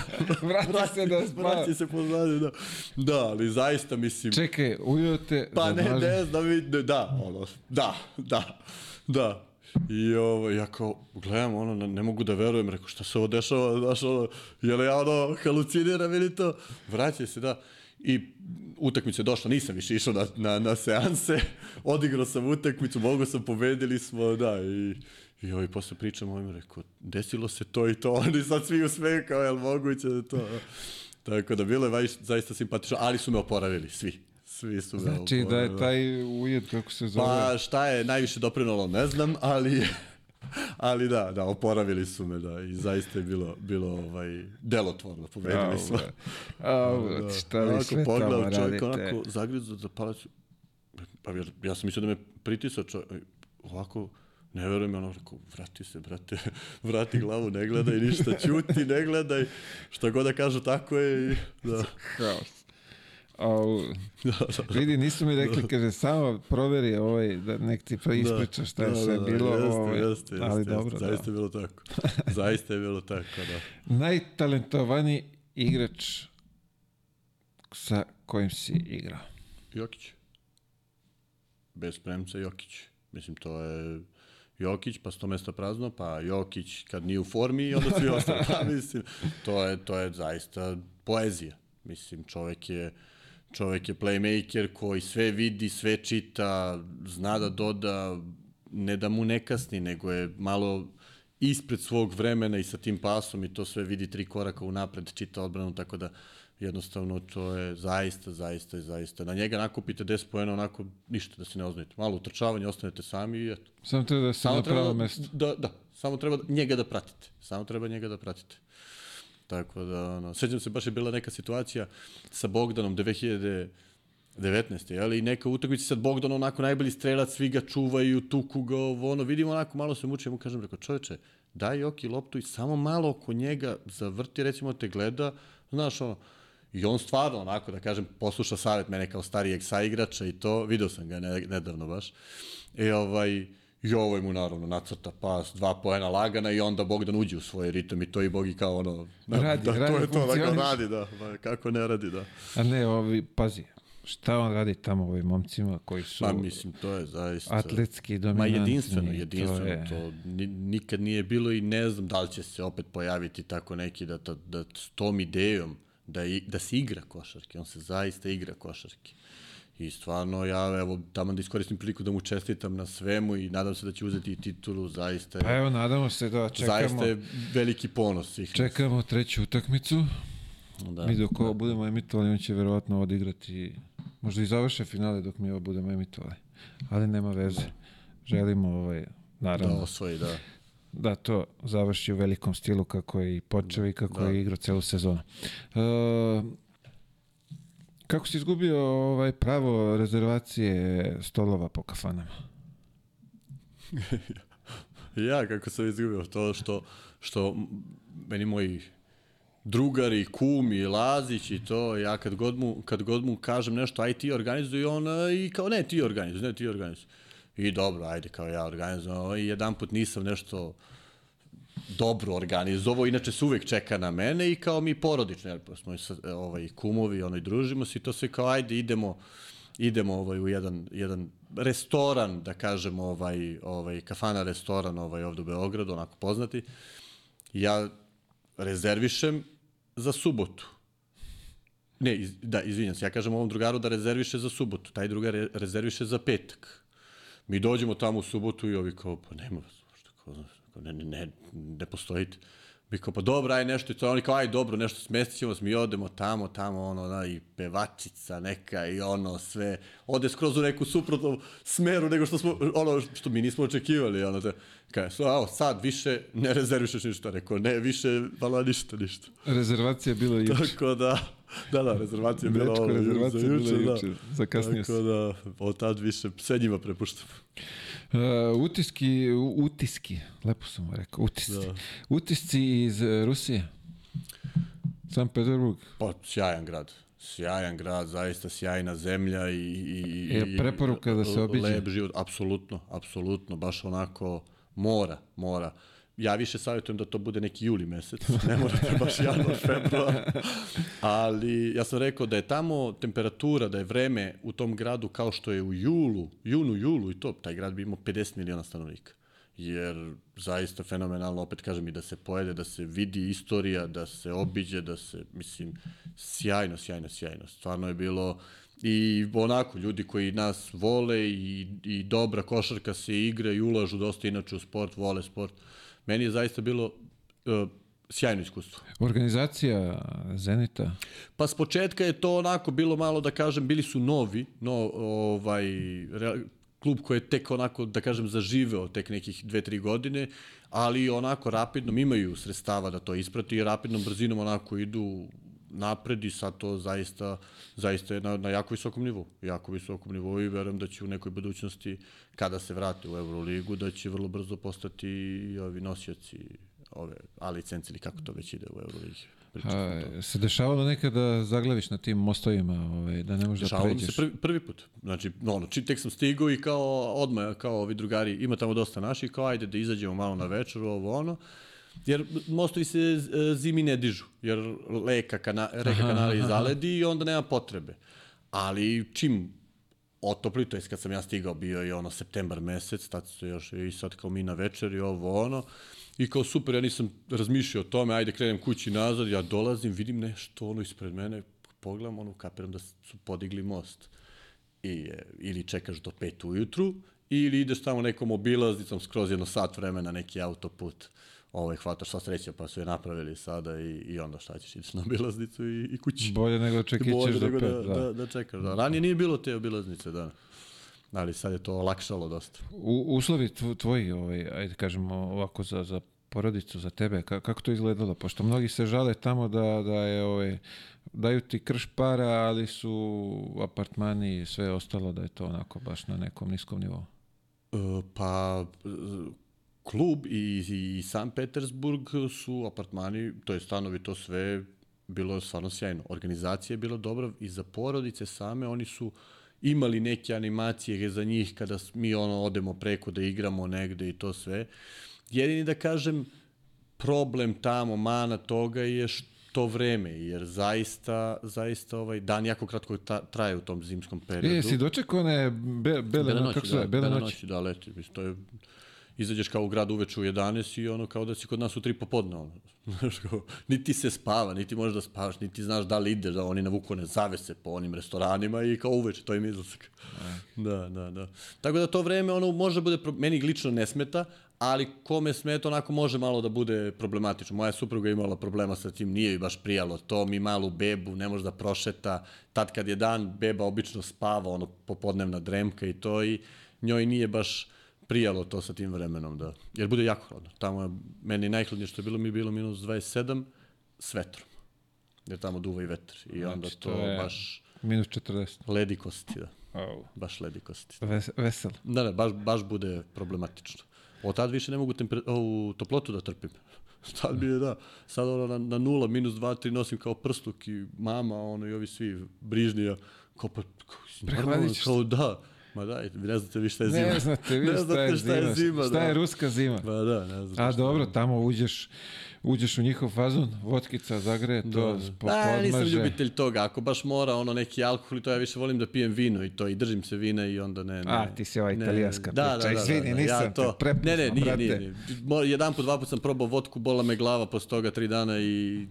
Vrati se da spava. vrati se pozadnje, da. Da, ali zaista mislim, Čekaj, ujeo te... Pa ne, ne znam, ne, da, ono, da, da, da. I ovo, ja kao, gledam, ono, ne, mogu da verujem, rekao, šta se ovo dešava, znaš, ono, je li ja, ono, haluciniram ili to? Vraća se, da. I utakmica je došla, nisam više išao na, na, na seanse, odigrao sam utakmicu, mogo sam, pobedili smo, da, i, i ovaj, posle pričam ovim, rekao, desilo se to i to, oni sad svi usmeju, kao, jel moguće da to, Tako da bilo je vaj- zaista simpatično, ali su me oporavili, svi. Svi su me Znači da je oporavili. taj ujed, kako se zove... Pa šta je najviše doprinalo, ne znam, ali ali da, da, oporavili su me, da, i zaista je bilo, bilo ovaj, delotvorno, pobedili smo. Au, šta vi Onako sve tamo čovjek, radite? onako zagrizo za palac, pa ja, ja sam mislio da me pritisao čovjek, ovako, ne verujem, ono, rekao, vrati se, brate, vrati glavu, ne gledaj ništa, ćuti, ne gledaj, šta god da kažu, tako je i, da, Haos. Au, da, da. vidi, nisu mi rekli, kaže, samo proveri ovaj, da nek ti pa ispriča šta je Da, sve da, da, bilo, jeste, ovaj, jeste, jeste, ali jeste, dobro, zaista da. je bilo tako. zaista je bilo tako, da. Najtalentovaniji igrač sa kojim si igrao. Jokić. Bez premca Jokić. Mislim, to je Jokić, pa sto mesta prazno, pa Jokić kad nije u formi i onda svi ostali. Pa, mislim, to je, to je zaista poezija. Mislim, čovek je, čovek je playmaker koji sve vidi, sve čita, zna da doda, ne da mu ne kasni, nego je malo ispred svog vremena i sa tim pasom i to sve vidi tri koraka unapred, čita odbranu, tako da jednostavno to je zaista, zaista, zaista. Na njega nakupite 10 poena, onako ništa da se ne oznojite. Malo utrčavanje, ostanete sami i eto. Samo treba da si na treba pravo da, mesto. da, da, samo treba njega da pratite. Samo treba njega da pratite. Tako da, ono, sećam se, baš je bila neka situacija sa Bogdanom 2000, 19. je, ali neka utakmica sad Bogdan onako najbolji strelac, svi ga čuvaju, tuku ga, ovo, ono, vidimo onako, malo se muči, ja mu kažem, rekao, čoveče, daj Joki loptu i samo malo oko njega zavrti, recimo te gleda, znaš, ono, I on stvarno, onako, da kažem, posluša savjet mene kao starijeg saigrača i to, video sam ga nedavno baš. I ovaj, I ovaj mu naravno nacrta pas, dva poena lagana i onda Bogdan uđe u svoj ritam i to i Bogi kao ono... Radi, da, radi, to je to, da funkcioniše. radi, da, ba, kako ne radi, da. A ne, ovi, pazi, šta on radi tamo ovim momcima koji su Pa mislim, to je zaista... atletski Ma dominantni. jedinstveno, jedinstveno, je- to, ni, nikad nije bilo i ne znam da li će se opet pojaviti tako neki da, da, da s tom idejom da, i, da se igra košarke, on se zaista igra košarke. I stvarno ja, evo, tamo da iskoristim priliku da mu čestitam na svemu i nadam se da će uzeti i titulu, zaista je, Pa evo, nadamo se da čekamo, zaista je veliki ponos nas. čekamo treću utakmicu. Da. Mi dok ovo budemo emitovali, on će verovatno odigrati, možda i završe finale dok mi ovo budemo emitovali. Ali nema veze. Želimo, ovaj, Da naravno, osvoji, da. da to završi u velikom stilu kako je i počeo i kako Da. je igrao celu sezonu. E, kako si izgubio ovaj pravo rezervacije stolova po kafanama? Ja, kako sam izgubio to što, što meni moji drugari, kumi, Lazić i to, ja kad god mu, kad god mu kažem nešto, aj ti organizuj, i on a, i kao ne ti organizuj, ne ti organizuj. I dobro, ajde kao ja organizujem, i jedan put nisam nešto dobro organizovao, inače se uvek čeka na mene i kao mi porodično, jer smo i sa, ovaj, kumovi, ono, i družimo se i to sve kao ajde idemo, idemo ovaj, u jedan, jedan restoran, da kažem, ovaj, ovaj, kafana restoran ovaj, ovde u Beogradu, onako poznati. Ja rezervišem za subotu. Ne, iz, da, izvinjam se, ja kažem ovom drugaru da rezerviše za subotu, taj drugar re, rezerviše za petak. Mi dođemo tamo u subotu i ovi kao, pa nema vas, kao, znaš, ne, ne, ne, ne postojite. Mi kao, pa dobro, aj nešto, i to oni kao, aj dobro, nešto smestit ćemo mi odemo tamo, tamo, ono, da, i pevačica neka, i ono, sve, ode skroz u neku suprotnu smeru nego što smo, ono, što mi nismo očekivali, ono, da, kaj, so, evo, sad više ne rezervišeš ništa, rekao, ne, više, vala ništa, ništa. Rezervacija je bila juče. Tako da, da, da, rezervacija je bila Dečko, ovo, rezervacija bila juče, juče, zakasnio Tako da, od tad više sve njima prepuštam. Uh, utiski, utiski, lepo sam rekao, utisci. Da. Utisci iz uh, Rusije. San Petersburg. Pa, sjajan grad. Sjajan grad, zaista sjajna zemlja i... i E, i- preporuka da se obiđe? Lep život, apsolutno, apsolutno, baš onako mora, mora. Ja više savjetujem da to bude neki juli mesec, ne morate baš januar, februar. Ali ja sam rekao da je tamo temperatura, da je vreme u tom gradu kao što je u julu, junu, julu i to, taj grad bi imao 50 miliona stanovnika. Jer zaista fenomenalno, opet kažem i da se pojede, da se vidi istorija, da se obiđe, da se, mislim, sjajno, sjajno, sjajno. Stvarno je bilo i onako, ljudi koji nas vole i, i dobra košarka se igra i ulažu dosta inače u sport, vole sport. Meni je zaista bilo uh, sjajno iskustvo. Organizacija Zenita. Pa s početka je to onako bilo malo da kažem, bili su novi, no ovaj re, klub koji je tek onako da kažem zaživeo tek nekih dve, tri godine, ali onako rapidno imaju sredstava da to isprati i rapidnom brzinom onako idu napred i sad to zaista, zaista je na, na jako visokom nivou. Jako visokom nivou i verujem da će u nekoj budućnosti, kada se vrate u Euroligu, da će vrlo brzo postati i ovi nosioci ove A licence ili kako to već ide u Euroligi. A, se dešavalo nekada da zaglaviš na tim mostovima, ovaj, da ne možeš da Dešavalo mi pređeš? se prvi, prvi put. Znači, no, ono, či, tek sam stigao i kao odmah, kao ovi drugari, ima tamo dosta naših, kao ajde da izađemo malo na večer, ovo ono. Jer mostovi se e, zimi ne dižu, jer leka kana, reka kanala izaledi i onda nema potrebe. Ali čim otopli, to je kad sam ja stigao, bio je ono septembar mesec, tad se još i sad kao mi na večer i ovo ono. I kao super, ja nisam razmišljao o tome, ajde krenem kući nazad, ja dolazim, vidim nešto ono ispred mene, pogledam ono, kapiram da su podigli most. I, ili čekaš do pet ujutru, ili ideš tamo nekom obilaznicom skroz jedno sat vremena neki autoput. Ovaj, hvataš sva sreća pa su je napravili sada i, i onda šta ćeš, ideš na obilaznicu i, i kući. Bolje nego čekićeš Bolje do pet. da, Da, da, da čekaš. Da. Ranije nije bilo te obilaznice, da. Ali sad je to olakšalo dosta. U, uslovi tvo- tvoji, ovaj, ajde kažemo ovako za, za porodicu, za tebe? Ka- kako to izgledalo? Pošto mnogi se žale tamo da, da je ovaj, daju ti krš para, ali su apartmani i sve ostalo da je to onako baš na nekom niskom nivou. E, Pa klub i, i San Petersburg su apartmani, to je stanovi, to sve bilo je stvarno sjajno. Organizacija je bila dobra i za porodice same, oni su imali neke animacije za njih kada mi ono odemo preko da igramo negde i to sve. Jedini da kažem problem tamo, mana toga je što vreme, jer zaista, zaista ovaj dan jako kratko ta, traje u tom zimskom periodu. E, si dočekao one be, bele, Bele noći, kako se da, bele bele noći? noći, da, leti. Mislim, to je, izađeš kao u grad uveče u 11 i ono kao da si kod nas u 3 popodne. Ono. Znaš, kao, niti se spava, niti možeš da spavaš, niti znaš da li ideš, da oni navuku one zavese po onim restoranima i kao uveče, to im izlazak. Da, da, da. Tako da to vreme, ono, može bude, pro- meni lično ne smeta, ali kome smeta, onako može malo da bude problematično. Moja supruga je imala problema sa tim, nije joj baš prijalo to, mi malu bebu, ne može da prošeta, tad kad je dan, beba obično spava, ono, popodnevna dremka i to i njoj nije baš prijalo to sa tim vremenom, da. Jer bude jako hladno. Tamo je, meni najhladnije što je bilo, mi je bilo minus 27 s vetrom. Jer tamo duva i vetar. I onda Znači, to, to je- baš Minus 40. ledikosti, da. Au. Baš ledikosti. Ves, vesel. Da, ne, baš, baš bude problematično. Od tad više ne mogu temper... ovu toplotu da trpim. Tad bi je, da, sad ono na, na nula, minus dva, tri nosim kao prstuk i mama, ono i ovi svi brižnija, kao pa, kao, ćeš kao da. Ma da, ne znate vi šta je zima. Ne znate vi ne šta je šta je zima. Šta da. je ruska zima? Pa da, ne znate A dobro, tamo uđeš, uđeš u njihov fazon, vodkica zagreje, to Da, po, da. Da, nisam ljubitelj toga. Ako baš mora ono neki alkohol i to ja više volim da pijem vino i to i držim se vina i onda ne. ne A, ti si ova ne, italijanska da, priča. Da, da, Izvini, da, da, nisam ja te to. prepoznao, Ne, ne, nije, brate. nije, nije. Jedan put, dva put sam probao vodku, bola me glava posle toga tri dana i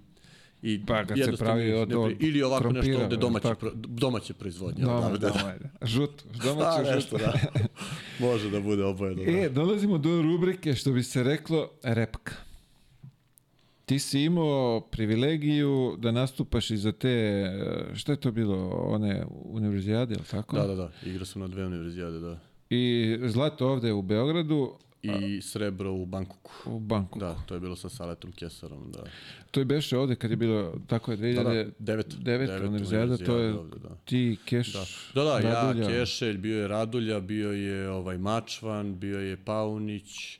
i Pa, kad se pravi od- od ili ovako nešto krompira, ovde jel domaće, tako? pro, domaće proizvodnje. Doma, da, da, doma, ajde. Žut, domaće da, žut. nešto, da. Može da bude oboje. Da. E, dolazimo do rubrike, što bi se reklo, repka. Ti si imao privilegiju da nastupaš i za te, šta je to bilo, one univerzijade, ili tako? da, da, da. Igrao sam na dve univerzijade, da. I zlato ovde u Beogradu, I srebro u Bankoku. u Banku. Da, to je bilo sa Saletom Kesarom, da. To je beše ovde kad je bilo, tako je, 2009. Da, da, devet, deveta univerzijada, to je ovde, da. ti, Keš, Da, da, da ja. Kešelj, bio je Radulja, bio je ovaj Mačvan, bio je Paunić,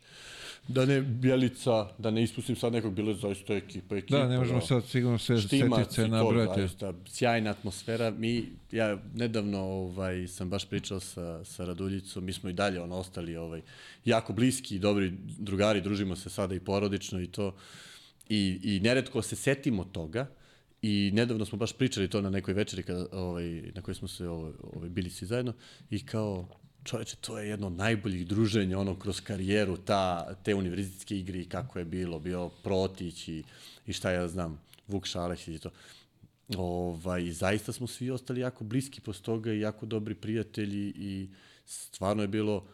da ne Bjelica, da ne ispustim sad nekog, bilo je zaista ekipa, ekipa. Da, ne možemo sad sigurno sve setice i to, nabrojati. zaista, sjajna atmosfera. Mi, ja nedavno ovaj, sam baš pričao sa, sa Raduljicom, mi smo i dalje ono, ostali ovaj, jako bliski i dobri drugari, družimo se sada i porodično i to. I, i neretko se setimo toga, I nedavno smo baš pričali to na nekoj večeri kada, ovaj, na kojoj smo se ovaj, ovaj, bili svi zajedno i kao čoveče, to je jedno od najboljih druženja ono kroz karijeru, ta, te univerzitetske igre i kako je bilo, bio Protić i, i šta ja znam, Vuk Šaleksić i to. Ovaj, zaista smo svi ostali jako bliski posle toga i jako dobri prijatelji i stvarno je bilo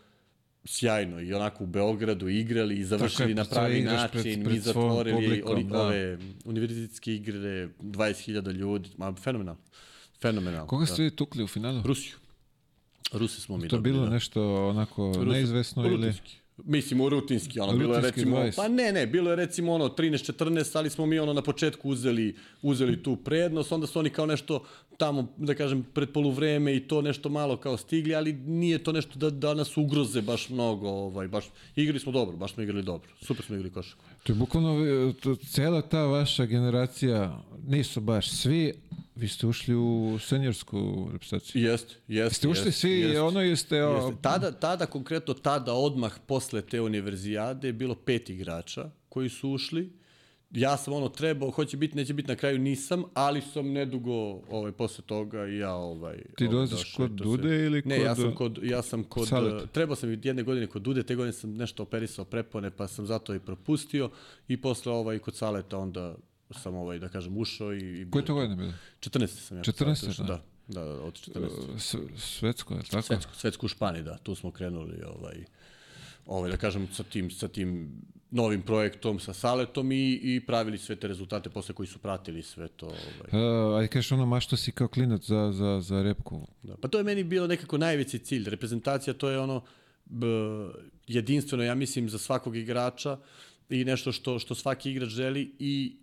sjajno i onako u Beogradu igrali i završili na posle toga pravi način, pred- mi pred svojom zatvorili publikom, da. ove univerzitetske igre, 20.000 ljudi, ma fenomenalno. Fenomenalno. Koga da. ste vi tukli u finalu? Rusiju. Rusi smo mi To dobili, bilo da. nešto onako Rusi- neizvesno ili... Rutinski. Mislim, u rutinski, ono, bilo je Rutinski recimo, 20. pa ne, ne, bilo je recimo ono 13-14, ali smo mi ono na početku uzeli, uzeli tu prednost, onda su oni kao nešto tamo, da kažem, pred poluvreme i to nešto malo kao stigli, ali nije to nešto da, da nas ugroze baš mnogo, ovaj, baš, igrali smo dobro, baš smo igrali dobro, super smo igrali košarku. To je bukvalno e, to, cela ta vaša generacija, nisu baš svi, vi ste ušli u seniorsku reprezentaciju. Jeste, jeste. Ste ušli jeste, svi, jeste. ono jeste... o, Jeste. Tada, tada, konkretno tada, odmah posle te univerzijade je bilo pet igrača koji su ušli. Ja sam ono trebao, hoće biti, neće biti, na kraju nisam, ali sam nedugo ovaj, posle toga i ja ovaj... Ti ovaj, dolaziš kod Dude ili Ne, kod- ja sam kod, ja sam kod, Saleta? eh, trebao sam jedne godine kod Dude, te godine sam nešto operisao prepone, pa sam zato i propustio i posle ovaj kod Saleta onda sam ovaj, da kažem, ušao i... i Koje to godine bilo? 14. sam ja. kod 14., Saleta ušao, da. Da, da, od 14. S, svetsko, je tako? Svetsku, svetsku u Španiji, da, tu smo krenuli, ovaj, ovaj, da kažem, sa tim, sa tim novim projektom, sa Saletom i, i pravili sve te rezultate posle koji su pratili sve to. Ovaj. Uh, ajde kažeš ono mašto si kao klinac za, za, za repku. Da. Pa to je meni bilo nekako najveći cilj. Reprezentacija to je ono b, jedinstveno, ja mislim, za svakog igrača i nešto što, što svaki igrač želi i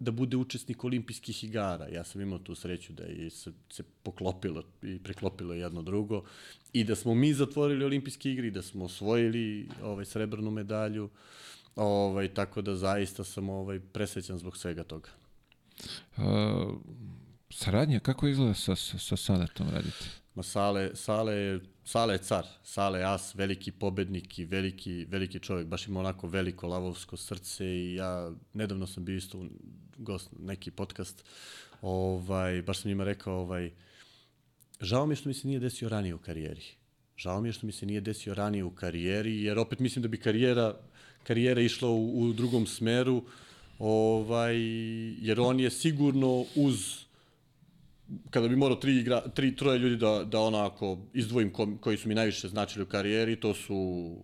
da bude učesnik olimpijskih igara. Ja sam imao tu sreću da je se, se poklopilo i preklopilo jedno drugo i da smo mi zatvorili olimpijske igre i da smo osvojili ovaj srebrnu medalju. Ovaj tako da zaista sam ovaj presrećan zbog svega toga. Uh, saradnja, kako izgleda sa, sa, sa Saletom raditi? Ma Sale, Sale, Sale je car, Sale je as, veliki pobednik i veliki, veliki čovjek, baš ima onako veliko lavovsko srce i ja nedavno sam bio isto gost neki podcast, ovaj, baš sam njima rekao, ovaj, žao mi je što mi se nije desio ranije u karijeri. Žao mi je što mi se nije desio ranije u karijeri, jer opet mislim da bi karijera, karijera išla u, u drugom smeru, ovaj, jer on je sigurno uz kada bi morao tri, igra, tri troje ljudi da, da onako izdvojim ko, koji su mi najviše značili u karijeri, to su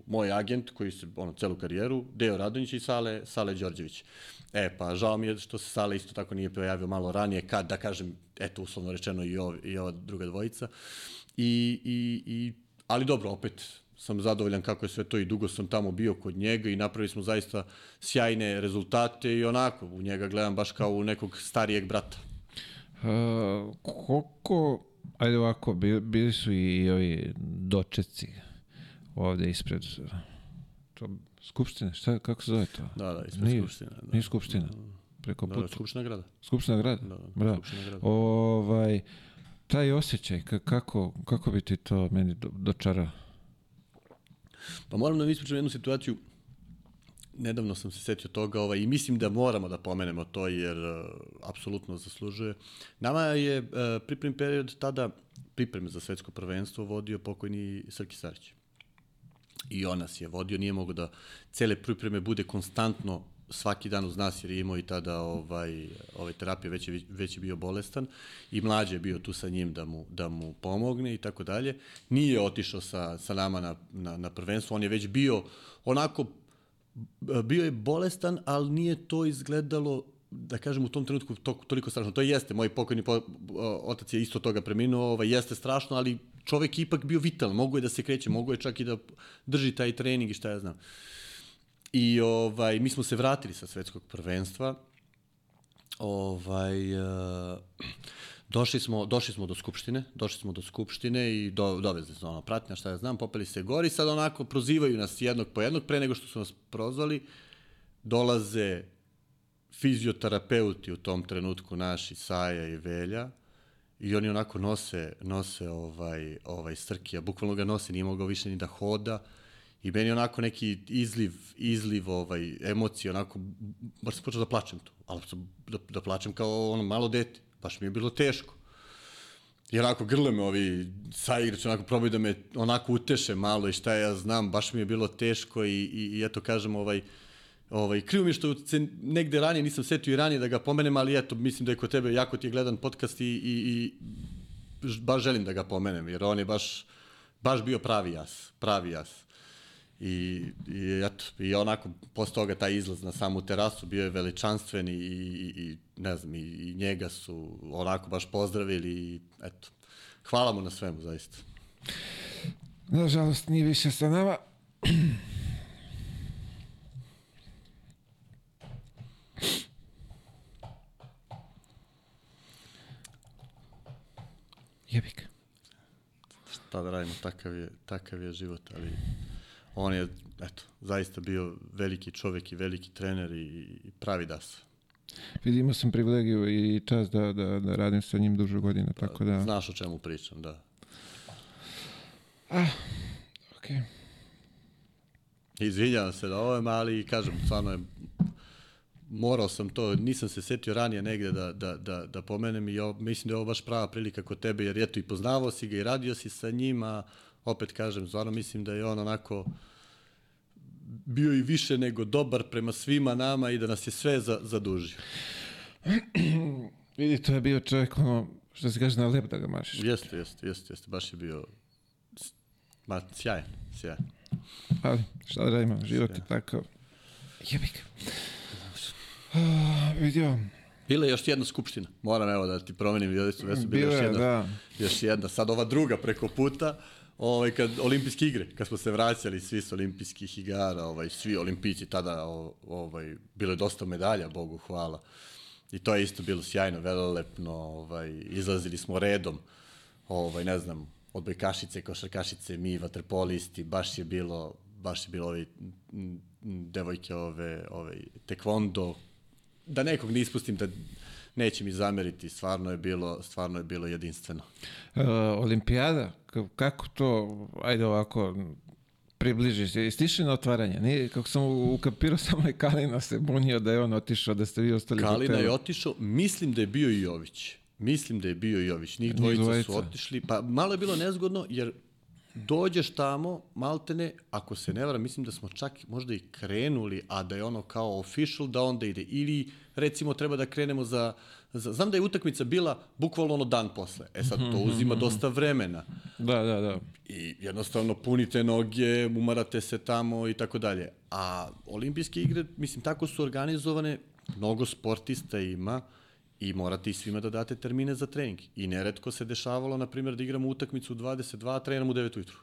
moj agent koji se ono celu karijeru, Deo Radonjić i Sale, Sale Đorđević. E, pa žao mi je što se Sale isto tako nije pojavio malo ranije, kad, da kažem, eto, uslovno rečeno i, ov, i ova druga dvojica. I, i, i, ali dobro, opet, sam zadovoljan kako je sve to i dugo sam tamo bio kod njega i napravili smo zaista sjajne rezultate i onako, u njega gledam baš kao u nekog starijeg brata. Uh, koliko, ajde ovako, bili, bili su i ovi dočeci ovde ispred to, Skupštine, šta, kako se zove to? Da, da, ispred nije, Skupštine. Da. Nije Skupština, preko Da, puta. da, Skupština grada. Skupština grada? Da, da, Bravo. Skupština grada. Ovaj, taj osjećaj, ka- kako, kako bi ti to meni do, dočarao? Pa moram da vam ispričam jednu situaciju. Nedavno sam se setio toga ovaj, i mislim da moramo da pomenemo to jer uh, apsolutno zaslužuje. Nama je uh, pripremni period tada pripreme za svetsko prvenstvo vodio pokojni Srki Sarić. I on nas je vodio, nije mogo da cele pripreme bude konstantno svaki dan uz nas jer je imao i tada ovaj, ovaj terapije, već je, već je bio bolestan i mlađe je bio tu sa njim da mu, da mu pomogne i tako dalje. Nije otišao sa, sa nama na, na, na prvenstvo, on je već bio onako, bio je bolestan, ali nije to izgledalo da kažem u tom trenutku to, toliko strašno. To jeste, moj pokojni po, otac je isto toga preminuo, ovaj, jeste strašno, ali čovek je ipak bio vitalan, mogo je da se kreće, mogo je čak i da drži taj trening i šta ja znam. I ovaj, mi smo se vratili sa svetskog prvenstva. Ovaj, uh, došli, smo, došli smo do Skupštine, došli smo do Skupštine i do, dovezli smo ono pratnja, šta ja znam, popeli se gori, sad onako prozivaju nas jednog po jednog, pre nego što su nas prozvali, dolaze fizioterapeuti u tom trenutku naši, Saja i Velja, i oni onako nose, nose ovaj, ovaj Srkija, bukvalno ga nose, nije mogao više ni da hoda, I meni onako neki izliv, izliv ovaj, emocije, onako, baš sam počeo da plačem tu, ali da, da plačem kao ono malo dete, baš mi je bilo teško. I onako grle me ovi saigrači, onako probaju da me onako uteše malo i šta ja znam, baš mi je bilo teško i, i, i eto kažem ovaj, ovaj, krivo mi što se negde ranije nisam setio i ranije da ga pomenem, ali eto, mislim da je kod tebe jako ti je gledan podcast i, i, i baš želim da ga pomenem, jer on je baš, baš bio pravi jas, pravi jas. I, i eto, i onako, posle toga taj izlaz na samu terasu bio je veličanstven i, i, i ne znam, i, i njega su onako baš pozdravili i eto, hvala mu na svemu, zaista. Nažalost, nije više sa nama. Jebik. Šta da radimo, takav je, takav je život, ali on je, eto, zaista bio veliki čovek i veliki trener i, i pravi das. Vidi, imao sam privilegiju i čast da, da, da radim sa njim duže godina, tako da... Znaš o čemu pričam, da. Ah, okej. Okay. Izvinjavam se na ovome, ali kažem, stvarno je morao sam to, nisam se setio ranije negde da, da, da, da pomenem i ovo, mislim da je ovo baš prava prilika kod tebe, jer eto i poznavao si ga i radio si sa njima, opet kažem, stvarno mislim da je on onako bio i više nego dobar prema svima nama i da nas je sve za, zadužio. Vidi, to je bio čovjek, ono, što se kaže, na lep da ga mašiš. Jeste, jeste, jeste, jeste, baš je bio ma, sjajan, sjajan. Ali, šta da radimo, život je takav. Jebik. Uh, vidio. Bila je još jedna skupština. Moram evo da ti promenim, već su Bila još je, jedna, da. još jedna. Sad ova druga preko puta. Ovaj, kad, olimpijske igre, kad smo se vraćali svi s olimpijskih igara, ovaj, svi olimpijci tada, ovaj, bilo je dosta medalja, Bogu hvala. I to je isto bilo sjajno, velelepno, ovaj, izlazili smo redom, ovaj, ne znam, odbojkašice, košarkašice, mi, vaterpolisti, baš je bilo, baš je bilo ovi devojke ove, ove tekvondo, da nekog ne ispustim, da neće mi zameriti, stvarno je bilo, stvarno je bilo jedinstveno. Uh, olimpijada, kako to, ajde ovako, približi se. Stiše na otvaranje. Nije, kako sam ukapirao, samo je Kalina se bunio da je on otišao, da ste vi ostali Kalina je otišao, mislim da je bio i Jović. Mislim da je bio i Jović. Njih dvojica, dvojica su otišli. Pa malo je bilo nezgodno, jer dođeš tamo, maltene, ako se ne vara, mislim da smo čak možda i krenuli, a da je ono kao official, da onda ide. Ili, recimo, treba da krenemo za... znam da je utakmica bila bukvalno ono dan posle. E sad, to uzima dosta vremena. Da, da, da. I jednostavno punite noge, umarate se tamo i tako dalje. A olimpijske igre, mislim, tako su organizovane, mnogo sportista ima, i morate i svima da date termine za trening. I neretko se dešavalo, na primjer, da igramo utakmicu u 22, a trenamo u 9 ujutru.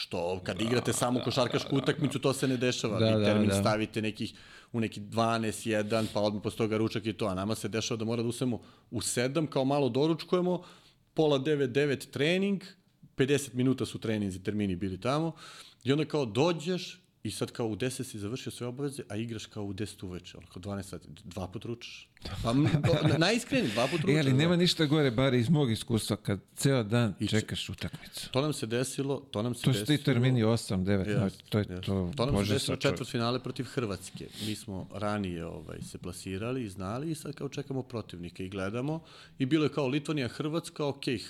Što, kad da, igrate samo da, košarkašku da, utakmicu, to se ne dešava. Da, Vi termin da, da. stavite nekih, u neki 12, 1, pa odmah posle toga ručak i to. A nama se dešava da mora da usemo u 7, kao malo doručkujemo, pola 9, 9 trening, 50 minuta su treninzi, termini bili tamo, i onda kao dođeš, I sad kao u 10 si završio sve obaveze, a igraš kao u 10 uveče, ono kao 12 sati, dva put ručaš. Pa, najiskreni, dva put ručaš. E, ali nema ništa gore, bar iz mog iskustva, kad ceo dan I čekaš utakmicu. To nam se desilo, to nam se to desilo. To su ti termini 8, 9, yes, to je yes. to. To nam se desilo četvrt finale protiv Hrvatske. Mi smo ranije ovaj, se plasirali i znali i sad kao čekamo protivnika i gledamo. I bilo je kao Litvanija, Hrvatska, okej, okay,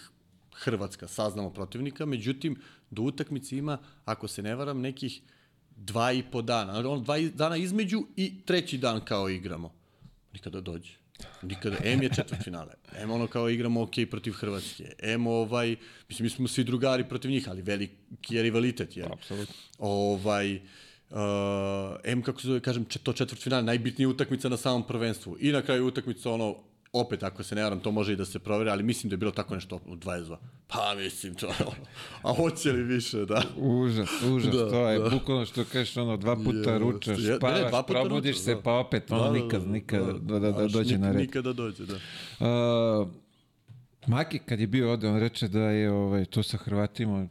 Hrvatska, saznamo protivnika, međutim, do utakmice ima, ako se ne varam, nekih dva i po dana. On dva dana između i treći dan kao igramo. Nikada dođe. Nikada. M je četvrt finale. M ono kao igramo ok protiv Hrvatske. M ovaj, mislim, mi smo svi drugari protiv njih, ali veliki je rivalitet. Je. Apsolutno. Ovaj, uh, M, kako se zove, kažem, to četvrt finale, najbitnija utakmica na samom prvenstvu. I na kraju utakmica ono, opet ako se ne varam, to može i da se proveri, ali mislim da je bilo tako nešto u 22. Pa mislim, to, a hoće li više, da. Užas, užas, da, to je da. bukvalno što kažeš, ono, dva puta je, ručaš, je, spavaš, ne, ne, probudiš ručaš, se, da. pa opet, ono, da, da, nikad, nikad da, da, da, da dođe na red. Nikada dođe, da. Uh, Maki, kad je bio ovde, on reče da je ovaj, to sa Hrvatima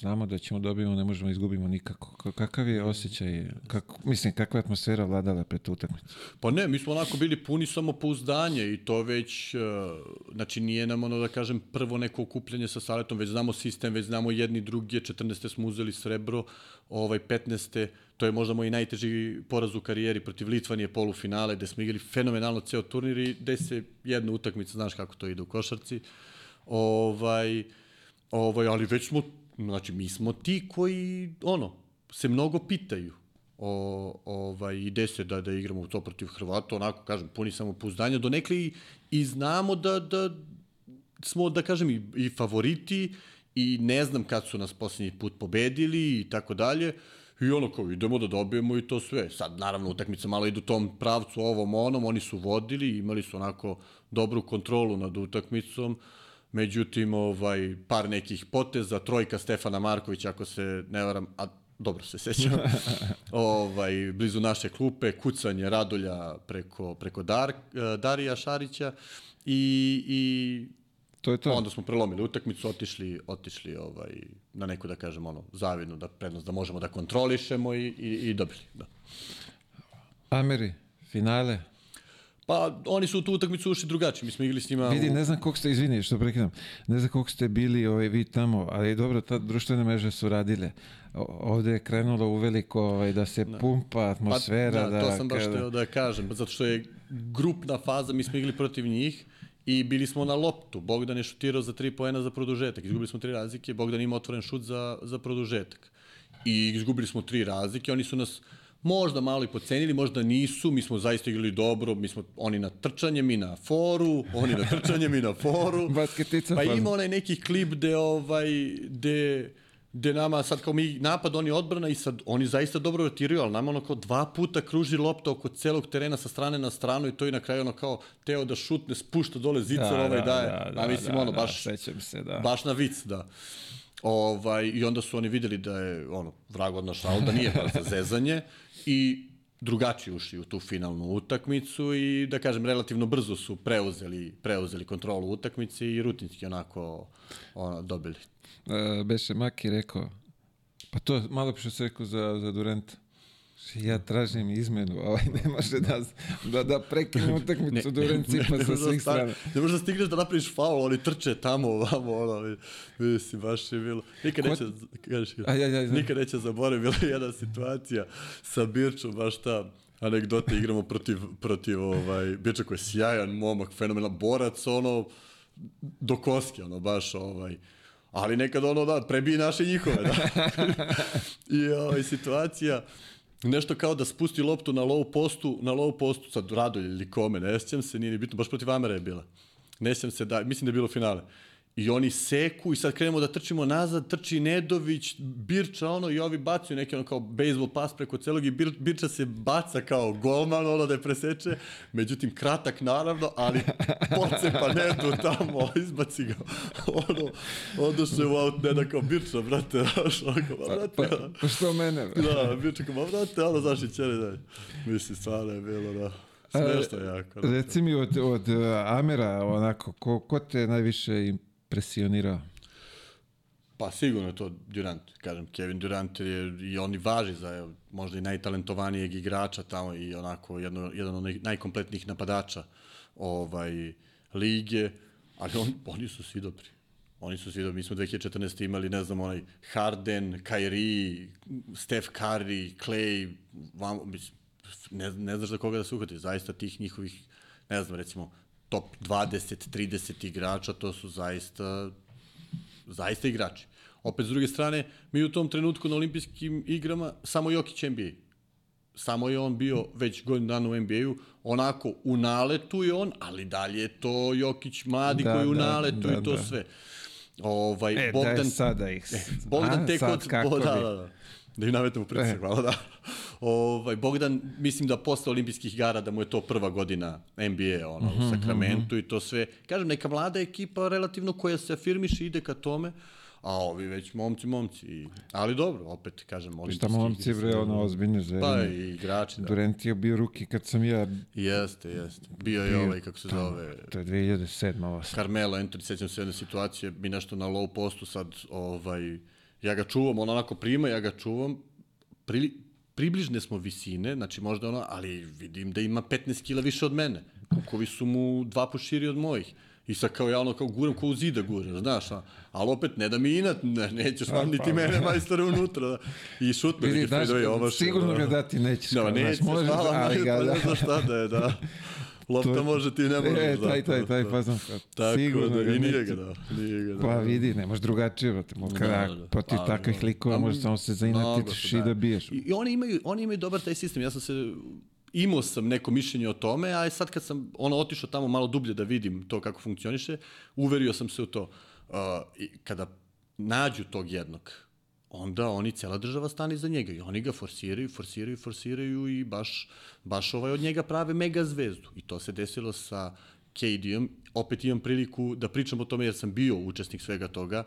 znamo da ćemo dobijemo, ne možemo izgubimo nikako. Kakav je osjećaj, kako, mislim, kakva je atmosfera vladala pred utakmicu? Pa ne, mi smo onako bili puni samopouzdanja i to već, uh, znači nije nam ono da kažem prvo neko okupljanje sa Saletom, već znamo sistem, već znamo jedni drugi, 14. smo uzeli srebro, ovaj 15. to je možda moj najteži poraz u karijeri protiv Litvanije polufinale, gde smo igrali fenomenalno ceo turnir i gde se jedna utakmica, znaš kako to ide u košarci. Ovaj, ovaj, ali već smo Znači, mi smo ti koji, ono, se mnogo pitaju o, ovaj, ide se da, da igramo to protiv Hrvata, onako, kažem, puni samopouzdanja, donekle i, i znamo da, da smo, da kažem, i, i favoriti i ne znam kad su nas poslednji put pobedili i tako dalje. I ono kao idemo da dobijemo i to sve. Sad naravno utakmica malo idu tom pravcu ovom onom, oni su vodili, imali su onako dobru kontrolu nad utakmicom. Međutim, ovaj, par nekih poteza, trojka Stefana Markovića, ako se ne varam, a dobro se sećam, ovaj, blizu naše klupe, kucanje Radulja preko, preko Dar, Darija Šarića i, i to je to. onda smo prelomili utakmicu, otišli, otišli ovaj, na neku, da kažem, ono, zavidnu da prednost da možemo da kontrolišemo i, i, i dobili. Da. Ameri, finale, Pa oni su u tu utakmicu ušli drugačije, mi smo igli s njima... Vidi, ne znam koliko ste, izvini što prekidam, ne znam koliko ste bili ovaj, vi tamo, ali dobro, ta društvene mreže su radile. ovde je krenulo u veliko ovaj, da se da. pumpa atmosfera. Pa, da, to sam baš kada... teo da kažem, zato što je grupna faza, mi smo igli protiv njih, i bili smo na loptu. Bogdan je šutirao za tri poena za produžetak. Izgubili smo tri razlike, Bogdan ima otvoren šut za, za produžetak. I izgubili smo tri razlike, oni su nas možda malo i pocenili, možda nisu, mi smo zaista igrali dobro, mi smo oni na trčanje, mi na foru, oni na trčanje, mi na foru. Basketica. Pa ima onaj neki klip gde, ovaj, gde gde nama sad kao mi napad, oni odbrana i sad oni zaista dobro rotiraju, ali nama ono kao dva puta kruži lopta oko celog terena sa strane na stranu i to i na kraju ono kao teo da šutne, spušta dole zicar, da, ovaj daje. Da, da, a mislim da, ono, da, baš, sećam se, da. baš na vic, da. Ovaj, I onda su oni videli da je ono, vrag odnašao, da nije baš za zezanje i drugačije ušli u tu finalnu utakmicu i da kažem relativno brzo su preuzeli preuzeli kontrolu utakmice i rutinski onako ono, dobili. Uh, Beše Maki rekao, pa to malo što se rekao za, za Durenta. Ja tražim izmenu, ovaj ne može da, da, da prekine utakmicu Durent cipa sa svih strana. Ne možeš da stigneš da napraviš faul, oni trče tamo, ovamo, ono, vidi baš je bilo. Nikad neće, kažeš, aj, aj, aj, nikad neće zaboraviti, bila jedna situacija sa Birčom, baš ta, anegdote igramo protiv, protiv ovaj, Birča koji je sjajan momak, fenomenal borac, ono, do koske, ono, baš, ovaj, ali nekad ono, da, prebije naše njihove, da. I ovaj, situacija, nešto kao da spusti loptu na low postu, na low postu, sad Radolj ili kome, ne sjećam se, nije ni bitno, baš protiv Amera je bila. Ne sjećam se, da, mislim da je bilo finale. I oni seku i sad krenemo da trčimo nazad, trči Nedović, Birča ono i ovi bacuju neki ono kao bejsbol pas preko celog i Bir, Birča se baca kao golman ono da je preseče, međutim kratak naravno, ali pocepa Nedu tamo, izbaci ga, ono, odoše u aut, Neda kao Birča, brate, znaš, ono kao, brate, pa, pa, pa što mene? da, Birča kao, brate, ono, znaš i čeli dalje. Mislim, stvarno je bilo, da. Smešno jako. Da. Reci mi od, od Amera, onako, ko, ko te najviše presionirao? Pa sigurno je to Durant. Kažem, Kevin Durant je i oni važi za možda i najtalentovanijeg igrača tamo i onako jedno, jedan od najkompletnijih napadača ovaj, lige, ali on, oni su svi dobri. Oni su svi dobri. Mi smo 2014. imali, ne znam, onaj Harden, Kyrie, Steph Curry, Clay, vam, ne, ne znaš za koga da se uhvati. Zaista tih njihovih, ne znam, recimo, top 20, 30 igrača, to su zaista zaista igrači. Opet, s druge strane, mi u tom trenutku na olimpijskim igrama samo Jokić NBA. Samo je on bio već godinu dana u NBA-u, onako u naletu je on, ali dalje je to Jokić mladi da, koji u da, naletu da, i to da. sve. Ovaj, e, Bogdan, da je sada ih... Eh, Bogdan A, tek od... Bo, da, da, da. Da im nametamo pritisak, e. hvala, da. Ovaj, Bogdan, mislim da posle olimpijskih igara da mu je to prva godina NBA ono, mm -hmm, u Sakramentu mm -hmm. i to sve. Kažem, neka mlada ekipa relativno koja se afirmiše ide ka tome, a ovi već momci, momci. Ali dobro, opet kažem, olimpijski... Šta momci, bre, ono, ozbiljne zvezde. Pa i igrači, da. Durant je bio ruki kad sam ja... Jeste, jeste. Bio je ovaj, kako se zove... To je 2007. Ovo Carmelo Anthony, sećam se jedne situacije, mi nešto na low postu sad, ovaj, ja ga čuvam, on onako prima, ja ga čuvam, pri, približne smo visine, znači možda ono, ali vidim da ima 15 kila više od mene. Kukovi su mu dva po širi od mojih. I sad kao ja ono kao guram kao u zida guraš, znaš, a, ali opet ne da mi inat, ne, nećeš vam niti mene majstore unutra. Da. I šutno Vidi, daš, sigurno ga dati nećeš. Da, nećeš, možeš, hvala, ali ga, da. ne znaš šta da je, da. Lopta to, može ti ne može. E, taj, taj, taj, pa znam. Tako Sigurno da, i nije ga da. Nije ga da. Pa vidi, ne možeš drugačije, brate. Kada, da, da, protiv pa, takvih likova možeš samo se zainatiš i da biješ. I, I oni imaju, oni imaju dobar taj sistem. Ja sam se imao sam neko mišljenje o tome, a sad kad sam ono otišao tamo malo dublje da vidim to kako funkcioniše, uverio sam se u to. Uh, i kada nađu tog jednog, onda oni, cela država stane iza njega i oni ga forsiraju, forsiraju, forsiraju i baš, baš ovaj od njega prave mega zvezdu. I to se desilo sa KD-om. Opet imam priliku da pričam o tome jer sam bio učesnik svega toga.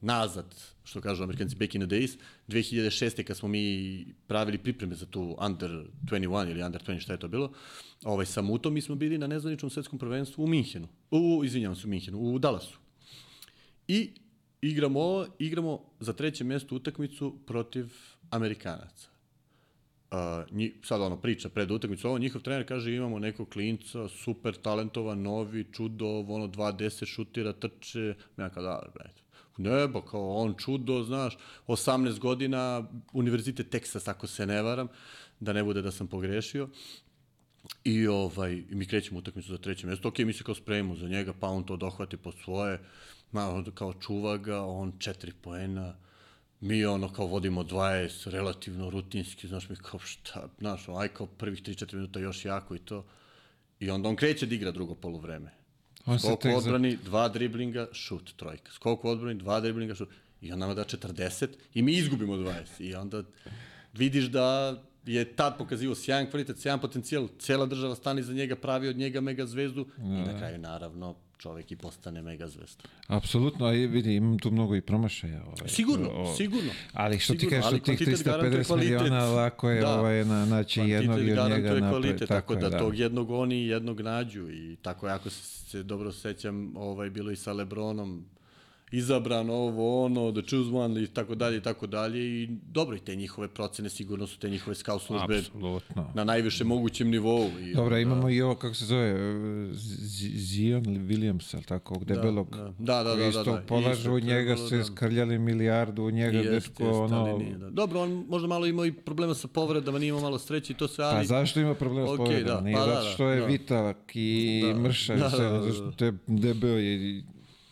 Nazad, što kažu amerikanci, back in the days, 2006. kad smo mi pravili pripreme za tu under 21 ili under 20, šta je to bilo, ovaj, sa Mutom mi smo bili na nezvaničnom svetskom prvenstvu u Minhenu. U, izvinjavam se, u Minhenu, u Dallasu. I igramo ovo, igramo za treće mesto utakmicu protiv Amerikanaca. Uh, nji, sad ono priča pred utakmicu, ovo njihov trener kaže imamo nekog klinca, super talentovan, novi, čudo, ono 2-10 šutira, trče, ja kao da, brate. Ne, ba kao on čudo, znaš, 18 godina, univerzitet Texas, ako se ne varam, da ne bude da sam pogrešio. I ovaj, mi krećemo utakmicu za treće mesto. Ok, mi se kao spremimo za njega, pa on to dohvati po svoje malo kao čuva ga, on četiri poena, mi ono kao vodimo 20, relativno rutinski, znaš mi kao šta, znaš, aj kao prvih 3-4 minuta još jako i to. I onda on kreće da igra drugo polovreme. On Skok u odbrani, za... dva driblinga, šut, trojka. Skok u odbrani, dva driblinga, šut. I on nama da 40 i mi izgubimo 20. I onda vidiš da je tad pokazivo sjajan kvalitet, sjajan potencijal, cela država stani za njega, pravi od njega mega zvezdu da. i na kraju naravno čovek i postane mega zvezda. Apsolutno, a vidi, imam tu mnogo i promašaja. Ovaj, sigurno, o, sigurno. Ali što sigurno, ti kažeš, od tih 350 miliona lako je da. ovaj, na, naći jednog i od njega napred. Kvalitet, tako, tako je, da, da, tog jednog oni jednog nađu i tako, ako se dobro sećam, ovaj, bilo i sa Lebronom, izabran ovo, ono, the choose one i tako dalje i tako dalje i dobro i te njihove procene sigurno su te njihove scout službe Absolutno. na najviše mogućem nivou. I, dobro, imamo i ovo, kako se zove, Zion Williams, ali tako, ovog debelog, da, da, da, da, isto da, da, polažu u njega, se da. skrljali milijardu u njega, jest, dečko, jest, ono... Nije, da. Dobro, on možda malo imao i problema sa povredama, nije imao malo sreće i to sve, ali... Pa zašto ima problema okay, s povredama? Da, nije pa, zato što je da, vitalak i da, mršav, da, da, da, da, zato je debel i...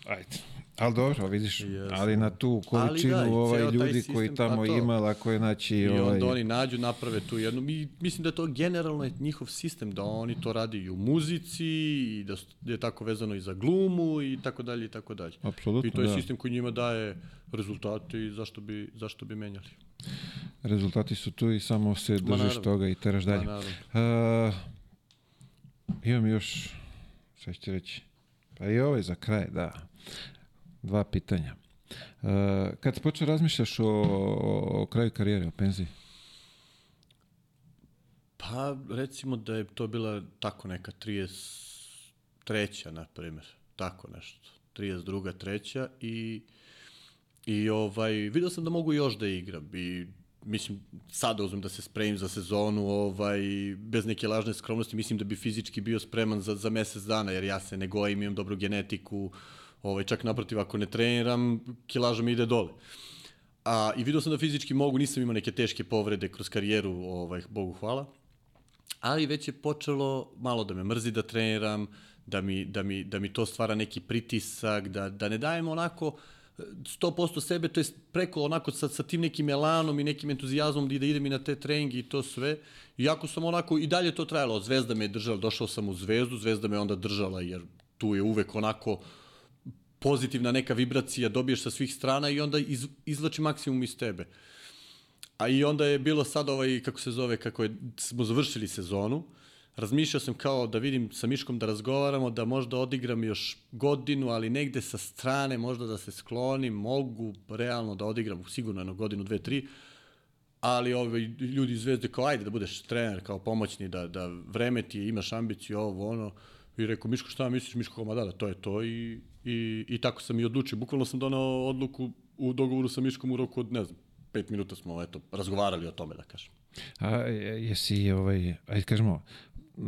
Ajde. Ali dobro, vidiš, yes. ali na tu količinu ali da, ovaj ljudi koji tamo pa ima, ako je naći... I ovaj... onda oni nađu, naprave tu jednu... Mi, mislim da je to generalno je njihov sistem, da oni to radi i u muzici, i da je tako vezano i za glumu, i tako dalje, i tako dalje. Apsolutno, I to je da. sistem koji njima daje rezultate i zašto bi, zašto bi menjali. Rezultati su tu i samo se držiš toga i teraš dalje. Uh, imam još, sve ću reći, pa i ovaj za kraj, da dva pitanja. Uh, kad počeo razmišljaš o, o kraju karijere, o penziji? Pa, recimo da je to bila tako neka 33. na primjer, tako nešto. 32. treća i i ovaj, vidio sam da mogu još da igram i mislim, sada uzmem da se spremim za sezonu, ovaj, bez neke lažne skromnosti, mislim da bi fizički bio spreman za, za mesec dana, jer ja se ne gojim, imam dobru genetiku, uh, Ovaj, čak naprotiv, ako ne treniram, kilaža mi ide dole. A, I vidio sam da fizički mogu, nisam imao neke teške povrede kroz karijeru, ovaj, Bogu hvala. Ali već je počelo malo da me mrzi da treniram, da mi, da mi, da mi to stvara neki pritisak, da, da ne dajem onako 100% sebe, to je preko onako sa, sa tim nekim elanom i nekim entuzijazmom da, idem i na te treningi i to sve. Iako sam onako, i dalje to trajalo, Zvezda me je držala, došao sam u Zvezdu, Zvezda me onda držala jer tu je uvek onako pozitivna neka vibracija dobiješ sa svih strana i onda iz, izlači maksimum iz tebe. A i onda je bilo sad ovaj, kako se zove, kako je, smo završili sezonu, razmišljao sam kao da vidim sa Miškom da razgovaramo, da možda odigram još godinu, ali negde sa strane možda da se sklonim, mogu realno da odigram sigurno jedno godinu, dve, tri, ali ovi ljudi iz Zvezde kao ajde da budeš trener, kao pomoćni, da, da vreme ti je, imaš ambiciju, ovo, ono, i rekao Miško šta misliš, Miško kao ma da, da, to je to i i, i tako sam i odlučio. Bukvalno sam donao odluku u dogovoru sa Miškom u roku od, ne znam, pet minuta smo eto, razgovarali o tome, da kažem. A jesi, ovaj, ajde kažemo,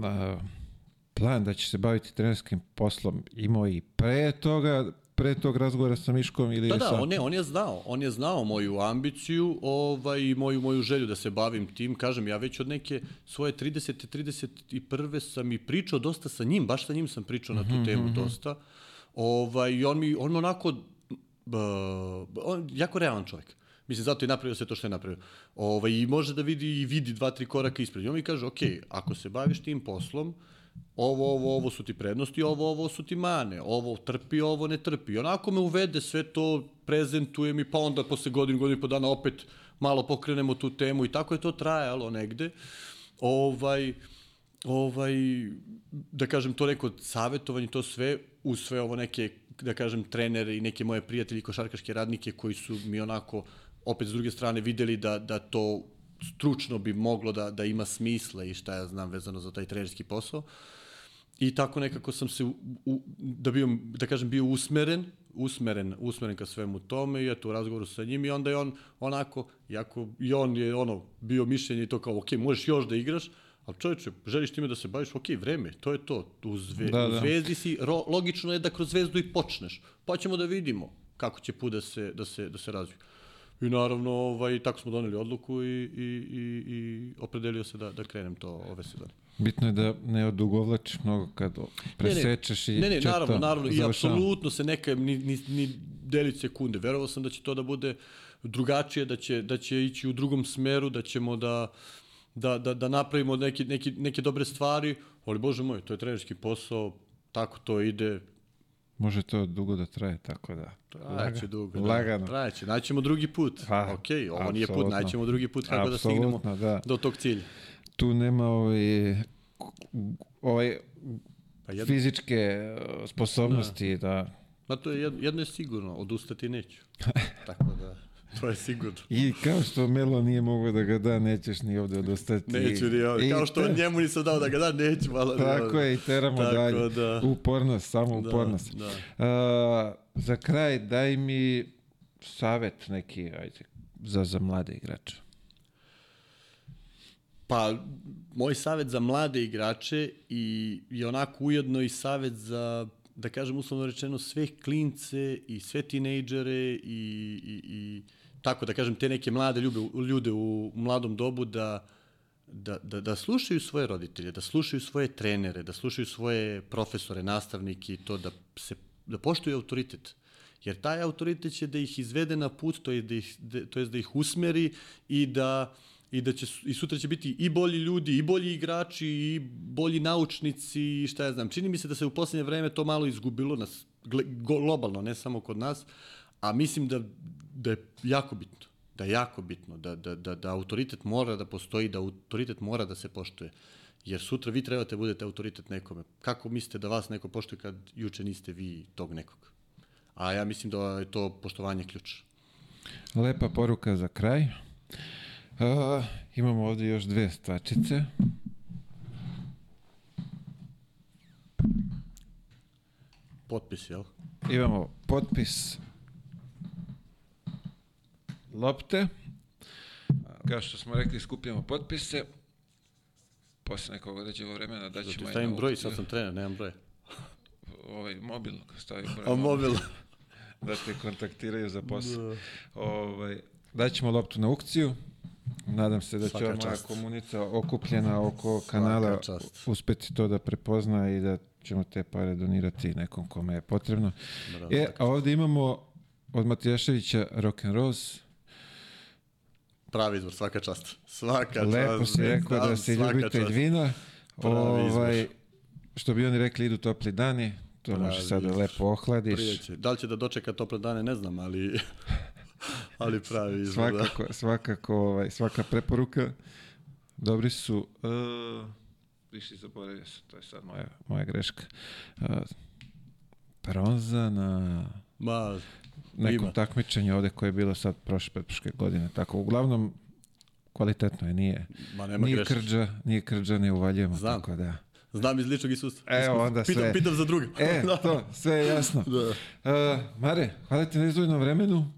a, plan da će se baviti trenerskim poslom imao i pre toga, pre tog razgovora sa Miškom ili da, da, sa... on je, on je znao, on je znao moju ambiciju, ovaj moju moju želju da se bavim tim, kažem ja već od neke svoje 30. 31. sam i pričao dosta sa njim, baš sa njim sam pričao na tu mhm, temu mm -hmm. dosta. Ovaj, on mi, on onako, uh, on, jako realan čovjek. Mislim, zato je napravio sve to što je napravio. Ovaj, I može da vidi i vidi dva, tri koraka ispred. I on mi kaže, ok, ako se baviš tim poslom, ovo, ovo, ovo su ti prednosti, ovo, ovo su ti mane, ovo trpi, ovo ne trpi. I onako me uvede sve to, prezentuje mi, pa onda posle godinu, godinu i po dana opet malo pokrenemo tu temu i tako je to trajalo negde. Ovaj, ovaj, da kažem, to neko savjetovanje, to sve, uz sve ovo neke, da kažem, trenere i neke moje prijatelji, košarkaške radnike koji su mi onako, opet s druge strane, videli da, da to stručno bi moglo da, da ima smisla i šta ja znam vezano za taj trenerski posao. I tako nekako sam se, u, u, da, bio, da kažem, bio usmeren, usmeren, usmeren ka svemu tome i eto u razgovoru sa njim i onda je on onako, jako, i on je ono, bio mišljenje i to kao, ok, možeš još da igraš, Ali čovječe, želiš time da se baviš, ok, vreme, to je to. U, zve, da, da. u zvezdi si, ro, logično je da kroz zvezdu i počneš. Pa ćemo da vidimo kako će put da se, da se, da se razviju. I naravno, ovaj, tako smo doneli odluku i, i, i, i opredelio se da, da krenem to ove sezone. Bitno je da ne odugovlačiš mnogo kad presečeš ne, ne. i Ne, ne, naravno, naravno. I apsolutno se neka, ni, ni, ni delić sekunde. Verovao sam da će to da bude drugačije, da će, da će ići u drugom smeru, da ćemo da, da, da, da napravimo neke, neke, neke dobre stvari, ali bože moj, to je trenerski posao, tako to ide, može to dugo da traje, tako da. Trajaće dugo. Da. Lagano. Trajaće. Naćemo drugi put. Pa, ok, ovo nije put, naćemo drugi put kako da stignemo da. do tog cilja. Tu nema ovaj, ovaj Pa jedno, fizičke uh, sposobnosti da... Ma to je jedno, jedno je sigurno, odustati neću. Tako da, to je sigurno. I kao što Melo nije mogao da ga da, nećeš ni ovde odustati. Neću ni ovdje. I Kao što te- njemu nisam dao da ga da, neću malo. Tako je, i teramo Tako dalje. da. Upornost, samo Da, upornost. da. A, za kraj, daj mi savet neki, ajde, za, za mlade igrače. Pa, moj savjet za mlade igrače i, i onako ujedno i savjet za, da kažem uslovno rečeno, sve klince i sve tinejdžere i, i, i tako da kažem te neke mlade ljube, ljude u mladom dobu da, da, da, da slušaju svoje roditelje, da slušaju svoje trenere, da slušaju svoje profesore, nastavnike i to da se da poštuju autoritet. Jer taj autoritet će da ih izvede na put, to je da ih, da, to je da ih usmeri i da i da će i sutra će biti i bolji ljudi, i bolji igrači, i bolji naučnici, i šta ja znam. Čini mi se da se u poslednje vreme to malo izgubilo nas globalno, ne samo kod nas, a mislim da, da je jako bitno da je jako bitno, da, da, da, da autoritet mora da postoji, da autoritet mora da se poštuje. Jer sutra vi trebate da budete autoritet nekome. Kako mislite da vas neko poštuje kad juče niste vi tog nekog? A ja mislim da je to poštovanje ključ. Lepa poruka za kraj. A, imamo ovde još dve stvačice. Potpis, jel? Imamo potpis lopte. Kao što smo rekli, skupljamo potpise. Posle nekog određenog vremena Da daćemo ti jednu stavim broj, sad sam trener, nemam broj. Ovaj, mobilno, kad stavi broj. A mobil? da te kontaktiraju za posao. Da. Ovaj, daćemo loptu na aukciju. Nadam se da će Svaka ova moja čast. komunica okupljena oko kanala uspeti to da prepozna i da ćemo te pare donirati nekom kome je potrebno. Bravo, E, a ovde imamo od Matijaševića Rock and Rose. Pravi izbor, svaka čast. Svaka Lepo čast. si ne rekao da si ljubitelj vina. Ovaj, što bi oni rekli, idu topli dani. To Pravi možeš sad da izbor. lepo ohladiš. Prijeće. Da li će da dočeka tople dane, ne znam, ali, ali pravi izbor. da. Svakako, svakako, ovaj, svaka preporuka. Dobri su. Uh, Viši zaboravio sam, to je sad moja, moja greška. Uh, bronza na Ma, nekom Ima. takmičenju ovde koje je bilo sad prošle pretprošle godine. Tako, uglavnom, kvalitetno je, nije. ma nema nije greške. krđa, nije krđa, ne uvaljujemo. Znam. Tako da. Znam iz ličnog iskustva. Evo, Iskustva. onda pitam, sve. Pitam za druge. E, Da. to, sve je jasno. Da. Uh, Mare, hvala ti na izdvojnom vremenu.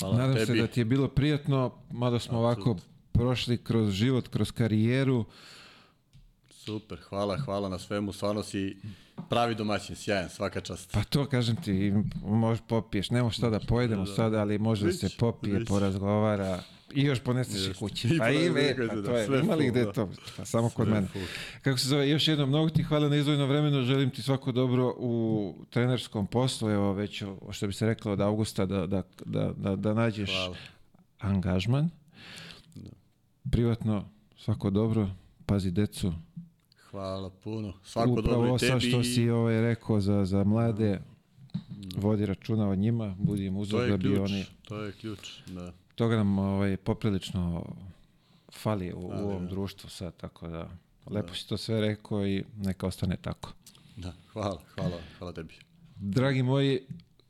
Hvala Nadam se tebi. da ti je bilo prijatno, mada smo ovako prošli kroz život, kroz karijeru. Super, hvala, hvala na svemu. Stvarno si pravi domaćin, sjajan, svaka čast. Pa to kažem ti, možeš popiješ, nemo šta da pojedemo sada, ali može da se popije, vić. porazgovara i još poneseš i kući. Pa i poneseš ve, kući, pa da, to je, sve ima li full, gde da. to, pa samo kod mene. Kako se zove, još jednom mnogo ti hvala na izdvojeno vremenu, želim ti svako dobro u trenerskom poslu, evo već, što bi se reklo od avgusta, da, da, da, da, da nađeš Hvala. angažman. Privatno, svako dobro, pazi decu. Hvala puno. Svako Upravo dobro i tebi. što si ovaj rekao za, za mlade, vodi računa o njima, budi im uzor da bi ključ, oni... to je ključ, da. Toga nam ovaj, poprilično fali u, u ovom da. društvu sad, tako da lepo si to sve rekao i neka ostane tako. Da, hvala, hvala, hvala tebi. Dragi moji,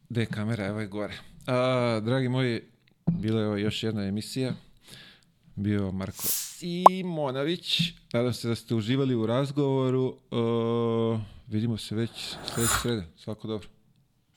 gde je kamera, evo je gore. A, dragi moji, bila je još jedna emisija. Bio Marko Simonović. Nadam se da ste uživali u razgovoru. Uh, vidimo se već sledeće srede. Svako dobro.